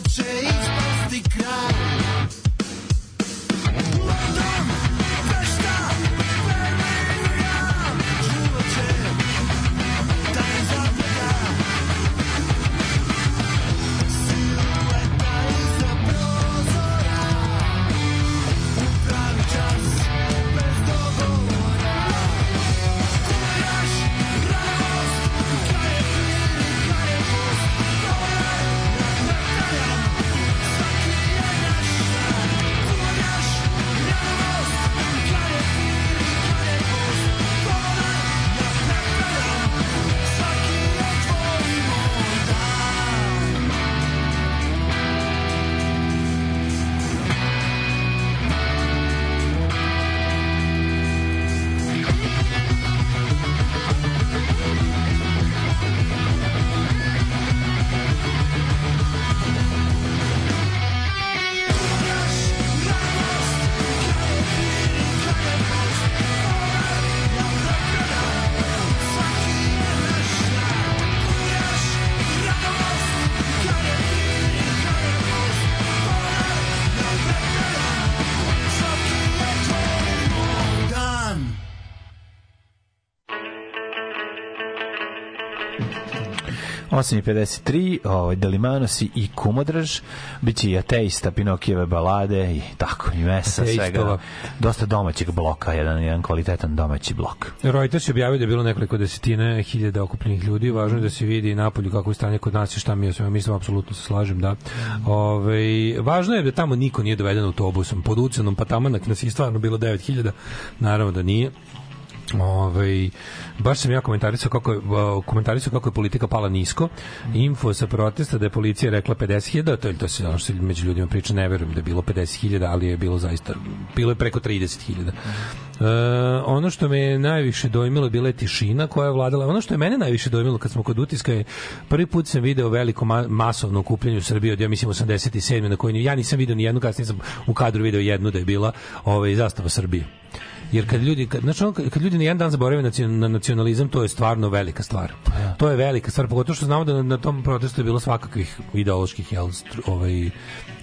će ispasti kraj. 8.53, ovaj, Delimanosi i Kumodraž, biće i Ateista, Pinokijeve balade i tako, i mesa, Ateistova. svega. Dosta domaćeg bloka, jedan, jedan kvalitetan domaći blok. Reuters je objavio da je bilo nekoliko desetina hiljada okupljenih ljudi. Važno je da se vidi napolju kako je stanje kod nas i šta mi o svema mislim, apsolutno se slažem, da. Ove, važno je da tamo niko nije doveden autobusom pod ucenom, pa tamo na, nas je stvarno bilo 9000, naravno da nije. Ove, baš sam ja komentarisao kako je, komentarisao kako je politika pala nisko. Info sa protesta da je policija rekla 50.000, to je to se ono što među ljudima priča, ne verujem da je bilo 50.000, ali je bilo zaista bilo je preko 30.000. E, ono što me je najviše dojmilo bila je tišina koja je vladala. Ono što je mene najviše dojmilo kad smo kod utiska je prvi put sam video veliko ma masovno okupljanje u Srbiji od ja mislim 87. na kojoj ja nisam video ni jednu kasnije sam u kadru video jednu da je bila ovaj zastava Srbije jer kad ljudi kad znači ono, kad ljudi na jedan dan zaborave na nacionalizam to je stvarno velika stvar. To je velika stvar pogotovo što znamo da na, na tom protestu je bilo svakakvih ideoloških jel, ovaj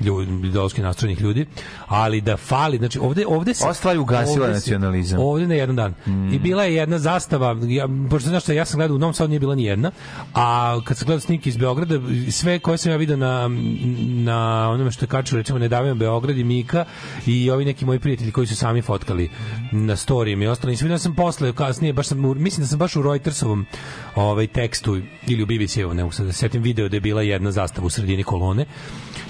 ljudi, ideološki nastrojenih ljudi, ali da fali, znači ovde ovde se Ova stvar je ugasila ovde se- nacionalizam. Ovde na jedan dan. I bila je jedna zastava, ja pošto znaš šta, ja sam gledao u Novom Sadu nije bila ni jedna, a kad sam gledao snimke iz Beograda, sve koje sam ja video na na onome što je kačilo recimo ne davim Beograd i Mika i ovi neki moji prijatelji koji su sami fotkali na storijima i ostalo. Nisam vidio da sam posle kasnije baš sam mislim da sam baš u Reutersovom ovaj tekstu ili u BBC-ovom, ne mogu sad da se setim video da je bila jedna zastava u sredini kolone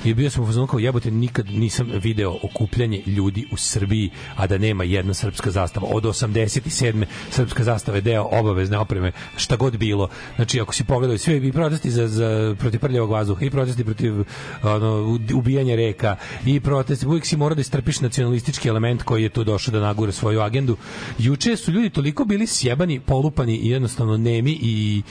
i bio sam u fazonu kao jebote nikad nisam video okupljanje ljudi u Srbiji a da nema jedna srpska zastava od 87. srpska zastava je deo obavezne opreme šta god bilo znači ako si pogledao sve i protesti za, za protiv prljavog vazduha i protesti protiv ono, ubijanja reka i protesti uvijek si mora da istrpiš nacionalistički element koji je tu došao da nagure svoju agendu juče su ljudi toliko bili sjebani polupani i jednostavno nemi i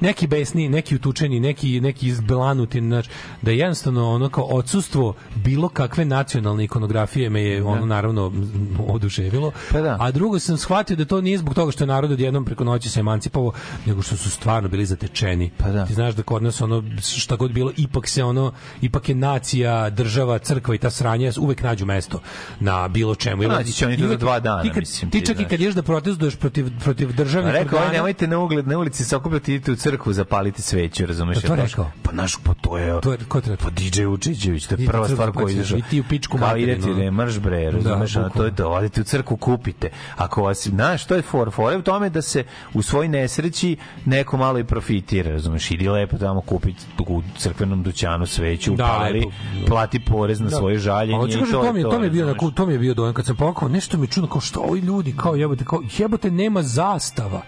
neki besni, neki utučeni, neki neki izblanuti, znači da je jednostavno ono kao odsustvo bilo kakve nacionalne ikonografije me je ono naravno oduševilo. Pa da. A drugo sam shvatio da to nije zbog toga što je narod odjednom preko noći se emancipovao, nego što su stvarno bili zatečeni. Pa da. Ti znaš da kod nas ono šta god bilo ipak se ono ipak je nacija, država, crkva i ta sranja uvek nađu mesto na bilo čemu. Pa naći će oni to za dva dana, ti kad- mislim, Ti ti čak i kad ješ da protestuješ protiv protiv državnih Rekao, organa- aj nemojte na ugled, na ulici se okupljati, idite u crkvu, zapalite sveću, razumeš? To rekao? Pa naš, pa to je... To je- ko rekao? Pa DJ Učićević, to je prva stvar ćeš izašao. i ti u pičku Kao idete, ono. ne, mrš bre, razumeš? Da, ono, to je to, odite u crkvu, kupite. Ako vas, znaš, to je for, for je u tome da se u svoj nesreći neko malo i profitira, razumeš? Idi lepo tamo kupiti u crkvenom dućanu sveću, Da, upali, plati porez na Da. svoje žaljenje i to, to, je to, to mi je bio razumeš? to mi je bio dojem kad sam pokao, nešto mi čudno kao što ovi ljudi kao jebote kao jebote nema zastava.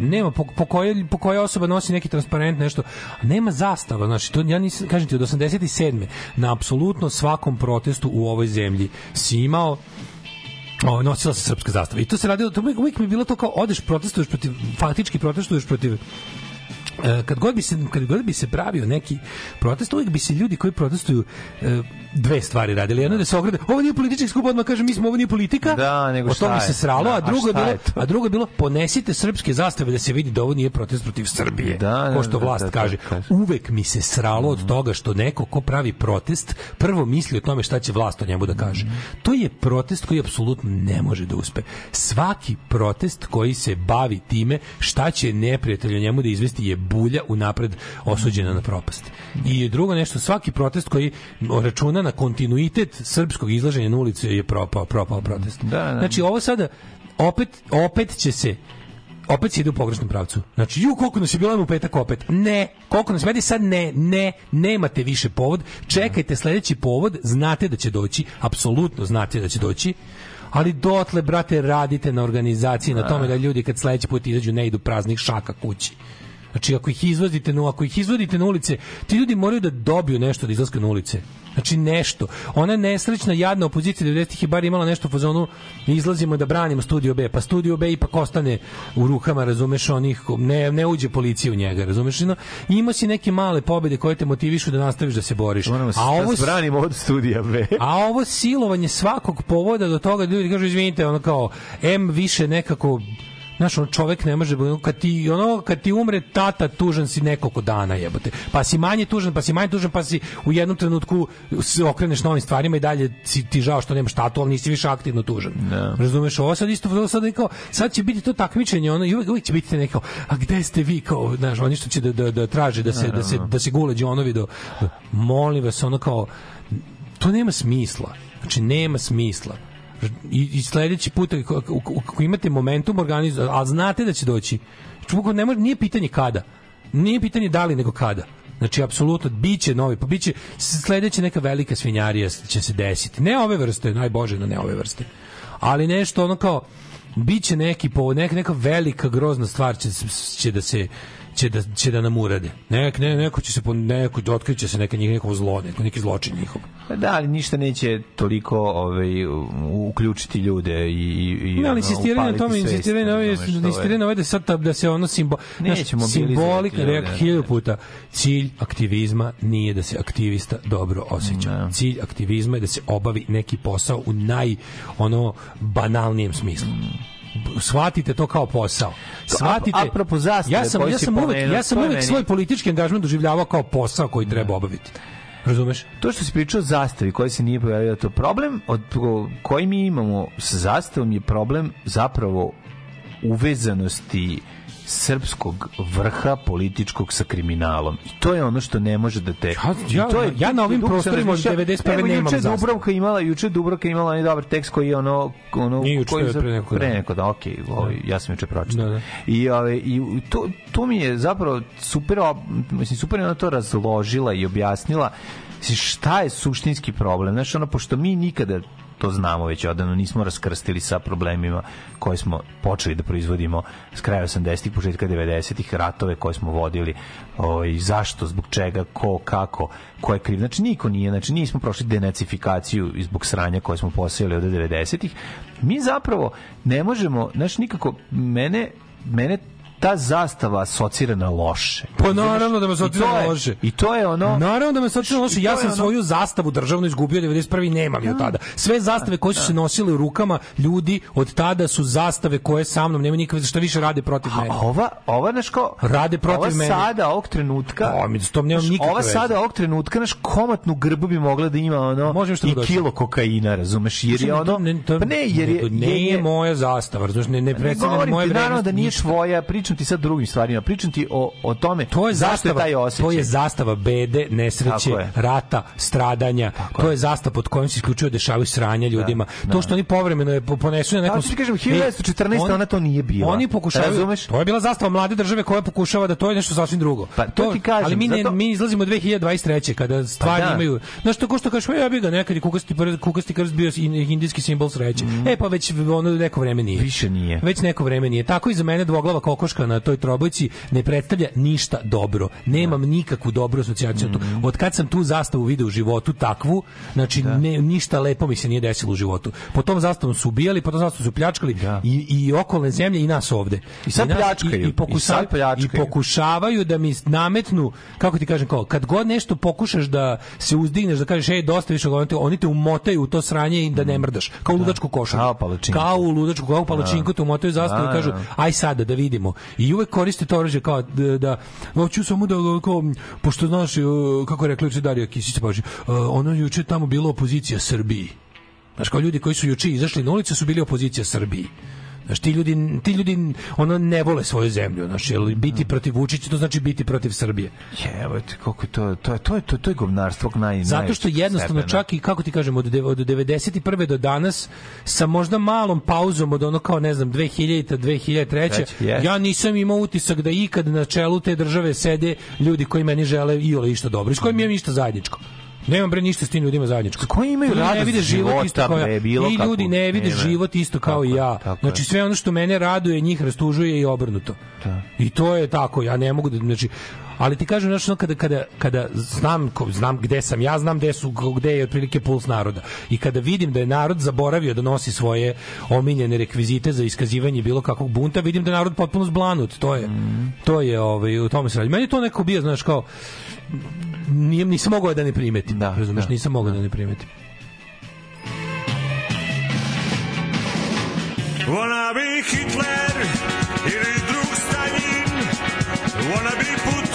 Nema po, po koje po koja osoba nosi neki transparent nešto, nema zastava, znači to ja nisam kažem ti od 87. na apsolutno svakom protestu u ovoj zemlji si imao o, nosila se srpska zastava. I to se radilo, to uvijek, uvijek mi je bilo to kao odeš, protestuješ protiv, faktički protestuješ protiv E, kad god bi se kad god bi se pravio neki protest uvijek bi se ljudi koji protestuju e, dve stvari radili jedno je da se ograde ovo nije politički skup odmah kaže mi smo ovo nije politika Da, nego o tome šta se je? sralo Da, a a drugo šta bilo a drugo je bilo ponesite srpske zastave da se vidi da ovo nije protest protiv Srbije Da, da, ko što da, vlast da, da, kaže kaže. uvek mi se sralo od toga što neko ko pravi protest prvo misli o tome šta će vlast o njemu da kaže. To je protest koji apsolutno ne može da uspe. Svaki protest koji se bavi time šta će neprijatelj o njemu da izvesti je bulja unapred osuđena na propast. I drugo nešto, svaki protest koji računa na kontinuitet srpskog izlaženja na ulicu je propao, propao protest. Da, da. Znači ovo sada opet, opet će se opet se ide u pogrešnom pravcu. Znači, ju, koliko nas je bilo u petak opet. Ne, koliko nas vedi sad ne, ne, nemate više povod. Čekajte sledeći povod, znate da će doći, apsolutno znate da će doći. Ali dotle, brate, radite na organizaciji, na tome da ljudi kad sledeći put izađu ne idu praznih šaka kući. Znači, ako ih izvozite na, ako ih izvodite na ulice, ti ljudi moraju da dobiju nešto da izlaska na ulice. Znači nešto. Ona nesrećna, jadna opozicija 90-ih je bar imala nešto u fazonu izlazimo da branimo Studio B, pa Studio B ipak ostane u rukama, razumeš, onih, ne, ne uđe policija u njega, razumeš? No, ima si neke male pobede koje te motivišu da nastaviš da se boriš. Moramo se A ovo da branimo od studija B. a ovo silovanje svakog povoda do toga da ljudi kažu izvinite, ono kao M više nekako Znaš, on čovek ne može, kad ti, ono, kad ti umre tata, tužan si nekoliko dana, jebote. Pa si manje tužan, pa si manje tužan, pa si u jednom trenutku se okreneš novim stvarima i dalje si ti žao što nemaš tatu, ali nisi više aktivno tužan. Da. Razumeš, ovo sad isto, ovo sad, kao, sad će biti to takmičenje, ono, i uvek, uvek će biti neko, a gde ste vi, kao, znaš, oni što će da, da, da traže da se, da se, da se gule Đonovi do, molim vas, ono kao, to nema smisla. Znači, nema smisla. I, i sledeći put, ako, imate momentum organizu, a znate da će doći, Čuko, ne može, nije pitanje kada. Nije pitanje da li, nego kada. Znači, apsolutno, biće novi, pa biće sledeća neka velika svinjarija će se desiti. Ne ove vrste, najbože, ne ove vrste. Ali nešto ono kao, biće neki po neka neka velika grozna stvar će, će da se će da će da nam urade. Nek, ne, neko će se po neko otkriće se neka njih neko zlo, neko neki zločin njihov. Pa Da, ali ništa neće toliko ovaj, uključiti ljude i, i, i Ne, ali ono, insistiraju na tome, svest, insistiraju na ove, razumeš, to je- insistiraju na ove da sad da se ono simbo, znaš, Neće mobilizovati simbolik, ljude, rekao ne. hiljadu puta, cilj aktivizma nije da se aktivista dobro osjeća. Cilj aktivizma je da se obavi neki posao u naj ono banalnijem smislu. Shvatite to kao posao. Shvatite. a- apropo zastave ja sam ja sam uvek ja sam uvek svoj politički angažman doživljavao kao posao koji treba obaviti. Razumeš? To što si pričao o zastavi koji se nije pojavio, to problem od koji mi imamo sa zastavom je problem zapravo uvezanosti srpskog vrha političkog sa kriminalom. I to je ono što ne može da te... ja- I to je, ja na ovim prostorima od razmišljao, 91. evo, nemam juče. Dubrovka imala, juče Dubrovka imala onaj dobar tekst koji je ono... ono Nije juče, koji je pre neko pre dan. neko da, okej, ovaj, ja sam juče pročitao. Da, da. I, ove, i to, to mi je zapravo super, mislim, super je ona to razložila i objasnila šta je suštinski problem. Znaš, ono, pošto mi nikada to znamo već odavno, nismo raskrstili sa problemima koje smo počeli da proizvodimo s kraja 80-ih, početka 90-ih, ratove koje smo vodili, ovaj, zašto, zbog čega, ko, kako, ko je kriv. Znači, niko nije, znači, nismo prošli denacifikaciju zbog sranja koje smo posejali od 90-ih. Mi zapravo ne možemo, znaš, nikako, mene, mene ta zastava asocira na loše. Pa naravno da me asocira na loše. I to je ono... Naravno da me sad čini loše. I Ja sam ono- svoju zastavu državnu izgubio 91. nemam je od tada. Sve zastave koje su se nosile u rukama ljudi od tada su zastave koje sa mnom nema nikakve što više rade protiv mene. A ova, ova naš kao... Rade protiv ova mene. sada, ovog trenutka... Pa, mi s tom nemam nikakve Ova sada, ovog trenutka, naš komatnu grbu bi mogla da ima ono... Možemo što I dođe. kilo kokaina, razumeš? Jer je ono... ne, to, pa ne, jer je... ne, je moja zastava, razumeš, ne, ne predstavlja moje naravno vrednosti. da nije tvoja, pričam ti sad drugim stvarima, pričam ti o, o tome To je zašto zastava, je taj osjećaj. to je zastava bede, nesreće, Tako je. rata, stradanja. to je zastava pod kojom se isključivo dešavaju sranja ljudima. To što oni povremeno je po- ponesu na nekom... Kako ti kažem, Ej, 1914. oni- ona to nije bila. Oni pokušavaju, Razumeš? to je bila zastava mlade države koja pokušava da to je nešto sasvim drugo. Pa, to ti kažem, ali mi, ne, zato- mi izlazimo 2023. kada stvari Pa da. imaju... Znaš, to ko što kažeš, "Pa ja bi ga nekad i kukasti, kukasti krst bio in- indijski simbol sreće. E, pa već ono neko vreme nije. Više nije. Već neko vreme nije. Tako i za mene dvoglava kokoška na toj trobojci ne predstavlja ništa dobro. Nemam nikakvu dobru asocijaciju. Mhm. Od kad sam tu zastavu video u životu takvu, znači ne, ništa lepo mi se nije desilo u životu. Po tom zastavom su ubijali, po tom zastavom su pljačkali i, i okolne zemlje i nas ovde. I sad nas- pljačkaju. I, i, pokuša- I pljačkaju. i pokušavaju da mi nametnu, kako ti kažem, kao, kad god nešto pokušaš da se uzdigneš, da kažeš, ej, dosta više, oni te, oni te umotaju u to sranje i da ne mrdaš. Kao u ludačku košaru. Kao. Kao u ludačku, kao u palačinku te umotaju zastavu Da, i kažu, da. aj sada da vidimo. I uvek koriste to oružje kao da, da hoću samo da kao, pošto znaš e, kako je rekla juče Darija Kisić Boži, ono juče tamo bilo opozicija Srbiji. Znaš, kao ljudi koji su juče izašli na ulice su bili opozicija Srbiji. Znaš, ti ljudi, ti ljudi ono ne vole svoju zemlju, znaš, jer biti protiv Vučića to znači biti protiv Srbije. Evo kako je to, to je, to je, to je, to je govnarstvo naj, Zato što jednostavno stepena. čak i kako ti kažem od od 91. do danas sa možda malom pauzom od ono kao ne znam 2000 2003. Treće, jest. ja nisam imao utisak da ikad na čelu te države sede ljudi koji meni žele iole išta dobro, s kojim imam ništa zajedničko. Nemam bre ništa s tim ljudima zajedničko. Koji imaju Ljudi ne vide život isto kao ja. bilo I ljudi ne vide Nema. život isto kao i Tako je, ja. tako Znači sve ono što mene raduje njih rastužuje i obrnuto. Da. I to je tako, ja ne mogu da znači ali ti kažem znači kada kada kada znam ko- znam gde sam ja znam gde su gde je otprilike puls naroda. I kada vidim da je narod zaboravio da nosi svoje omiljene rekvizite za iskazivanje bilo kakvog bunta vidim da je narod potpuno zblanut. To je to je ovaj u tome se radi. Meni je to neko bio znaš kao nije, nisam mogao da ne primetim Da, razumeš da, nisam mogao da ne primetim. Wanna be Hitler, ili drug Stalin, wanna be Putin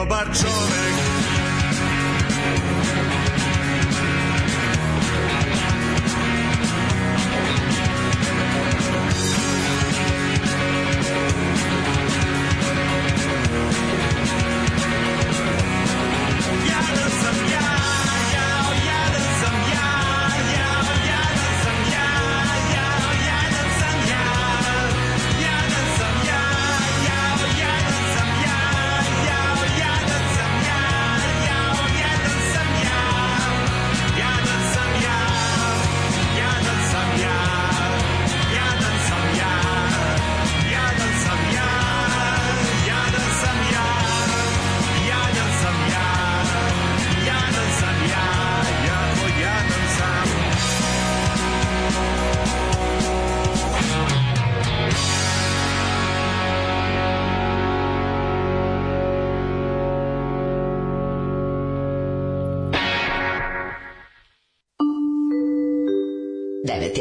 dobar čovek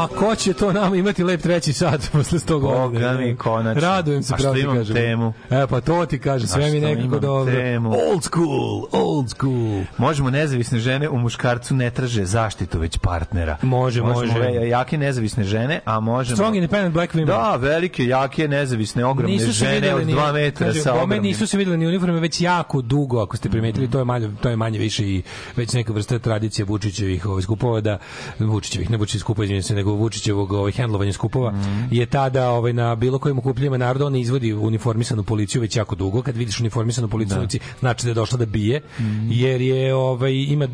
Ma ko će to nama imati lep treći sat posle 100 godina? Boga mi, konačno. Radujem se, pravo ti kažem. temu? E, pa to ti kaže, sve mi nekako dobro. temu? Old school, old school. Možemo nezavisne žene u muškarcu ne traže zaštitu već partnera. Može, Možemo može. ve- jake nezavisne žene, a možemo... Strong independent black women. Da, velike, jake, nezavisne, ogromne Nisu žene od ni- 2 metra kaže, sa ogromnim... nisu se videli ni uniforme već jako dugo, ako ste primetili, to je manje, to je manje više i već neka vrsta tradicije Vučićevih ovaj skupova da Vučićevih, ne Vučićevih skupova, izvinite se, nego Vučićevog ovaj hendlovanja skupova je tada ovaj na bilo kojim okupljanjima naroda on izvodi uniformisanu policiju već jako dugo. Kad vidiš uniformisanu policiju, Da. znači da je došla da bije, jer je ovaj ima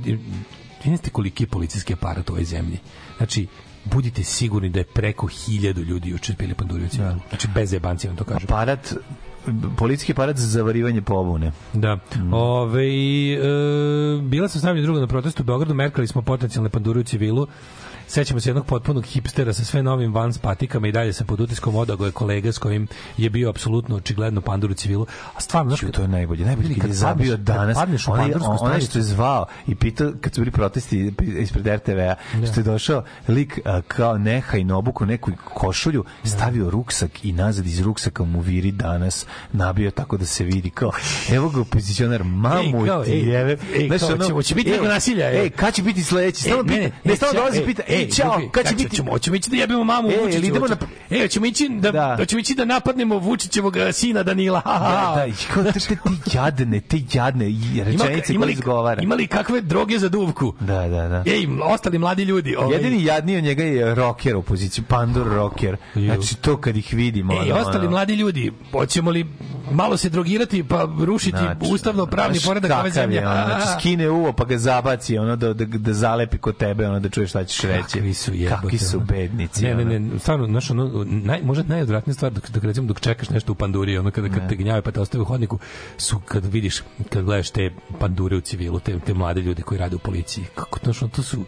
vidite koliki je policijski aparat u ovoj zemlji. Znači budite sigurni da je preko hiljadu ljudi juče bili pandurioci. Znači bez jebanci vam to kažem. Aparat, policijski aparat za zavarivanje pobune. Da. Ove, e, bila sam s nami druga na protestu u Beogradu, merkali smo potencijalne pandure u civilu. Sećamo se jednog potpunog hipstera sa sve novim Vans patikama i dalje sam pod utiskom odago je kolega s kojim je bio apsolutno očigledno pandur u civilu. A stvarno, znaš, Čuj, to je najbolje. Najbolje kad je zabio danas, padneš u onaj, stanicu. što je zvao i pitao, kad su bili protesti ispred RTV-a, što je došao lik a, kao neha i nobuku neku košulju, stavio ruksak i nazad iz ruksaka mu viri danas nabio tako da se vidi kao, evo ga opozicionar, mamu Ej, kao, ti ej, jebe. ej, Znaš, kao, ono, će- hoće biti ej, nasilja, ej. Kad će biti sledeći? Stalno E, pita, ne, stalno čao, dolazi ej, pita, ej, ej, čao, kad će biti? Ćemo, hoćemo ići da jebemo mamu E, Vučiću. idemo na- E, hoćemo ići da, Da. hoćemo ići da napadnemo Vučićevog eh, sina Danila. Da, da, ti jadne, te jadne rečenice ima, koje izgovara. ima li kakve droge za duvku? Da, da, da. Ej, ostali mladi ljudi. Ovaj, Jedini jadniji od njega je rocker u poziciji, pandur rocker. Znači to kad ih vidimo. Ej, ostali mladi ljudi, hoćemo li malo se drogirati pa rušiti ustavno pravni poredak ove zemlje. je, ono, znači, skine uvo pa ga zabaci ono da, da, da zalepi kod tebe ono da čuješ šta ćeš reći Kakvi su jebote. kakvi su bednici Ne, ne, ne, stvarno, znaš, ono, naj, možda najodvratnija stvar dok, dok, recimo, dok čekaš nešto u panduri, ono, kada, kad te gnjave pa te ostave u hodniku, su kad vidiš, kad gledaš te pandure u civilu, te, te mlade ljude koji rade u policiji, kako, znaš, ono, to su,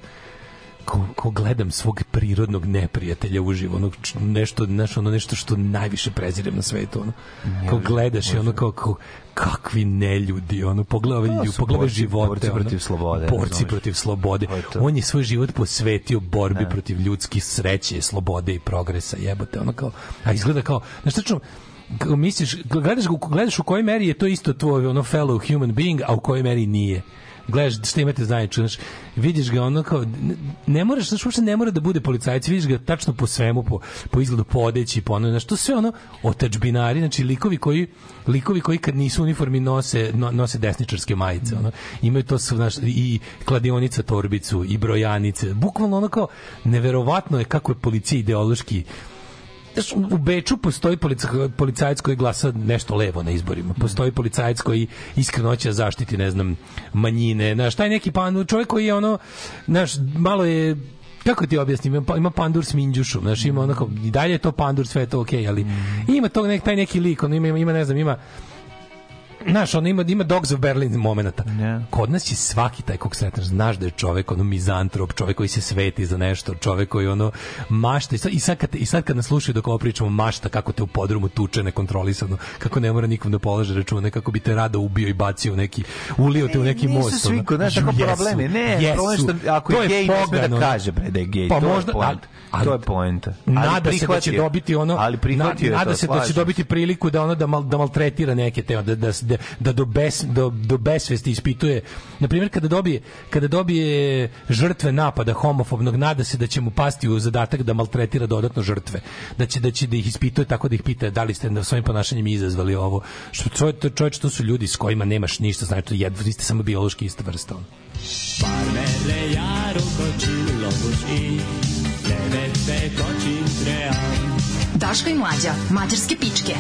ko, ko gledam svog prirodnog neprijatelja uživo, ono, nešto, znaš, ono, nešto što najviše prezirem na svetu, ono, ko gledaš i ono, kao, kao, kakvi neljudi, ono, pogledaj, To ljudi, pogledaj živote, borci ono, protiv slobode, borci protiv slobode, je on je svoj život posvetio borbi Ne. protiv ljudskih sreće, slobode i progresa, jebote, ono kao, a izgleda kao, znaš tačno, misliš, gledaš, gledaš u kojoj meri je to isto tvoj ono fellow human being, a u kojoj meri nije. Gledaš šta imate zajedničko, znaš, vidiš ga ono kao, ne, ne moraš, znaš, uopšte ne mora da bude policajac, vidiš ga tačno po svemu, po, po izgledu, po odeći, po ono, znaš, to sve ono, otačbinari, znači likovi koji, likovi koji kad nisu uniformi nose, no, nose desničarske majice, ono, imaju to, znaš, i kladionica torbicu, i brojanice, bukvalno ono kao, neverovatno je kako je policija ideološki Znaš, u Beču postoji polica- policajac koji glasa nešto levo na izborima. Postoji policajac koji iskreno hoće da zaštiti, ne znam, manjine. Znaš, taj neki pan, čovjek koji je ono, znaš, malo je kako ti objasnim, ima, pa- pandur s minđušom, znaš, ima onako, i dalje je to pandur, sve je to okej, ali ima tog nek, taj neki lik, on ima, ima, ne znam, ima Znaš, on ima, ima Dogs of Berlin momenata. Kod nas je svaki taj kog sretneš, znaš da je čovek ono mizantrop, čovek koji se sveti za nešto, čovek koji ono mašta i sad, i sad, kad, i sad kad nas slušaju dok ovo pričamo, mašta kako te u podrumu tuče nekontrolisano, kako ne mora nikom da polaže račune, kako bi te rado ubio i bacio u neki, ulio te u neki Nisu most. svi ono. kod nas tako Jesu, problem je. Ne, jesu. problem je što ako To je gej, ne sme da kaže bre da je gej. Pa to možda, je poenta. ali- to je poenta. Nada se da će dobiti ono ali je nada se da će dobiti priliku da ono da mal, da maltretira neke te da da da, da do bes do, do besvesti ispituje na primjer kada dobije kada dobije žrtve napada homofobnog nada se da će mu pasti u zadatak da maltretira dodatno žrtve da će da će da ih ispituje tako da ih pita da li ste na svojim ponašanjem izazvali ovo što čovjek to čovjek to su ljudi s kojima nemaš ništa znači jedva vi ste samo biološki ista vrsta. Parmele buši, levete kočim tream. Daško i mlađa, mađarske pičke.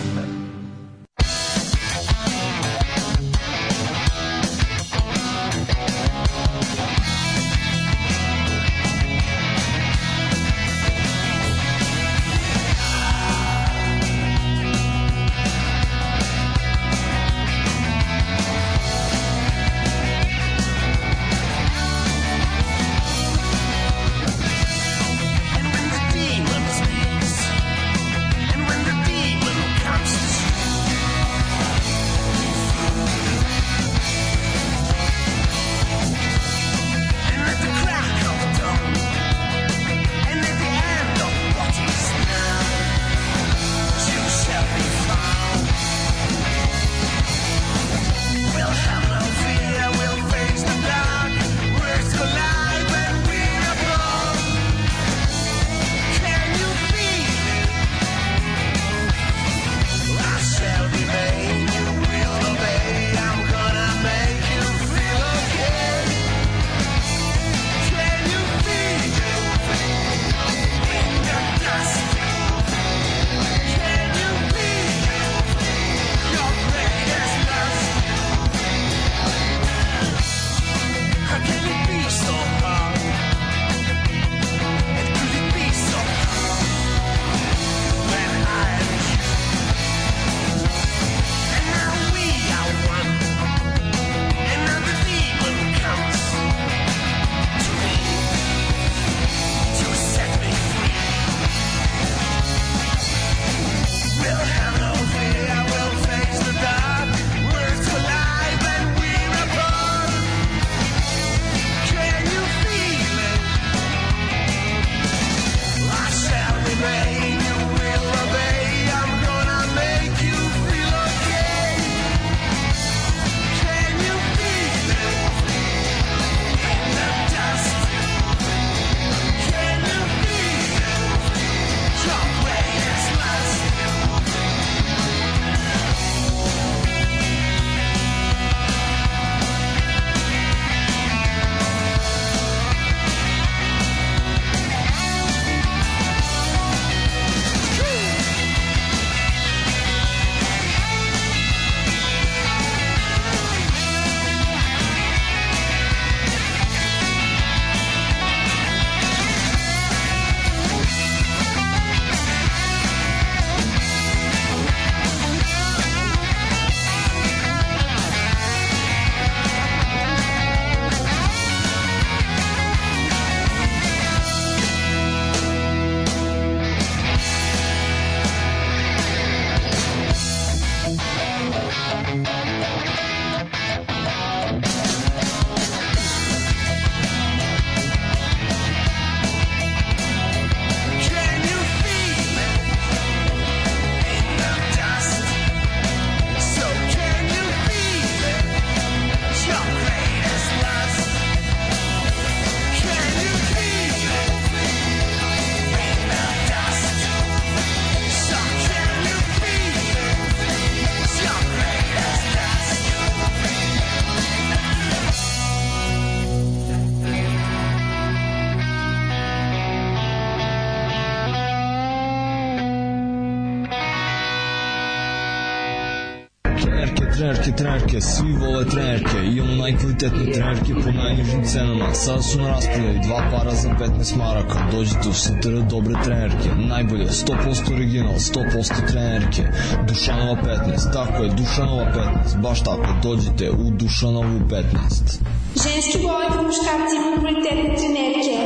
Trenerke, svi vole trenerke, imamo najkvalitetnije trenerke po najnižim cenama. Sada su na raspodaju dva para za 15 maraka. Dođite u STR dobre trenerke, najbolje, 100% original, 100% trenerke. Dušanova 15, tako je, Dušanova 15, baš tako, dođite u Dušanovu 15. Ženski boli po muškarci imaju kvalitetne trenerke.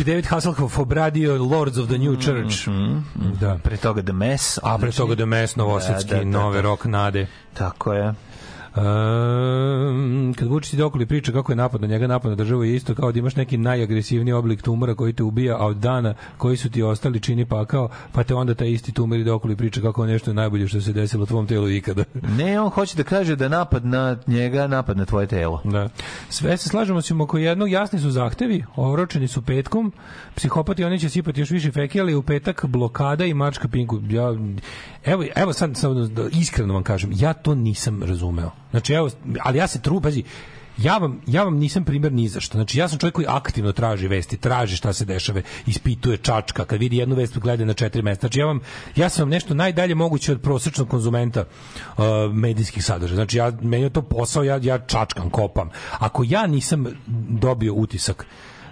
Uh, David Hasselhoff obradio Lords of the New Church. Da. Pre toga The Mess. A pre toga The Mess, novosadski, Da, da, da, nove da. rock nade. Tako je. Um, kad Vučić ide okolo i priča kako je napad na njega, napad na državu je isto kao da imaš neki najagresivniji oblik tumora koji te ubija, a od dana koji su ti ostali čini pakao, pa te onda taj isti tumor ide okolo i priča kako je nešto najbolje što se desilo u tvom telu ikada. Ne, on hoće da kaže da napad na njega, napad na tvoje telo. Da. Sve se slažemo se oko jednog, jasni su zahtevi, oročeni su petkom, psihopati oni će sipati još više feke, ali u petak blokada i mačka pinku. Ja, evo, evo sad, sad da iskreno vam kažem, ja to nisam razumeo. Znači, evo, ali ja se tru, pazi, ja vam, ja vam nisam primjer ni za što. Znači, ja sam čovjek koji aktivno traži vesti, traži šta se dešava, ispituje čačka, kad vidi jednu vest, gleda na četiri mesta. Znači, ja, vam, ja sam vam nešto najdalje moguće od prosječnog konzumenta uh, medijskih sadržaja. Znači, ja, meni je to posao, ja, ja čačkam, kopam. Ako ja nisam dobio utisak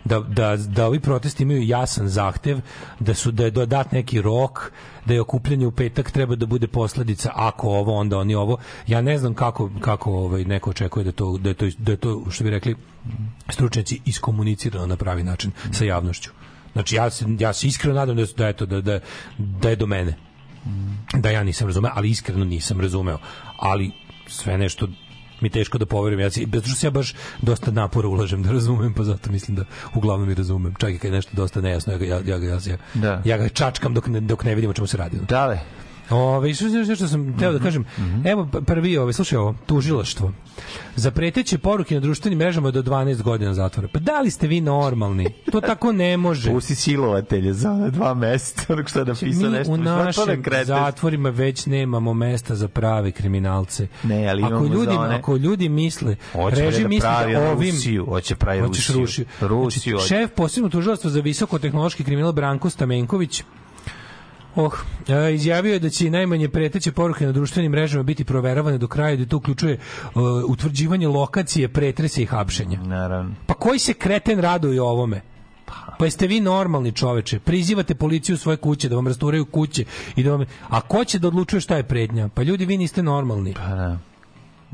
da, da, da ovi protesti imaju jasan zahtev, da su da je dodat neki rok, da je okupljanje u petak treba da bude posledica ako ovo onda oni ovo. Ja ne znam kako kako ovaj neko očekuje da to da je to da je to što bi rekli stručnjaci iskomunicirano na pravi način sa javnošću. Znači ja se ja se iskreno nadam da da eto da da da je do mene. da ja nisam razumeo, ali iskreno nisam razumeo. Ali sve nešto mi teško da poverujem. Ja zato što se ja baš dosta napora ulažem da razumem, pa zato mislim da uglavnom i razumem. Čak i kad je nešto dosta nejasno, ja ga, ja, ja, ja, ja, Da. ja ga čačkam dok ne, dok ne vidimo čemu se radi. Dale. Ove, što, što, što sam teo da kažem, evo p- prvi, ove, slušaj ovo, tužilaštvo. Za preteće poruke na društvenim mrežama do 12 godina zatvora. Pa da li ste vi normalni? To tako ne može. Pusti silovatelje za dva meseca, onog što je napisao Mi nešto. u našim kreteš? zatvorima već nemamo mesta za prave kriminalce. Ne, ali ako ljudi, za one- ako ljudi misle, Hoće bre režim da pravi da ovim Rusiju, hoće pravi Rusiju. Rusiju. Rusiju Znači, šef posebno tužilaštva za visokotehnološki kriminal Branko Stamenković Oh, e, izjavio je da će najmanje preteće poruke na društvenim mrežama biti proveravane do kraja, da to uključuje e, utvrđivanje lokacije, pretrese i hapšenja. Naravno. Pa koji se kreten raduje ovome? Pa jeste vi normalni čoveče? Prizivate policiju u svoje kuće da vam rasturaju kuće i da vam a ko će da odlučuje šta je prednja? Pa ljudi vi niste normalni. Pa da.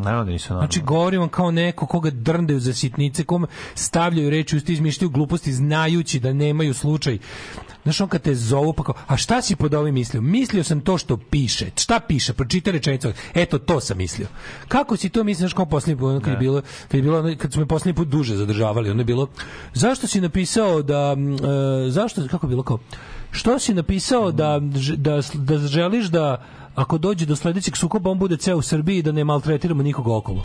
Naravno da nisu normalni. Znači govorim vam kao neko koga drndaju za sitnice, kome stavljaju reči usti, izmišljaju gluposti znajući da nemaju slučaj. Znaš, on kad te zovu, pa kao, a šta si pod ovim mislio? Mislio sam to što piše. Šta piše? Pročita rečenicu. Eto, to sam mislio. Kako si to mislio, znaš, kao poslednji put, ono kad je bilo, kad je bilo, ono, kad su me poslednji put duže zadržavali, ono je bilo, zašto si napisao da, e, zašto, kako je bilo kao, što si napisao da, da, da želiš da ako dođe do sledećeg sukoba on bude ceo u Srbiji da ne maltretiramo nikoga okolo.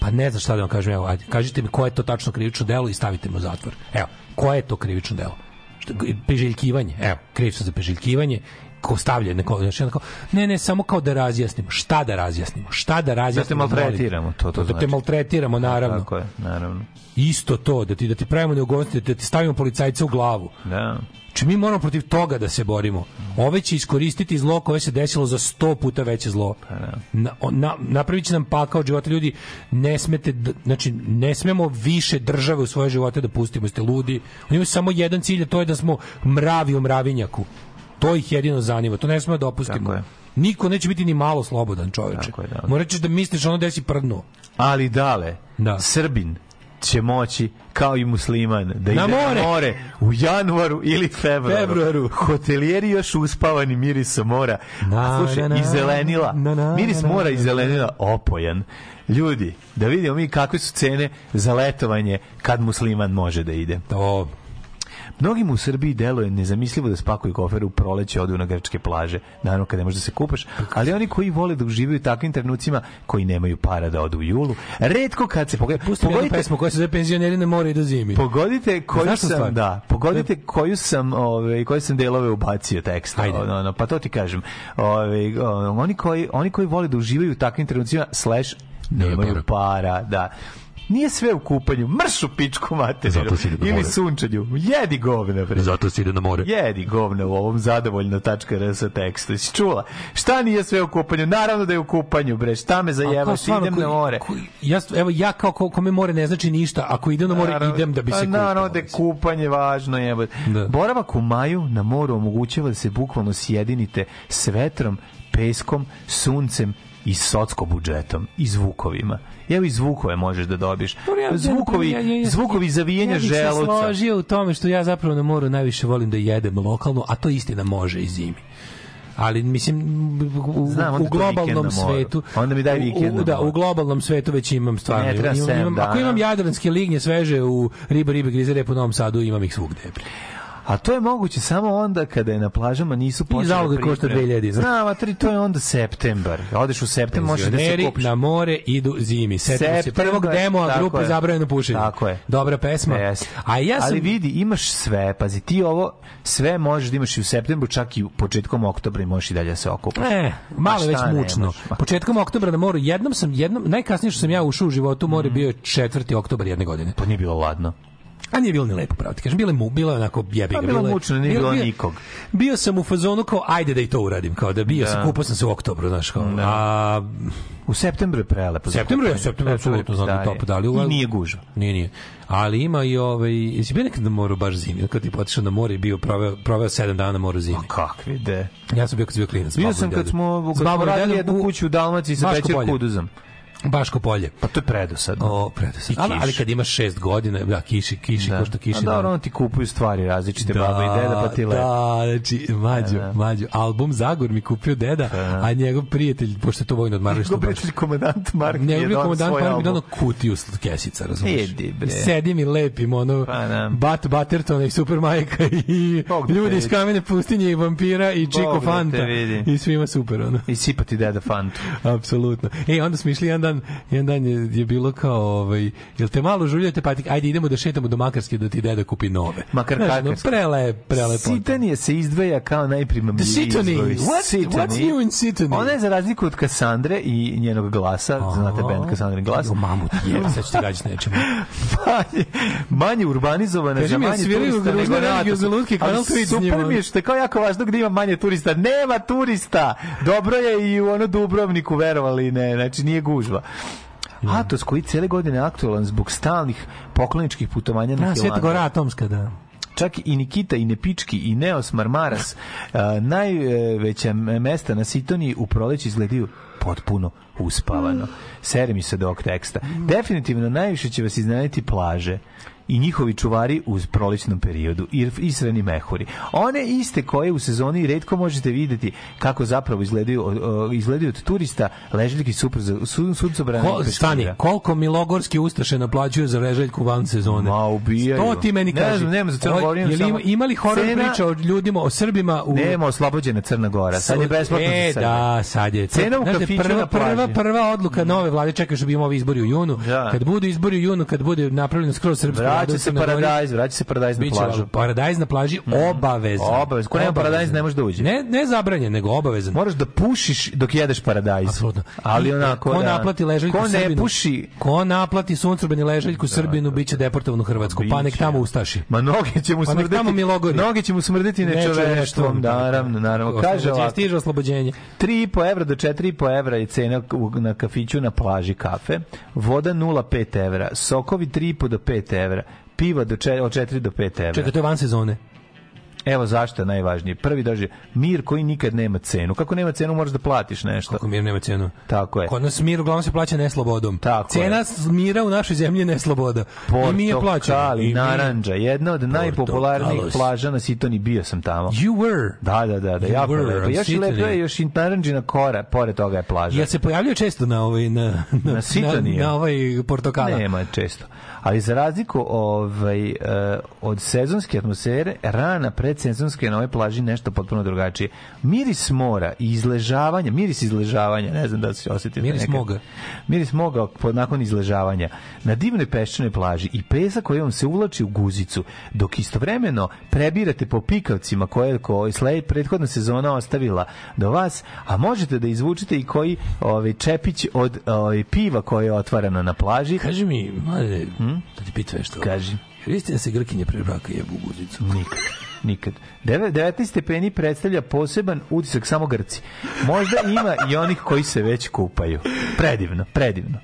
Pa ne znam šta da vam kažem, evo, ajde, kažite mi koje je to tačno krivično delo i stavite me u zatvor. Evo, koje je to krivično delo? Što, peželjkivanje, evo, kriv sam za peželjkivanje, ko stavlja neko, znači, onako, ne, ne, samo kao da razjasnimo. Šta da razjasnimo? Šta da razjasnimo? Da te maltretiramo, to- to da te znači. maltretiramo, naravno. Tako je, naravno. Isto to, da ti, da ti pravimo neugodnosti, da ti stavimo policajca u glavu. Da. Znači mi moramo protiv toga da se borimo. Ove će iskoristiti zlo koje se desilo za sto puta veće zlo. Na, o- na, napravit će nam pakao života ljudi. Ne smete, znači ne smemo više države u svoje živote da pustimo. Ste ludi. Oni imaju samo jedan cilj, a to je da smo mravi u mravinjaku. To ih jedino zanima. To ne smemo da opustimo. Niko neće biti ni malo slobodan čoveče. Da. Morat ćeš da misliš ono gde si prdnuo. Ali dale, Da. Srbin će moći kao i musliman da Na ide more. na more u januaru ili februaru. Februaru. Hotelijeri još uspavani mirisom mora. Na, A slušaj, na, na, i zelenila. na, na, Miris na, mora na. i zelenila opojan. Ljudi, da vidimo mi kakve su cene za letovanje kad musliman može da ide. To Mnogim u Srbiji deluje nezamislivo da spakuju kofer u proleće odu na grčke plaže, naravno kada ne možeš da se kupaš, ali oni koji vole da uživaju u takvim trenucima koji nemaju para da odu u julu, redko kad se pogleda, Pusti mi jednu pogodite, pesmu koja se zove penzioneri na more i do zimi. pogodite koju Znaš sam, stvar? da, pogodite koju sam, ove, koje sam delove ubacio teksta, Ajde. ono, ono, pa to ti kažem. Ove, oni koji oni koji vole da uživaju u takvim trenucima slash nemaju para, da. Nije sve u kupanju, mrš u pičku. Zato ide na Ili sunčanju. Jedi govna, bre. Zato se ide na more. Jedi govna u ovom zadovoljno.rs tekstu. Jesi čula? Šta nije sve u kupanju? Naravno da je u kupanju, bre. Šta me A kao zajebaš? stvarno, Idem koji- na more. koji- ja, evo, ja kao ko, kome more ne znači ništa, ako idem na more, Naravno- idem da bi se Pa kupao. Naravno da je kupanje važno. Jebote. Da. Boravak u maju na moru omogućava da se bukvalno sjedinite s vetrom, peskom, suncem i socko budžetom i zvukovima. Evo i zvukove možeš da dobiješ. Zvukovi, ja- ja- ja- zvukovi zavijenja ja bih se želuca. složio u tome što ja zapravo na moru najviše volim da jedem lokalno, a to istina može i zimi. Ali mislim u, Znam, u globalnom svetu Onda mi daj vikend u, da, u globalnom svetu već imam stvarno Ne imam, imam, ako imam jadranske lignje sveže u riba ribe grizere po Novom Sadu imam ih svugde A to je moguće samo onda kada je na plažama nisu počele zaloga košta pripreme. 2000, znaš. Znam, a tri, to je onda septembar. Odeš u septembar, možeš da se kupiš. na more idu zimi. Setimo se Septembar, prvog demoa tako grupe je. Zabranjeno pušenje. Tako je. Dobra pesma. Jeste. A ja sam... Ali vidi, imaš sve, pazi, ti ovo sve možeš da imaš i u septembru, čak i u početkom oktobra i možeš i dalje da se okupaš. E, malo već mučno. Početkom oktobra na moru, jednom sam, jednom, najkasnije što sam ja ušao u životu more bio je 4. oktobar jedne godine. Pa nije bilo ladno. A nije bilo ni lepo, pravo ti kažem. Bilo je mu, bilo je onako jebi Pa ga. bilo je- mučno, nije bilo nikog. Bio sam u fazonu kao, ajde da i to uradim. Kao da bio Da. sam, kupao sam se u oktobru, znaš, kao. A, U septembru je prelepo. septembru je, septembru je apsolutno znam da je Da, top, da li u- I nije gužva. Nije, nije. Ali ima i ovaj, jesi bio nekad na moru baš zimi? Kad ti potišao na more i bio proveo, proveo sedam dana na moru zimi. Kakvi de. Ja sam bio kad sam bio klinac. Bio sam kad smo, kad smo radili jednu kuću u Dalmaciji sa polje. Kuduzom. Baško polje. Pa to je predosadno. O. I Ali, ali kad imaš šest godina, da, kiši, kiši, ko što kiši. A dobro, on ti kupuju stvari različite, baba i deda, pa ti lepo. Da, znači, mađo, mađo. Album Zagor mi kupio deda, a njegov prijatelj, pošto je to vojno odmaralište. Njegov prijatelj komandant Mark mi je Njegov donao komandant svoj Mark mi je album. donao kutiju kesica, razumiješ? Idi, bre. Sedim i lepim, ono, Pa, da. Bat Batertona i Super Majka i Bog da ljudi iz kamene pustinje i vampira i da te Fanta. I svima super, ono. I sipati deda fantu. Apsolutno. E, onda smo išli jedan dan, jedan dan je, je bilo kao, ovaj, jel te malo žuljate, pa ti, ajde idemo da šetamo do Makarske da ti deda kupi nove. Makar Znaš, kakarske. prele, prele Sitanije se izdvaja kao najprimamljiviji Sitani. What- Sitani. what's new in Sitani? Ona je za razliku od Kasandre i njenog glasa, znate band Kasandrin glas. Jo, mamut, je, sad ću ti gađati nečemu. manje, manje urbanizovana, Kaži za manje turista nego na religiozne otoku. lutke, Kanal Ali Super mi je što je kao jako važno gde ima manje turista. Nema turista! Dobro je i u ono Dubrovniku, verovali ne, znači nije gužva. Atos koji cijele godine aktualan zbog stalnih pokloničkih putovanja na Na, Sveta. Gora Atomska, da. Čak i Nikita i Nepički i Neos Marmaras, najveća mesta na Sitoni u proleći izgledaju potpuno uspavano. Sere mi se do ovog teksta. Definitivno najviše će vas iznenaditi plaže i njihovi čuvari u prolećnom periodu i israni mehuri. One iste koje u sezoni redko možete videti kako zapravo izgledaju, izgledaju od turista leželjki super za sun, suncobrana Ko, stani, koliko milogorski ustaše naplaćuju za reželjku van sezone? Ma, ubijaju. To ti meni Ne kaži. znam, nema za Goru, imam jel ima, ima li horor Cena- priča o ljudima, o Srbima u... Nema oslobođena Crna Gora, sad je besplatno e, za Srbe. da, sad je. Cena u da kafiću prva, prva, prva odluka nove vlade, čekaj što bi imao ovi izbori u junu. Da. Kad budu izbori u junu, kad bude napravljeno skroz srpsko Vraća se paradajz, vraća se paradajz na biće plažu. Paradajz na plaži obavezan. Obavezan. Ko nema paradajz ne može da uđe. Ne, ne zabranjen, nego obavezan. Moraš da pušiš dok jedeš paradajz. Apsolutno. Ali I, onako ko da... naplati ležaljku Ko ne Srbinu, puši... Ko naplati suncobeni ležaljku Srbinu, biće deportovan u Hrvatsku. Pa nek Biće. tamo ustaši. Ma noge će mu Pa nek smrdeti. tamo Milogori. Noge će mu Nečoveštvom, nečoveštvom, naravno, naravno. Kaže ovako, Stiže oslobođenje. 3,5 evra do 4,5 evra je cena na kafiću na plaži kafe, voda 0,5 evra, sokovi 3,5 do 5 evra, piva do če- od 4 do 5 evra. Čekaj, to je van sezone. Evo zašto je najvažnije. Prvi dođe mir koji nikad nema cenu. Kako nema cenu moraš da platiš nešto. Kako mir nema cenu. Tako je. Kod nas mir uglavnom se plaća neslobodom. Tako Cena je. mira u našoj zemlji je nesloboda. I mi je plaćamo. I naranđa. Jedna od najpopularnijih Portokalos. plaža na Sitoni. Bio sam tamo. You were. Da, da, da, da You jako were lepo. Još i lepo Sitoni. je još i naranđina kora, pored toga je plaža. Jel se pojavljuje često na ovaj na na, Na Sitoniju? na, na ovaj portokala? Nema često. Ali za razliku ovaj, eh, od sezonske atmosfere, rana predsezonske na ovoj plaži nešto potpuno drugačije. Miris mora i izležavanja, miris izležavanja, ne znam da se osjetite. Miris nekad. moga. Miris moga nakon izležavanja. Na divnoj peščanoj plaži i pesak koji vam se uvlači u guzicu, dok istovremeno prebirate po pikavcima koje, koje sled prethodna sezona ostavila do vas, a možete da izvučete i koji ovaj, čepić od ovaj, piva koje je otvarano na plaži. Kaži mi, mlade, da ti pitam nešto. Kaži. Istina se Grkinje pre braka jebu u guzicu. Nikad. Nikad. Deve- 19 stepeni predstavlja poseban utisak samo Grci. Možda ima i onih koji se već kupaju. Predivno, predivno.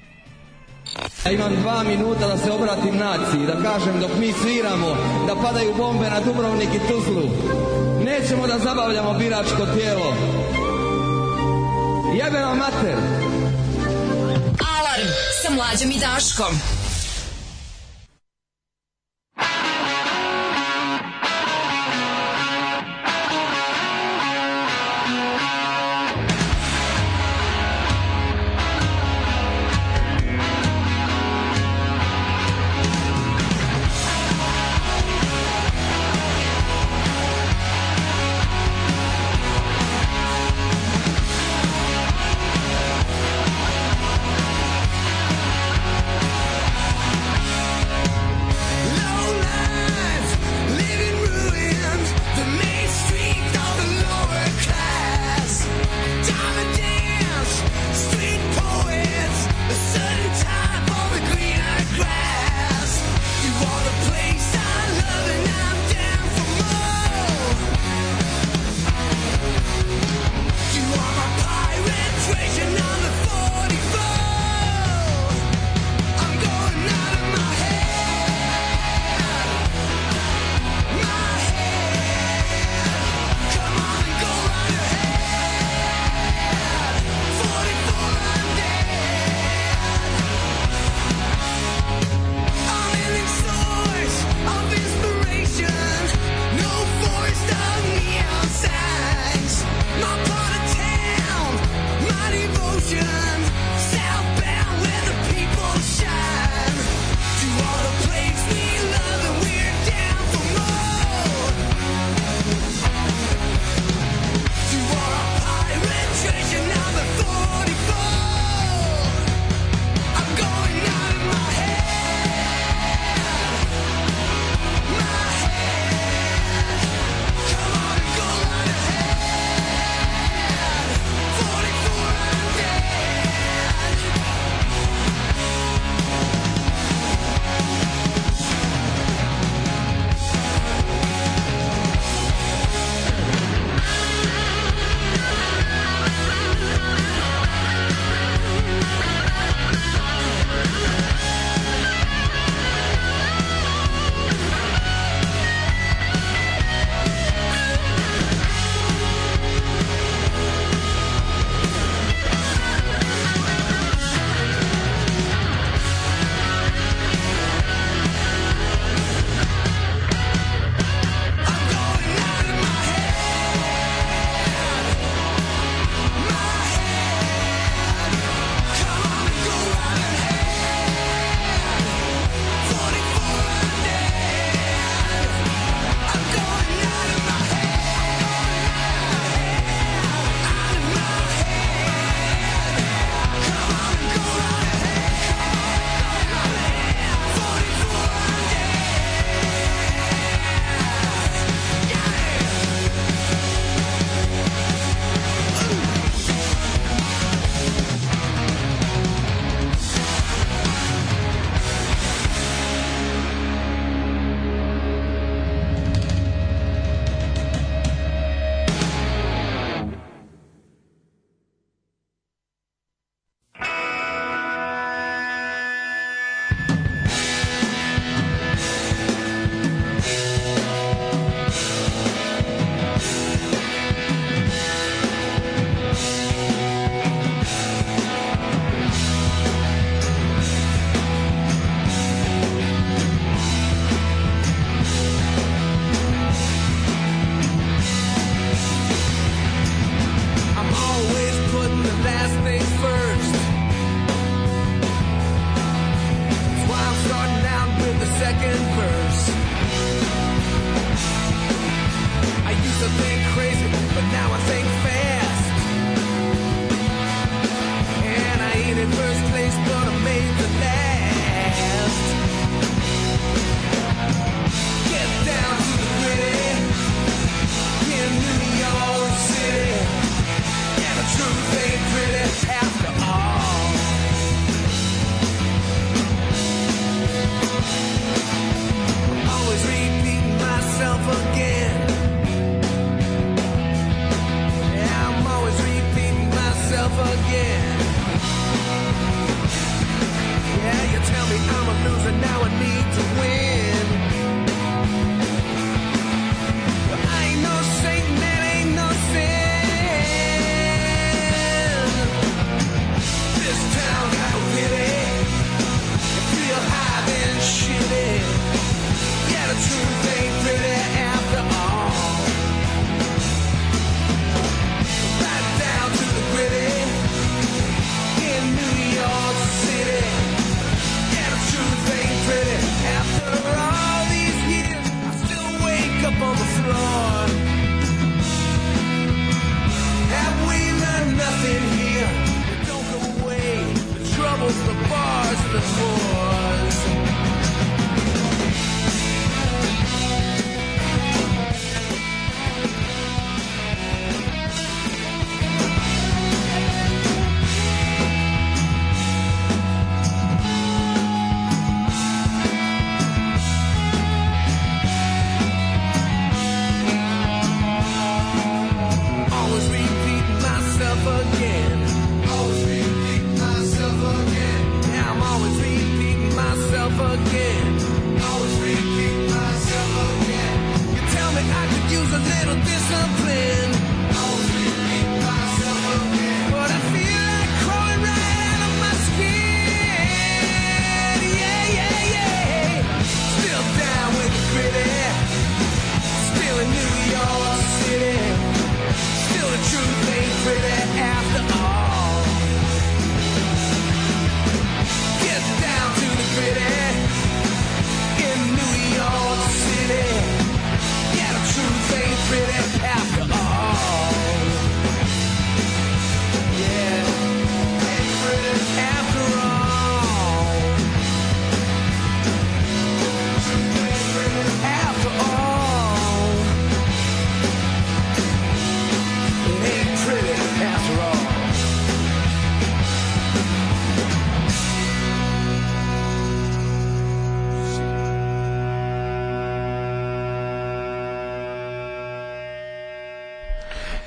Ja imam dva minuta da se obratim naciji, da kažem dok mi sviramo, da padaju bombe na Dubrovnik i Tuzlu. Nećemo da zabavljamo biračko tijelo. Jebe vam mater! Alarm sa mlađom i Daškom. Thank you.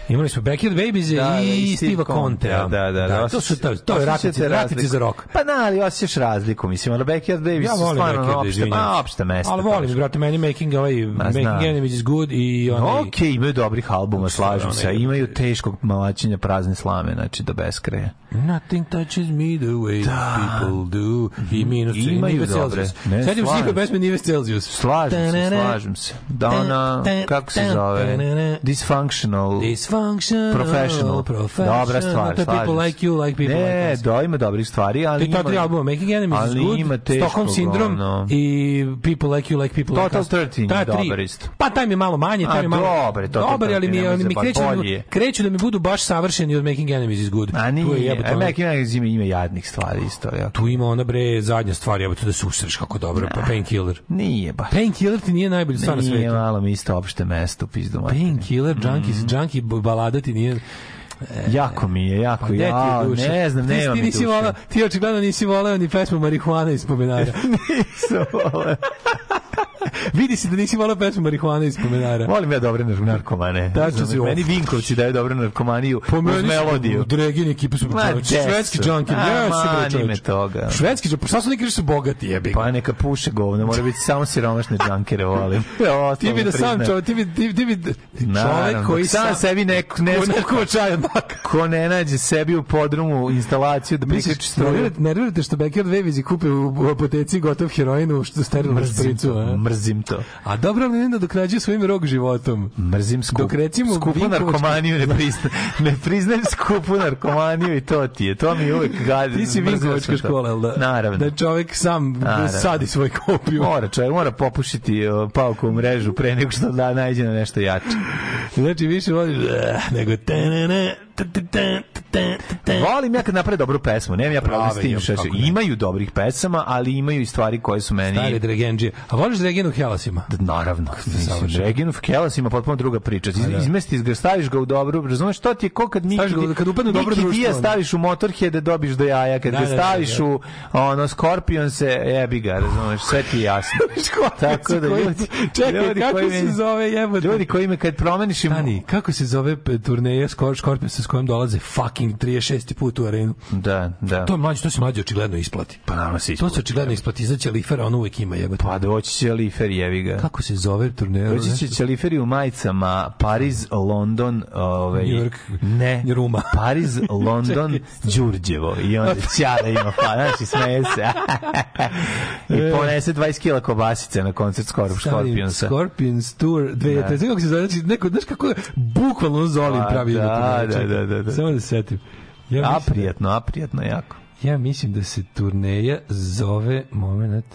Imali smo Backyard Babies Da, i Steve Contea. Conte. Da, da, da. to su to, to je ratnici razliku. za rok. Pa na, ali osjećaš razliku, mislim, ali Backyard Babies Ja su stvarno opšte, pa, opšte mesta. Ali volim, brate, meni Making, ovaj, Making. Enemies is good i onaj... Ok, imaju dobrih albuma, slažem se, imaju teškog malačenja prazne slame, znači do beskraja. Nothing touches me the way people do. I minus Mhm. Imaju Nive dobre. Sedim se se. pesme Nive Celsius. Slažem se, slažem se. Da ona, kako se zove? Dysfunctional. Dysfunctional. Professional. professional. Dobra stvar, To je people like you, like people ne, like us. da, ima dobrih stvari, ali To je ta tri ima- albuma, Making Enemies is good, ima teškog, Stockholm Syndrome ono. i People Like You, Like People Like Total Us. 13 je dobar isto. Pa taj mi je malo manje, taj mi je malo... dobar je Total Dobar ali mi, 13, ali mi se kreću, da, kreću da mi budu baš savršeni od Making Enemies is good. A Tu je nije, a ono- Mac ima, ima, ima jadnih stvari isto, ja. Tu ima ona bre zadnja stvar, jebote da se usreš kako dobro, pa Painkiller. Nije baš. Painkiller ti nije najbolji stvar na Nije svetu. malo mi isto opšte mesto, pizdu. Painkiller, Junkies, Mhm. Junkie balada ti nije... Jako mi je, jako, Pa ti ja, ne znam, ti, nema ti mi nisi duše. voleo, ti očigledno nisi voleo ni pesmu Marihuana iz spomenara. Nisam voleo. Vidi se da nisi voleo pesmu Marihuana iz spomenara. Volim ja dobre nar- narkomane. Tačno Znam, si, Meni. Vinkovci daju dobru narkomaniju Po uz melodiju. Dregini ekipe su švedski džanki. A, Jesu bre mani me čovječe. toga. Švedski džanki, pa šta su neki da su bogati jebi. Pa neka puše govno, mora biti samo siromašne džankere volim. Ti bi da sam čovjek, ti bi, ti, ti bi čovjek koji sam sebi neko ne ko ne nađe sebi u podrumu instalaciju da priključi struju. nervirate, što Backyard Babies kupe u, u apoteci gotov heroin u što sterilnu špricu? Mrzim to. A dobro ali ne nadoknađuje svojim rok životom. Mrzim skup, Dok recimo skupu narkomaniju ne priznajem. Ne priznajem skupu narkomaniju i to ti je. To mi uvek gadi. Ti si Vinkovačka škola, da? Naravno. Da čovjek sam Naravno. sadi svoj kopiju. Mora čovjek, mora popušiti pauku u mrežu pre nego što da najde na nešto jače. Znači više voliš "Ah", nego tenene, Volim ja kad naprave dobru pesmu, nemam ja problem s tim što ne. imaju dobrih pesama, ali imaju i stvari koje su meni Stari Dregenđije. A voliš Dregenu Helasima? Naravno. Mislim, savršen. Reginov Kelas ima potpuno druga priča. Iz, da. izmestiš ga, staviš ga u dobru, razumeš, to ti je ko kad Miki, ga- kad upadne dobro društvo, Dija ono. staviš u Motorhead da dobiš do jaja, kad Da, ga da, staviš u ono, Scorpion se, jebi ga, razumeš, sve ti je jasno. Tako da ljudi, Čekaj, kako se zove jebote? Ljudi koji me kad promeniš im... Stani, kako se zove pe- turneja Skor Scorpions s kojom dolaze fucking 36. put u arenu? Da, da. To je mlađe, to se mlađe očigledno isplati. Pa naravno se To isplati. se očigledno isplati, izaće lifera, on uvek ima jebote. Pa doći će Lifer, jevi ga. Kako se zove turneja? Doći će Ćeliferi u majicama Pariz, London, ovaj, New York, ne, Ruma. Pariz, London, Đurđevo. I onda Ćala ima pa, znači smeje se. I ponese 20 kila kobasice na koncert Scorp, Stavim Scorpionsa. Scorpions Tour 2003. Znaš kako se zove? Znači, neko, znaš kako je bukvalno Zolim Pa, pravi da, da, Čekaj, da, da, da. Samo da se setim. Ja A mislim, prijatno, a prijatno jako. ja mislim da se turneja zove, moment,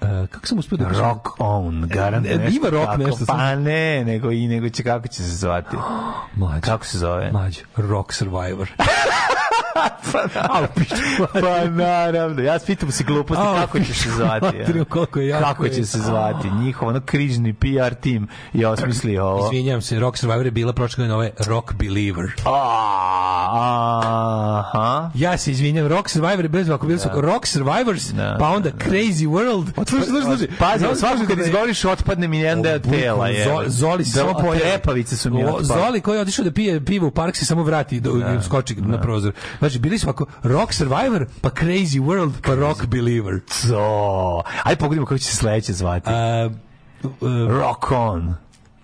uh, kako sam uspio da... Rock on, garant E, nešto ima rock tako. nešto, sam- Pa ne, nego i nego će kako će se zvati. Mlađe. Kako se zove? Mlađe, Rock Survivor. Au, pičku Pa naravno, ja pitam se gluposti Au, kako će se zvati. ja. koliko je jako Kako je. će se zvati? Njihov ono križni PR tim je osmislio ovo. Izvinjam se, Rock Survivor je bila prošle godine ove Rock Believer. Aha. Ja se izvinjam, Rock Survivor je bez ovako bili su Rock Survivors, Da, pa onda Crazy World. Slušaj, slušaj, slušaj. Pazi, Znam, svako slušaj kad da izgovoriš otpadne mi jedan deo tela. Je. Zo- Zoli samo pojave. Trepavice su mi O, otpale. Zoli koji je otišao da pije pivo u park se samo vrati do skoči na prozor. Znači bili su ovako Rock Survivor, pa Crazy World, pa Rock Believer. So. Aj pogledamo kako će se sledeće zvati. A, rock on.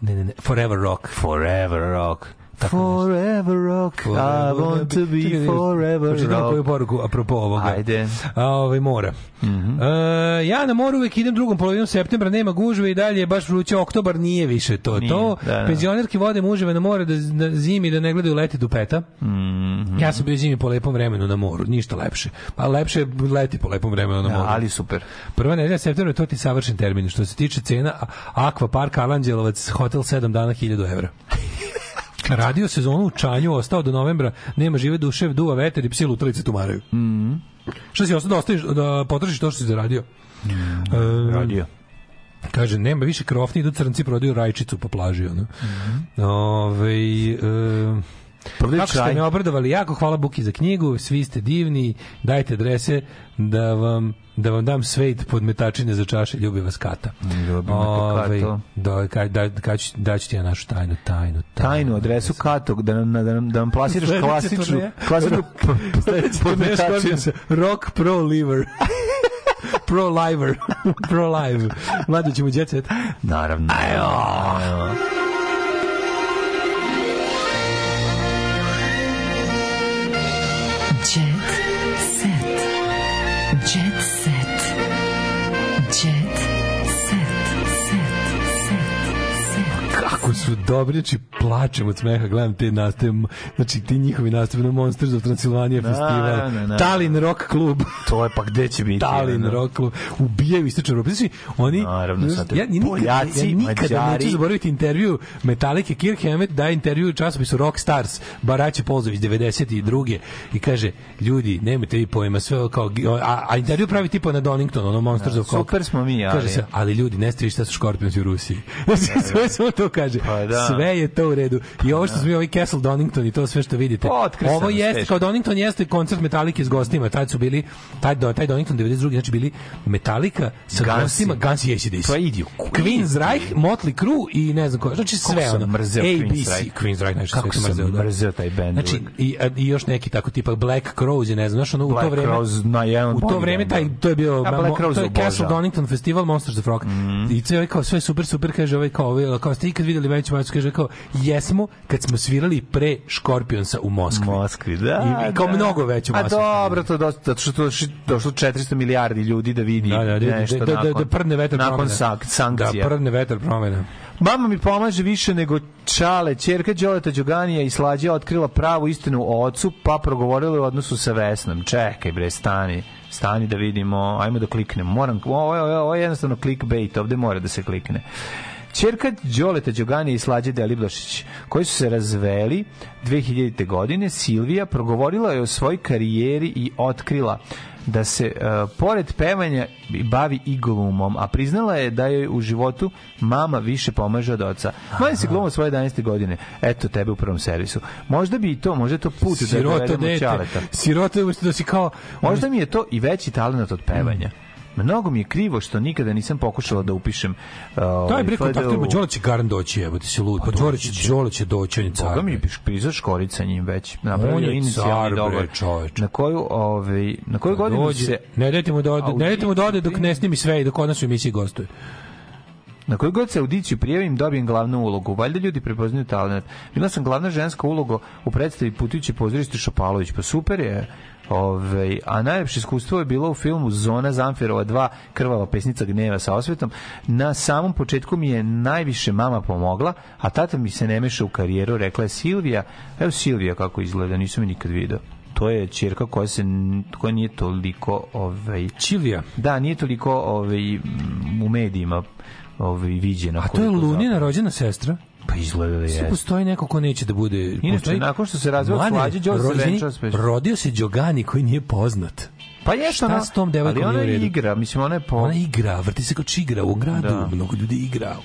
ne, ne, ne, Forever Rock. Forever rock. Forever rock, I want to be Čekaj, forever pročitam koju rock. poruku apropo ovoga. Ajde. A, ovaj mora. Mhm. E, ja na moru uvek idem drugom polovinom septembra, nema gužve i dalje je baš vruće, oktobar nije više to. Nije, to, da, da. penzionerke vode muževe na more da, da zimi da ne gledaju leti dupeta. Mhm. Ja sam bio zimi po lepom vremenu na moru, ništa lepše. Pa lepše je leti po lepom vremenu na Da, moru. ali super. Prva nedelja septembra, to ti savršen termin. Što se tiče cena, a- Aqua Park Aranđelovac, hotel 7 dana 1000 evra. Radio sezonu u Čanju, ostao do novembra, nema žive duše, duva veter i psi lutalice tumaraju. Mhm. Šta si ostao da, ostaviš, da potrošiš to što si zaradio? E, Radio. Kaže, nema više krofni, idu crnci, prodaju rajčicu po plaži. Ono. Mhm. Ovaj, e, Prodaju kako ste me obradovali, jako hvala Buki za knjigu, svi ste divni, dajte adrese da vam da vam dam svejt pod metačine za čaše, ljubi vas kata. Ljubi me Ovaj, Kato. Da, ka, da, ću, da ću ti ja našu tajnu, tajnu, Tajnu adresu Katog, da nam, da nam, da nam plasiraš klasičnu, klasičnu podmetačinu. Rock Pro Liver. Pro Liver. Pro Live. Mlađe ćemo jet set. Naravno. Ajo. Jet su dobri, znači plačem od smeha, gledam te nastave, znači ti njihovi nastave na Monsters of Transylvania Da, festival, da, da. Tallinn Rock Klub. To je pa gde će biti? Tallinn ono? Rock Club ubijaju istočnu Evropu. Znači, oni, Naravno, sad ja, nikada, Poljaci, ja nikada Mađari. neću zaboraviti intervju Metallica Kirk Hammett daje intervju u časopisu Rock Stars Baraće Polzović 92. i kaže, ljudi, nemate vi pojma, sve kao, a, a intervju pravi tipa na Donington, ono Monsters of Coke. super smo mi, ali- Kaže se, ali ljudi, ne ste vi šta su škorpionci u Rusiji. Znači, sve samo to kaže. Pa da. Sve je to u redu. I ovo što smo mi, ovaj Castle Donington i to sve što vidite. Otkrsano, Ovo jeste, kao Donington jeste koncert Metallica s gostima. Tad su bili, taj, taj Donington 92. znači bili Metallica sa Gansi. gostima, Guns i ACDC. Pa idi u ku- Queen's Reich, Motley Crue i ne znam ko. Znači sve Kako ono. mrzeo ABC, Queen's Reich. Queen's Reich, znači Kako sam mrzeo. da. mrzeo taj bend Znači, i, a- i još neki tako tipa Black Crows, je, ne znam, znaš, ono, u to Black vreme, Crowes, na jedan u to vreme taj, bendova. to je bio, Ja Black Crowes to je Castle. Donington Festival Monsters of Rock. I sve ovaj kao sve super super kaže ovaj kao ovaj kao ste ikad videli veću majicu kaže kao pjesmu kad smo svirali pre Škorpionsa u Moskvi. Moskvi, da. I, i kao da. mnogo veću A masu. dobro, to dosta, zato što došlo 400 milijardi ljudi da vidi Da, da, da, nešto da, da, da, nakon, da prdne vetar nakon promena. sank, sankcija. Da, prdne vetar promena. Mama mi pomaže više nego Čale. Čerka Đoleta Đoganija i Slađa otkrila pravu istinu o ocu, pa progovorila u odnosu sa Vesnom. Čekaj bre, stani. Stani da vidimo, ajmo da kliknemo. Moram, ovo, ovo, ovo je jednostavno clickbait, ovde mora da se klikne. Čerka Đoleta Đoganija i Slađe Deliblašić, koji su se razveli 2000. godine, Silvija progovorila je o svojoj karijeri i otkrila da se e, pored pevanja bavi i glumom, a priznala je da je u životu mama više pomaže od oca. Mali se glumom svoje 11. godine. Eto tebe u prvom servisu. Možda bi i to, možda je to put da Sirota dovedemo dete. Ćaleta. Sirota umesto da si kao... Možda mi je to i veći talent od pevanja. Mnogo mi je krivo što nikada nisam pokušala da upišem uh, Daj bre FDU. kontakt, ima Đole će garan doći, evo ti si lud. Pa Đole će, Đole će doći, on je car. Boga mi bre. piza škorica njim već. Napravio inicijalni bre, dogovor. Na koju, ovaj, na koju godinu Dođe, se... ne dajte mu da ode, ne dajte mu da ode dok ne snimi sve i dok od nas u emisiji gostuje. Na koju god se audiciju prijavim dobijem glavnu ulogu. Valjda ljudi prepoznaju talent. Bila sam glavna ženska uloga u predstavi Putujući pozorište Šopalović. Pa super je. Ove, a najlepše iskustvo je bilo u filmu Zona Zamferova 2 Krvava pesnica gneva sa osvetom. Na samom početku mi je najviše mama pomogla, a tata mi se ne meša u karijeru, rekla je Silvija. Evo Silvija kako izgleda, nisam je nikad video. To je ćerka koja se koja nije toliko ovaj Silvija. Da, nije toliko ovaj u medijima ovaj viđena. A to je Lunina rođena sestra? Pa izgleda da je. postoji neko ko neće da bude... Inače, nakon što se razveo Slađe, s pesmom. Rodio se Đogani koji nije poznat. Pa je Šta s tom devojkom Ali ona redu? igra, mislim ona je po Ona igra, vrti se kao čigra u gradu, Da. mnogo ljudi igra.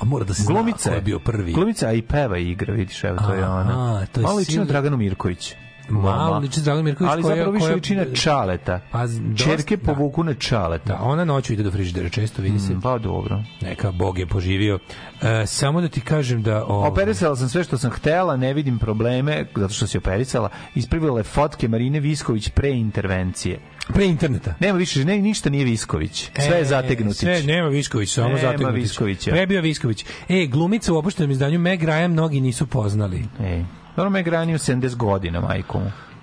A mora da se Glumica zna ko je bio prvi. Glumica a i peva igra, vidiš, evo to je ona. to je Malo liči na Silvija- Draganu Mirković. Malo liči na Draganu Mirković Ali koja- zapravo više koja- liči na Čaleta. Pa, dosta- Čerke povuku na Čaleta. Da, ona noću ide do frižidera, često vidi se. Mm, Pa dobro. Neka Bog je poživio. E, samo da ti kažem da... O, Operisala sam sve što sam htela, ne vidim probleme, zato što si operisala. Ispravila je fotke Marine Visković pre intervencije. Pre interneta. Nema više, ne, ništa nije Visković. Sve je E, zategnutić. Sve, nema Visković, samo Nema zategnutić. Viskovića. Pre je bio Visković. E, glumica u opuštenom izdanju Meg Ryan mnogi nisu poznali. Ej, dobro me granio 70 godina, majko mu. A,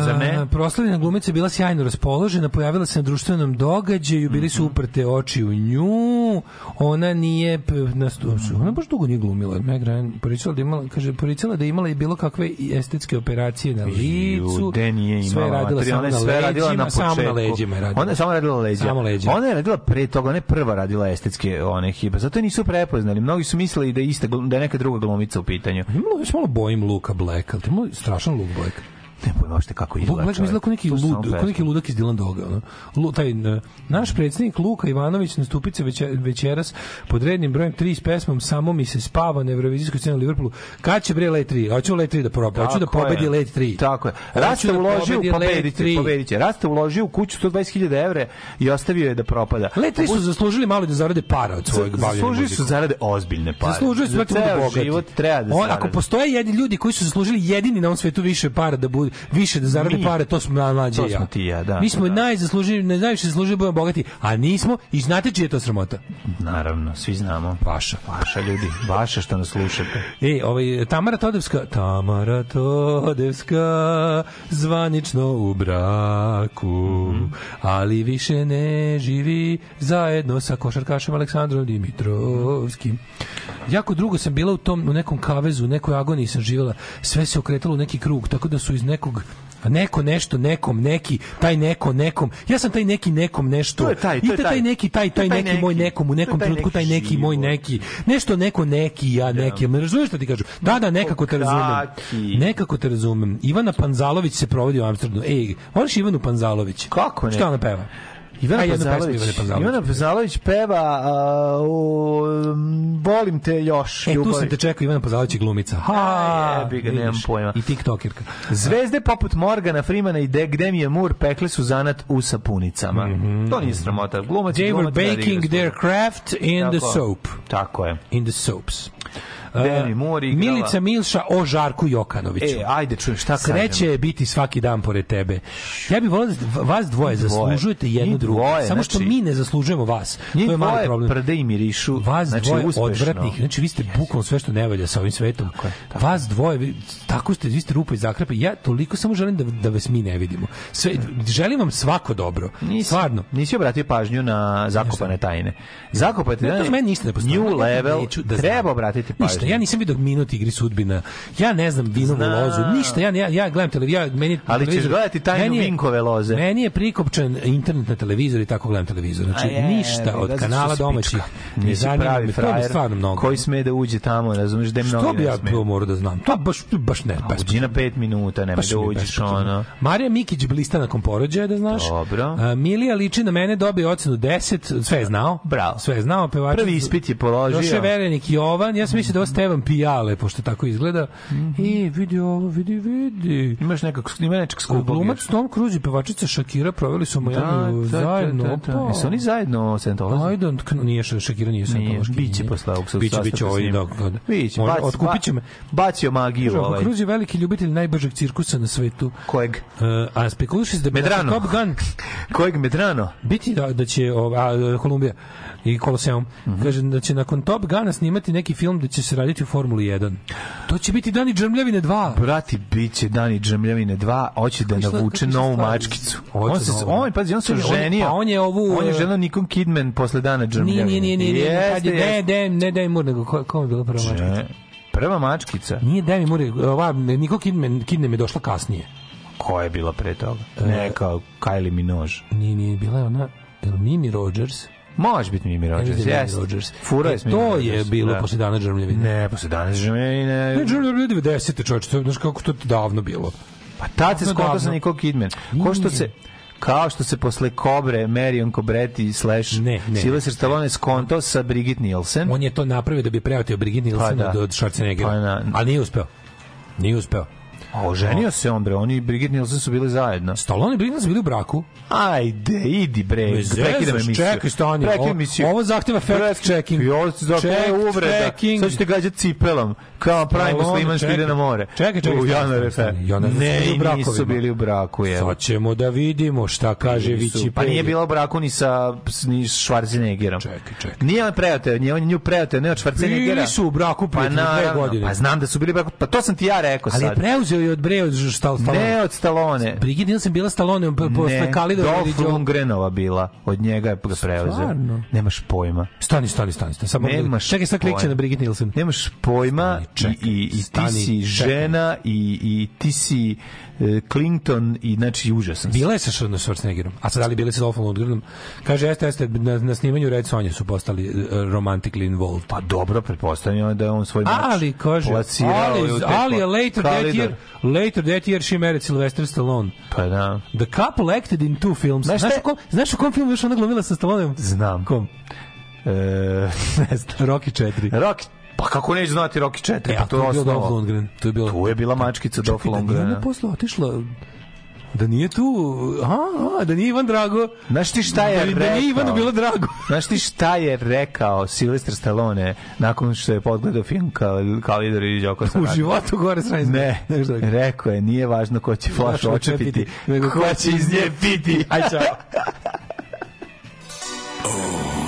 Zar ne? Proslavljena glumica je bila sjajno raspoložena, pojavila se na društvenom događaju, bili Mhm. su uprte oči u nju, ona nije, ona baš dugo nije glumila, Meg Ryan, poricala da imala, kaže, poricala da imala i bilo kakve estetske operacije na licu, Ju, de nije imala. sve je radila samo na sve radila leđima, na samo na leđima je radila. Ona je samo radila leđa. Samo leđa. Ona je radila pre toga, ona je prva radila estetske one hibe. Zato je nisu prepoznali. Mnogi su mislili da je ista da je neka druga glumica u pitanju. Malo, još malo bojim Luka Black, ali malo strašan Luke Black. Ne pojma uopšte kako izgleda. Black izgleda kao neki lud, kao neki ludak iz Dylan Doga. Ono. Lu, taj, n- naš predsjednik Luka Ivanović nastupi se veće, večeras pod rednim brojem 3 s pesmom Samo mi se spava na Eurovizijskoj sceni u Liverpoolu. Kad će bre Let 3? Hoću Let 3 da proba. Hoću da je. pobedi Let 3. Tako je. Rasta da uložio u pobedi Let pobediti, 3. pobediće. Rasta uložio u kuću 120.000 evra i ostavio je da propada. Let 3 su zaslužili malo da zarade para od svojeg bavljenja Zaslužili su zarade ozbiljne pare. Zaslužili su da budu ceo bogati. život treba da On, ako postoje jedni ljudi koji su zaslužili jedini na ovom svetu više para da budu više da zarade Mi. pare, to smo na mlađe To i ja. ti ja, da, Mi smo da. najzaslužili, ne najviše zaslužili da budemo bogati, a nismo i znate čija je to sramota? Naravno, svi znamo. Vaša. Vaša ljudi, vaša što nas slušate. E, ovaj, Tamara Todevska, Tamara Todevska, zvanično u braku, ali više ne živi zajedno sa košarkašem Aleksandrom Dimitrovskim. Jako drugo sam bila u tom, u nekom kavezu, u nekoj agoniji sam živjela, sve se okretalo u neki krug, tako da su iz nekog a neko nešto nekom neki taj neko nekom ja sam taj neki nekom nešto. To je taj, to je taj, taj. neki taj taj taj neki moj neki. nekom u nekom trenutku taj neki moj neki. Nešto neko neki ja neki me razumeš šta ti kažem? Da da nekako te razumem. Nekako te razumem. Ivana Panzalović se provodi u Amsterdamu. Ej voliš Ivanu Panzalović. Kako ne? šta ona peva Ivana Pazalović. Ivana Pazalović peva a, u, Volim te još. E, tu ljubavi. sam te čekao, Ivana Pazalović je glumica. Ha, A, jebi ga, nemam pojma. I tiktokerka. Zvezde poput Morgana Freemana i De Gdemije Moore pekle su zanat u sapunicama. To nije sramota. Glumac They were glumac radi baking their craft in the Tako. soap. Tako je. In the soaps. Demi Moore igrala. Milica Milša o Žarku Jokanoviću. E, ajde, čujem, šta kažem? Sreće je biti svaki dan pored tebe. Ja bih volio da vas dvoje, zaslužujete jednu Njih drugu. dvoje, Samo što znači- mi ne zaslužujemo vas. To je mali dvoje problem. prde i mirišu, Vas znači, dvoje uspešno. odvratnih. Znači vi ste bukvalno sve što ne valja sa ovim svetom. Vas dvoje, vi, tako ste, vi ste rupa i zakrpe. Ja toliko samo želim da, da vas mi ne vidimo. Sve, želim vam svako dobro. Nisi, Stvarno. Nisi obratio pažnju na zakopane tajne. Zakopane Ne, to meni ništa ne postoji. New level. da treba obratiti pažnju. Ništa, ja nisam vidio minut igri sudbina. Ja ne znam vinovu Znam. lozu. Ništa, ja, ja, ja gledam televiziju. Ja, meni, Ali ćeš gledati tajnu je- Vinkove loze. Meni je prikopčan internet na televizor i tako gledam televizor. Znači, je, ništa od kanala domaćih. Ne zanima me. To mi stvarno mnogo. koji sme da uđe tamo, razumiješ da mnogo Što bi ja to morao da znam? To baš, baš ne. A Uđi na pet minuta, nemoj Baš da uđeš ono. Marija Mikić blista nakon porođaja, da znaš. Dobro. Milija liči na mene, dobio ocenu 10, sve je znao. Bravo. Sve je znao, pevač. Prvi ispit je položio. Došao je Verenik Jovan, ja sam mislio da ovo Stevan Pijale, pošto tako izgleda. I vidi ovo, vidi, vidi. Imaš nekog, ima nečeg skupog. Glumac Tom Cruise i pevačica Shakira proveli su Miami zajedno. Da, da, da. Jesu oni zajedno Scientology? I don't, know, nije Sh- Shakira nije Scientology. biće posle ovog sad Biće, biće ovaj, da, da. Biće, baci- Otkupit će me. Bacio magiju ovaj. Cruz je veliki ljubitelj najbržeg cirkusa na svetu. Kojeg? Uh, a spekuliše se da bi Medrano. Top Gun Kojeg Medrano? biti da, da će ova, Kolumbija i Koloseum Mhm. kaže da će nakon Top Guna snimati neki film da će se raditi u Formuli 1 to će biti Dani Džemljavine 2 Brati, bit će Dani Džemljavine 2, hoće da navuče novu mačkicu. On se, novu. on, pazi, on se ženio. pa on je ovu, On je ženio Nikon Kidman posle Dana Džemljavine. nije, nije, nije, ne, ne, ne Demi Moore, nego ko, ko je bila prva mačkica? Ne, Prva mačkica. Nije Demi Moore, ova, Niko Kidman, Kidman je došla kasnije. Ko je bila pre toga? E, Ne, kao Kylie Minogue. Nije, nije, bila je ona, Mimi Rogers? Može biti Mimi Rogers. Mimi Rogers. Fura je E, To je bilo da. posle dana Džemljavine. Ne, posle Dana Džemljavine. Ne, Džemljavine 90. čovječe, to, znaš kako to je davno bilo. Pa tad se skontao sa. Nicole Kidman. Ko što se kao što se posle Kobre Marion Cobretti slash Ne, ne, Sylvester Stallone skontao sa Brigitte Nielsen. On je to napravio da bi preoteo Brigitte Nielsen Pa da. od Schwarzeneggera. Pa na- Ali nije uspeo. Nije uspeo. A oženio se on bre, oni i Brigitte Nielsen su bili zajedno. Stallone i Brigitte Nielsen bili u braku. Ajde, idi bre, prekidam emisiju. čekaj, stani, Prekidam emisiju. ovo zahteva fact checking. I ovo zahteva Fact uvreda. checking. Sad ćete gađati cipelom. Kao Stallone, musliman što ide na more. Čekaj, čekaj, U stani, januaru. stani, stani. Januar su Ne, nisu bili u braku, je. Sad ćemo da vidimo šta kaže Vici Pa nije bila u braku ni sa ni Schwarzeneggerom. Čekaj, čekaj. Nije on preoteo, nije on nju preoteo, ne od Schwarzeneggera. Bili su u braku pa dve godine. Pa znam da su bili u braku, pa to sam ti ja rekao Ali je sad. I od Bre od Stal- Stallone. Ne od Stallone. Brigitte Nielsen bila Stallone po- posle ili Dolph Lundgrenova bila. Od njega je ga preuzeo. Stvarno? Nemaš pojma. Stani, stani, stani. stani. Samo Nemaš čekaj, sad klikće na Brigitte Nielsen. Nemaš pojma Stani, čekaj, i, i, i ti stani, si čekaj. žena i, i ti si Clinton i znači užasan. Bila je sa Schwarzeneggerom, a sad ali bili sa Dolphin Lundgrenom. Kaže, jeste, jeste, na, na snimanju Red Sonja su postali uh, romantically involved. Pa dobro, pretpostavljam da je on svoj mač Ali, kaže, ali, ali ko- later that Kalidor. year, later that year she married Sylvester Stallone. Pa da. The couple acted in two films. Znaš Znaš, u kom, znaš u kom filmu još ona glumila sa Stalloneom? Znam. Kom? E, ne znam. Rocky 4. Rocky, pa kako neće znati Rocky 4? E, pa to je osnova. Lundgren. Tu je, bilo, Tu je bila mačkica Dolph Čekaj, da posle otišla da nije tu, a, a, da nije Ivan Drago. Znaš ti šta je da, rekao? da nije Ivanu bilo drago. Znaš ti šta je rekao Sylvester Stallone nakon što je pogledao film kao Kalidor i Đoko U životu gore sranje. Ne, rekao je, nije važno ko će flašu očepiti, nego ko će iz nje piti. Aj, čao.